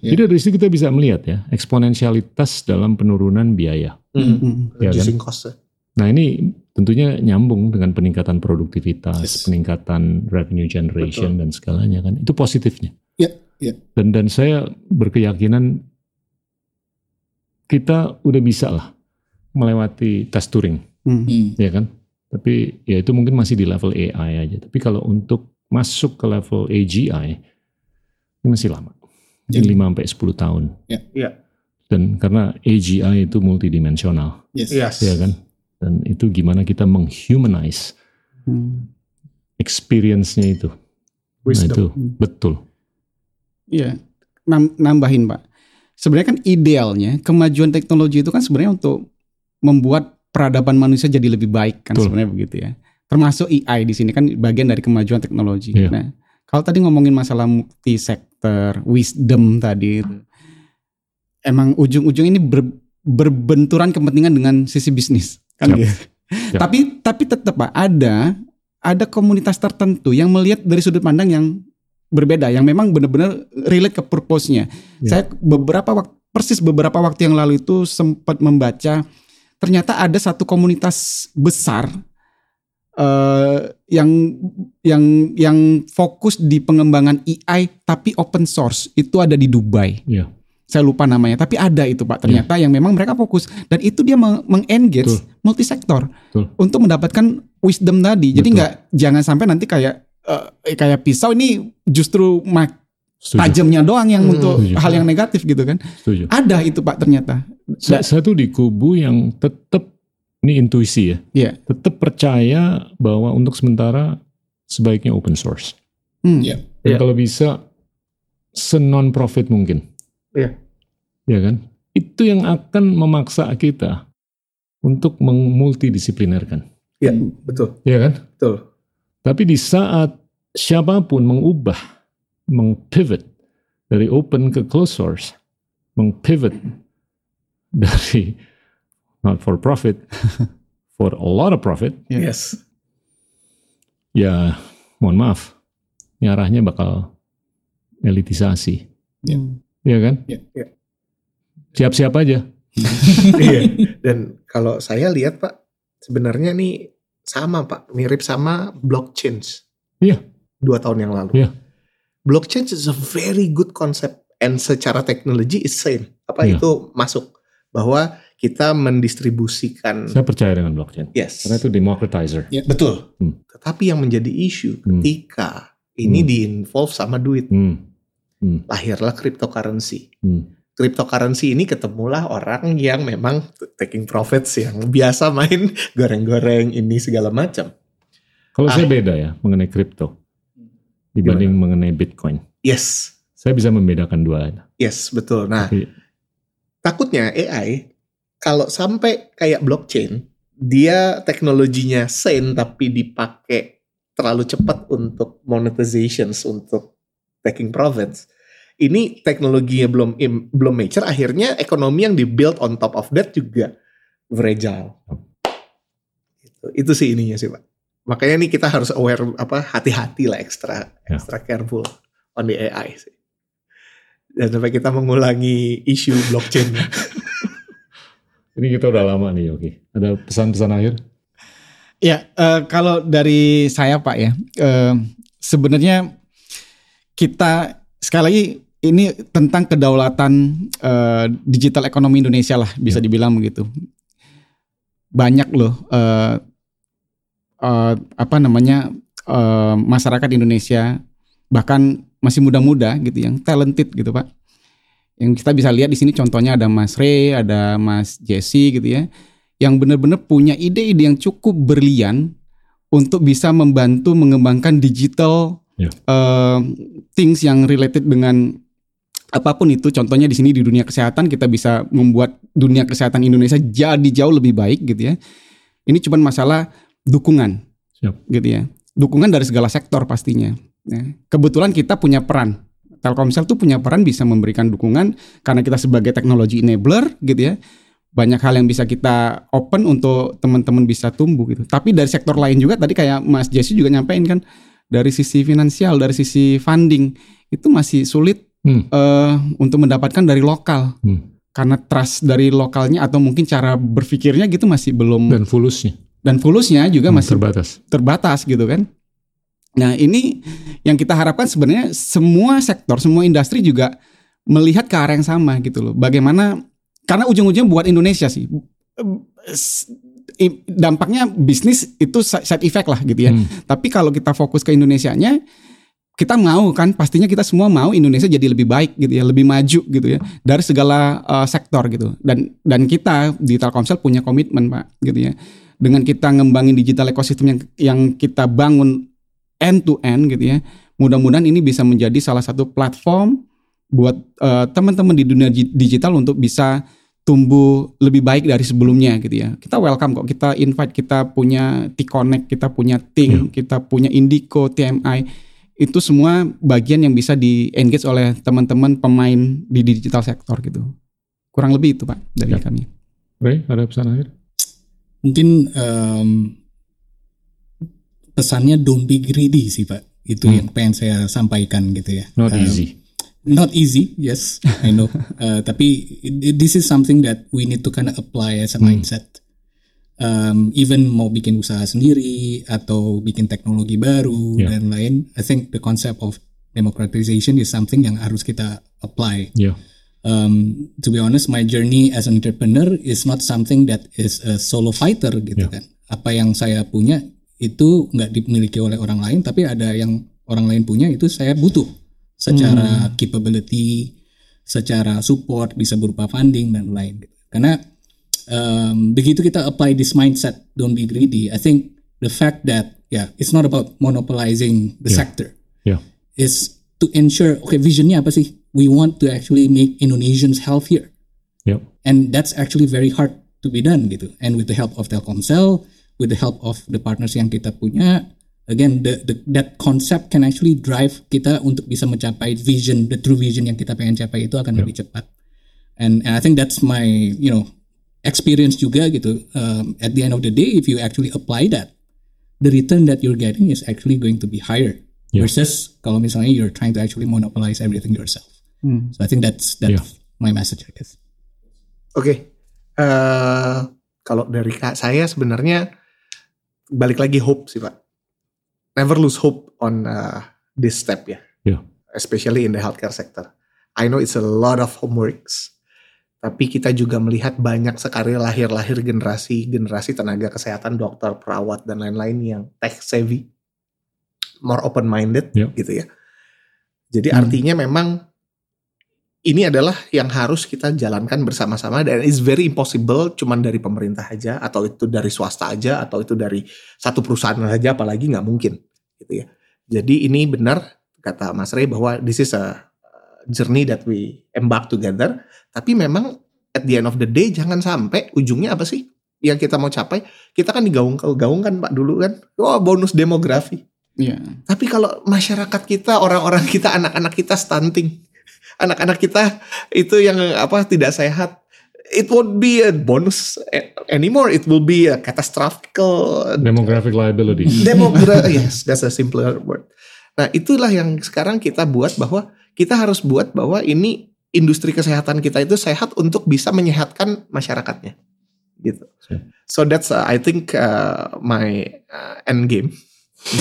Ya. Jadi dari situ kita bisa melihat ya, eksponensialitas dalam penurunan biaya. Mm. Hmm. Ya kan? Cost. ya. Nah ini tentunya nyambung dengan peningkatan produktivitas, Yes. peningkatan revenue generation dan segalanya kan. Itu positifnya. Ya, ya. Dan dan saya berkeyakinan kita udah bisa lah melewati tes Turing, Hmm. Hmm. ya kan? Tapi ya itu mungkin masih di level AI aja. Tapi kalau untuk masuk ke level AGI ini masih lama. Mungkin Ya. 5 sampai 10 tahun. Iya. Dan karena AGI itu multidimensional, Yes. Yes. ya kan? Dan itu gimana kita menghumanize Hmm. experience-nya itu. Nah, itu betul. Iya, Nam- nambahin Pak. Sebenarnya kan idealnya kemajuan teknologi itu kan sebenarnya untuk membuat peradaban manusia jadi lebih baik kan Betul. sebenarnya begitu ya. Termasuk AI di sini kan bagian dari kemajuan teknologi. Iya. Nah, kalau tadi ngomongin masalah multi sektor, wisdom tadi itu. Emang ujung-ujung ini ber- berbenturan kepentingan dengan sisi bisnis kan Yap. gitu. Yap. Tapi tapi tetap Pak ada ada komunitas tertentu yang melihat dari sudut pandang yang berbeda yang memang benar-benar relate ke purpose-nya. Ya. Saya beberapa waktu persis beberapa waktu yang lalu itu sempat membaca ternyata ada satu komunitas besar eh, yang yang yang fokus di pengembangan AI tapi open source itu ada di Dubai. Iya. Saya lupa namanya, tapi ada itu Pak. Ternyata yang memang mereka fokus dan itu dia meng- mengengage multisektor untuk mendapatkan wisdom tadi. Jadi nggak jangan sampai nanti kayak eh, kayak pisau ini justru mak Setuju. tajamnya doang yang Hmm. untuk Setuju. hal yang negatif gitu kan. Setuju. Ada itu Pak ternyata. Saya, saya tuh di kubu yang tetap ini intuisi ya. Iya. Tetap percaya bahwa untuk sementara sebaiknya open source. Hmm. Iya. Dan Iya. kalau bisa senon profit mungkin. Iya. Ya kan? Itu yang akan memaksa kita untuk memultidisiplinerkan. Iya, betul. Ya kan? Betul. Tapi di saat siapa pun mengubah, mengpivot dari open ke closed source, mengpivot dari not for profit, for a lot of profit, Iya. Yes. ya mohon maaf, ini arahnya bakal elitisasi. Hmm. Ya kan? Ya. Ya. Siap-siap aja. Iya. Dan kalau saya lihat Pak, sebenarnya nih sama Pak, mirip sama blockchain. Iya. Dua tahun yang lalu. Iya. Blockchain is a very good concept and secara teknologi is same. Apa Iya. itu masuk bahwa kita mendistribusikan Saya percaya dengan blockchain. yes. Karena itu democratizer. Betul. Hmm. Tetapi yang menjadi isu Hmm. ketika ini Hmm. di-involve sama duit, Hmm. lahirlah cryptocurrency. Hmm. Cryptocurrency ini ketemulah orang yang memang taking profits yang biasa main goreng-goreng ini segala macam. Kalau Ah. saya beda ya mengenai kripto dibanding mengenai Bitcoin. Yes, Saya bisa membedakan dua. yes betul. Nah, Tapi takutnya AI kalau sampai kayak blockchain, dia teknologinya sane tapi dipakai terlalu cepat untuk monetizations untuk taking profits. Ini teknologinya belum belum mature, akhirnya ekonomi yang dibuild on top of that juga fragile. Itu, itu sih ininya sih pak. Makanya nih kita harus aware apa hati-hati lah ekstra Ya. extra careful on the AI sih. Dan sampai kita mengulangi isu blockchain. ini kita udah lama nih Yogi. Ada pesan-pesan akhir? Ya, eh, kalau dari saya Pak ya, eh, sebenarnya kita sekali lagi ini tentang kedaulatan eh, digital ekonomi Indonesia lah bisa dibilang begitu. banyak loh eh, eh, apa namanya eh, masyarakat Indonesia bahkan masih muda-muda gitu yang talented gitu pak. Yang kita bisa lihat di sini contohnya ada Mas Ray ada Mas Jesse gitu ya yang benar-benar punya ide-ide yang cukup berlian untuk bisa membantu mengembangkan digital Ya. eh, things yang related dengan apa pun itu. Contohnya di sini di dunia kesehatan kita bisa membuat dunia kesehatan Indonesia jadi jauh lebih baik gitu ya. Ini cuma masalah dukungan Siap. gitu ya dukungan dari segala sektor pastinya Ya. kebetulan kita punya peran Telkomsel tuh punya peran bisa memberikan dukungan karena kita sebagai teknologi enabler gitu ya banyak hal yang bisa kita open untuk teman-teman bisa tumbuh gitu tapi dari sektor lain juga tadi kayak Mas Jesse juga nyampein kan dari sisi finansial dari sisi funding itu masih sulit Hmm. eh, untuk mendapatkan dari lokal Hmm. karena trust dari lokalnya atau mungkin cara berpikirnya gitu masih belum Dan fulusnya dan fulusnya juga Hmm, masih terbatas. terbatas gitu kan. Nah ini yang kita harapkan sebenarnya semua sektor, semua industri juga melihat ke arah yang sama gitu loh. Bagaimana karena ujung-ujungnya buat Indonesia sih. Dampaknya bisnis itu si- side effect lah gitu ya. Hmm. Tapi kalau kita fokus ke Indonesianya, kita mau kan pastinya kita semua mau Indonesia jadi lebih baik gitu ya, lebih maju gitu ya dari segala uh, sektor gitu. Dan dan kita di Telkomsel punya komitmen Pak gitu ya. Dengan kita ngembangin digital ekosistem yang yang kita bangun end to end gitu ya. Mudah-mudahan ini bisa menjadi salah satu platform buat uh, teman-teman di dunia di- digital untuk bisa tumbuh lebih baik dari sebelumnya gitu ya. Kita welcome kok. Kita invite kita punya T-Connect, kita punya Ting, kita punya Indico, TMI. Itu semua bagian yang bisa di engage oleh teman-teman pemain di digital sektor gitu. Kurang lebih itu Pak dari Ya. kami. Ray, ada pesan akhir? Mungkin em, pesannya don't be greedy sih Pak. Itu Hmm. yang pengen saya sampaikan gitu ya. Not Em, easy. Not easy, yes, I know. Uh, tapi this is something that we need to kind of apply as a Hmm. mindset. Um, even mau bikin usaha sendiri atau bikin teknologi baru Yeah. dan lain, I think the concept of democratization is something yang harus kita apply. Ya. Um, to be honest, my journey as an entrepreneur is not something that is a solo fighter gitu Yeah. kan. Apa yang saya punya itu nggak dimiliki oleh orang lain, tapi ada yang orang lain punya itu saya butuh secara capability, secara support bisa berupa funding dan lain. gitu. Karena um, begitu kita apply this mindset, don't be greedy. I think the fact that yeah, it's not about monopolizing the Yeah. sector Ya. is to ensure okay visionnya apa sih we want to actually make Indonesians healthier Yep. and that's actually very hard to be done gitu and with the help of Telkomsel with the help of the partners yang kita punya again the, the that concept can actually drive kita untuk bisa mencapai vision the true vision yang kita pengen capai itu akan lebih cepat and, and I think that's my you know experience juga gitu um, at the end of the day if you actually apply that the return that you're getting is actually going to be higher Yeah. versus kalau misalnya you're trying to actually monopolize everything yourself. Hmm. So I think that's that's Yeah. my message I guess. Oke, eh kalau dari kak saya sebenarnya balik lagi hope sih pak. Never lose hope on uh, this step ya. Ya. Especially in the healthcare sector. I know it's a lot of homeworks, tapi kita juga melihat banyak sekali lahir-lahir generasi generasi tenaga kesehatan, dokter, perawat dan lain-lain yang tech savvy, more open minded Ya. gitu ya. Jadi Hmm. artinya memang ini adalah yang harus kita jalankan bersama-sama dan it's very impossible cuman dari pemerintah aja atau itu dari swasta aja atau itu dari satu perusahaan aja apalagi nggak mungkin gitu ya. Jadi ini benar kata Mas Ray bahwa this is a uh, journey that we embark together. Tapi memang at the end of the day jangan sampai ujungnya apa sih yang kita mau capai? Kita kan digaung-gaungkan Pak dulu kan. Wah bonus demografi. Iya. tapi kalau masyarakat kita, orang-orang kita, anak-anak kita stunting, anak-anak kita itu yang apa tidak sehat, it won't be a bonus anymore. It will be a catastrophic Demographic liability. demogra yes, that's a simpler word. Nah, itulah yang sekarang kita buat bahwa kita harus buat bahwa ini industri kesehatan kita itu sehat untuk bisa menyehatkan masyarakatnya. Gitu. So that's uh, I think uh, my uh, end game.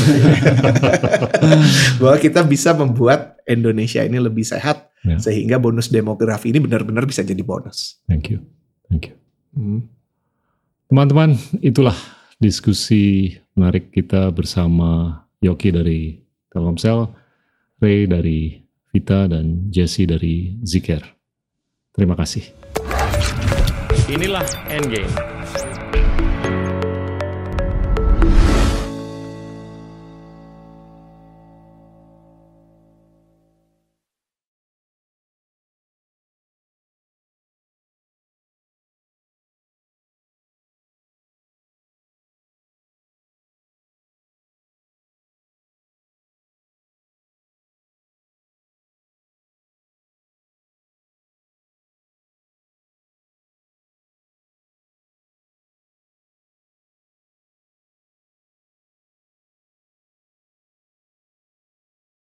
bahwa kita bisa membuat Indonesia ini lebih sehat Ya. sehingga bonus demografi ini benar-benar bisa jadi bonus. Thank you. Thank you. Hmm. Teman-teman, itulah diskusi menarik kita bersama Yoki dari Telkomsel, Ray dari Vita, dan Jesse dari Ziker. Terima kasih. Inilah Endgame.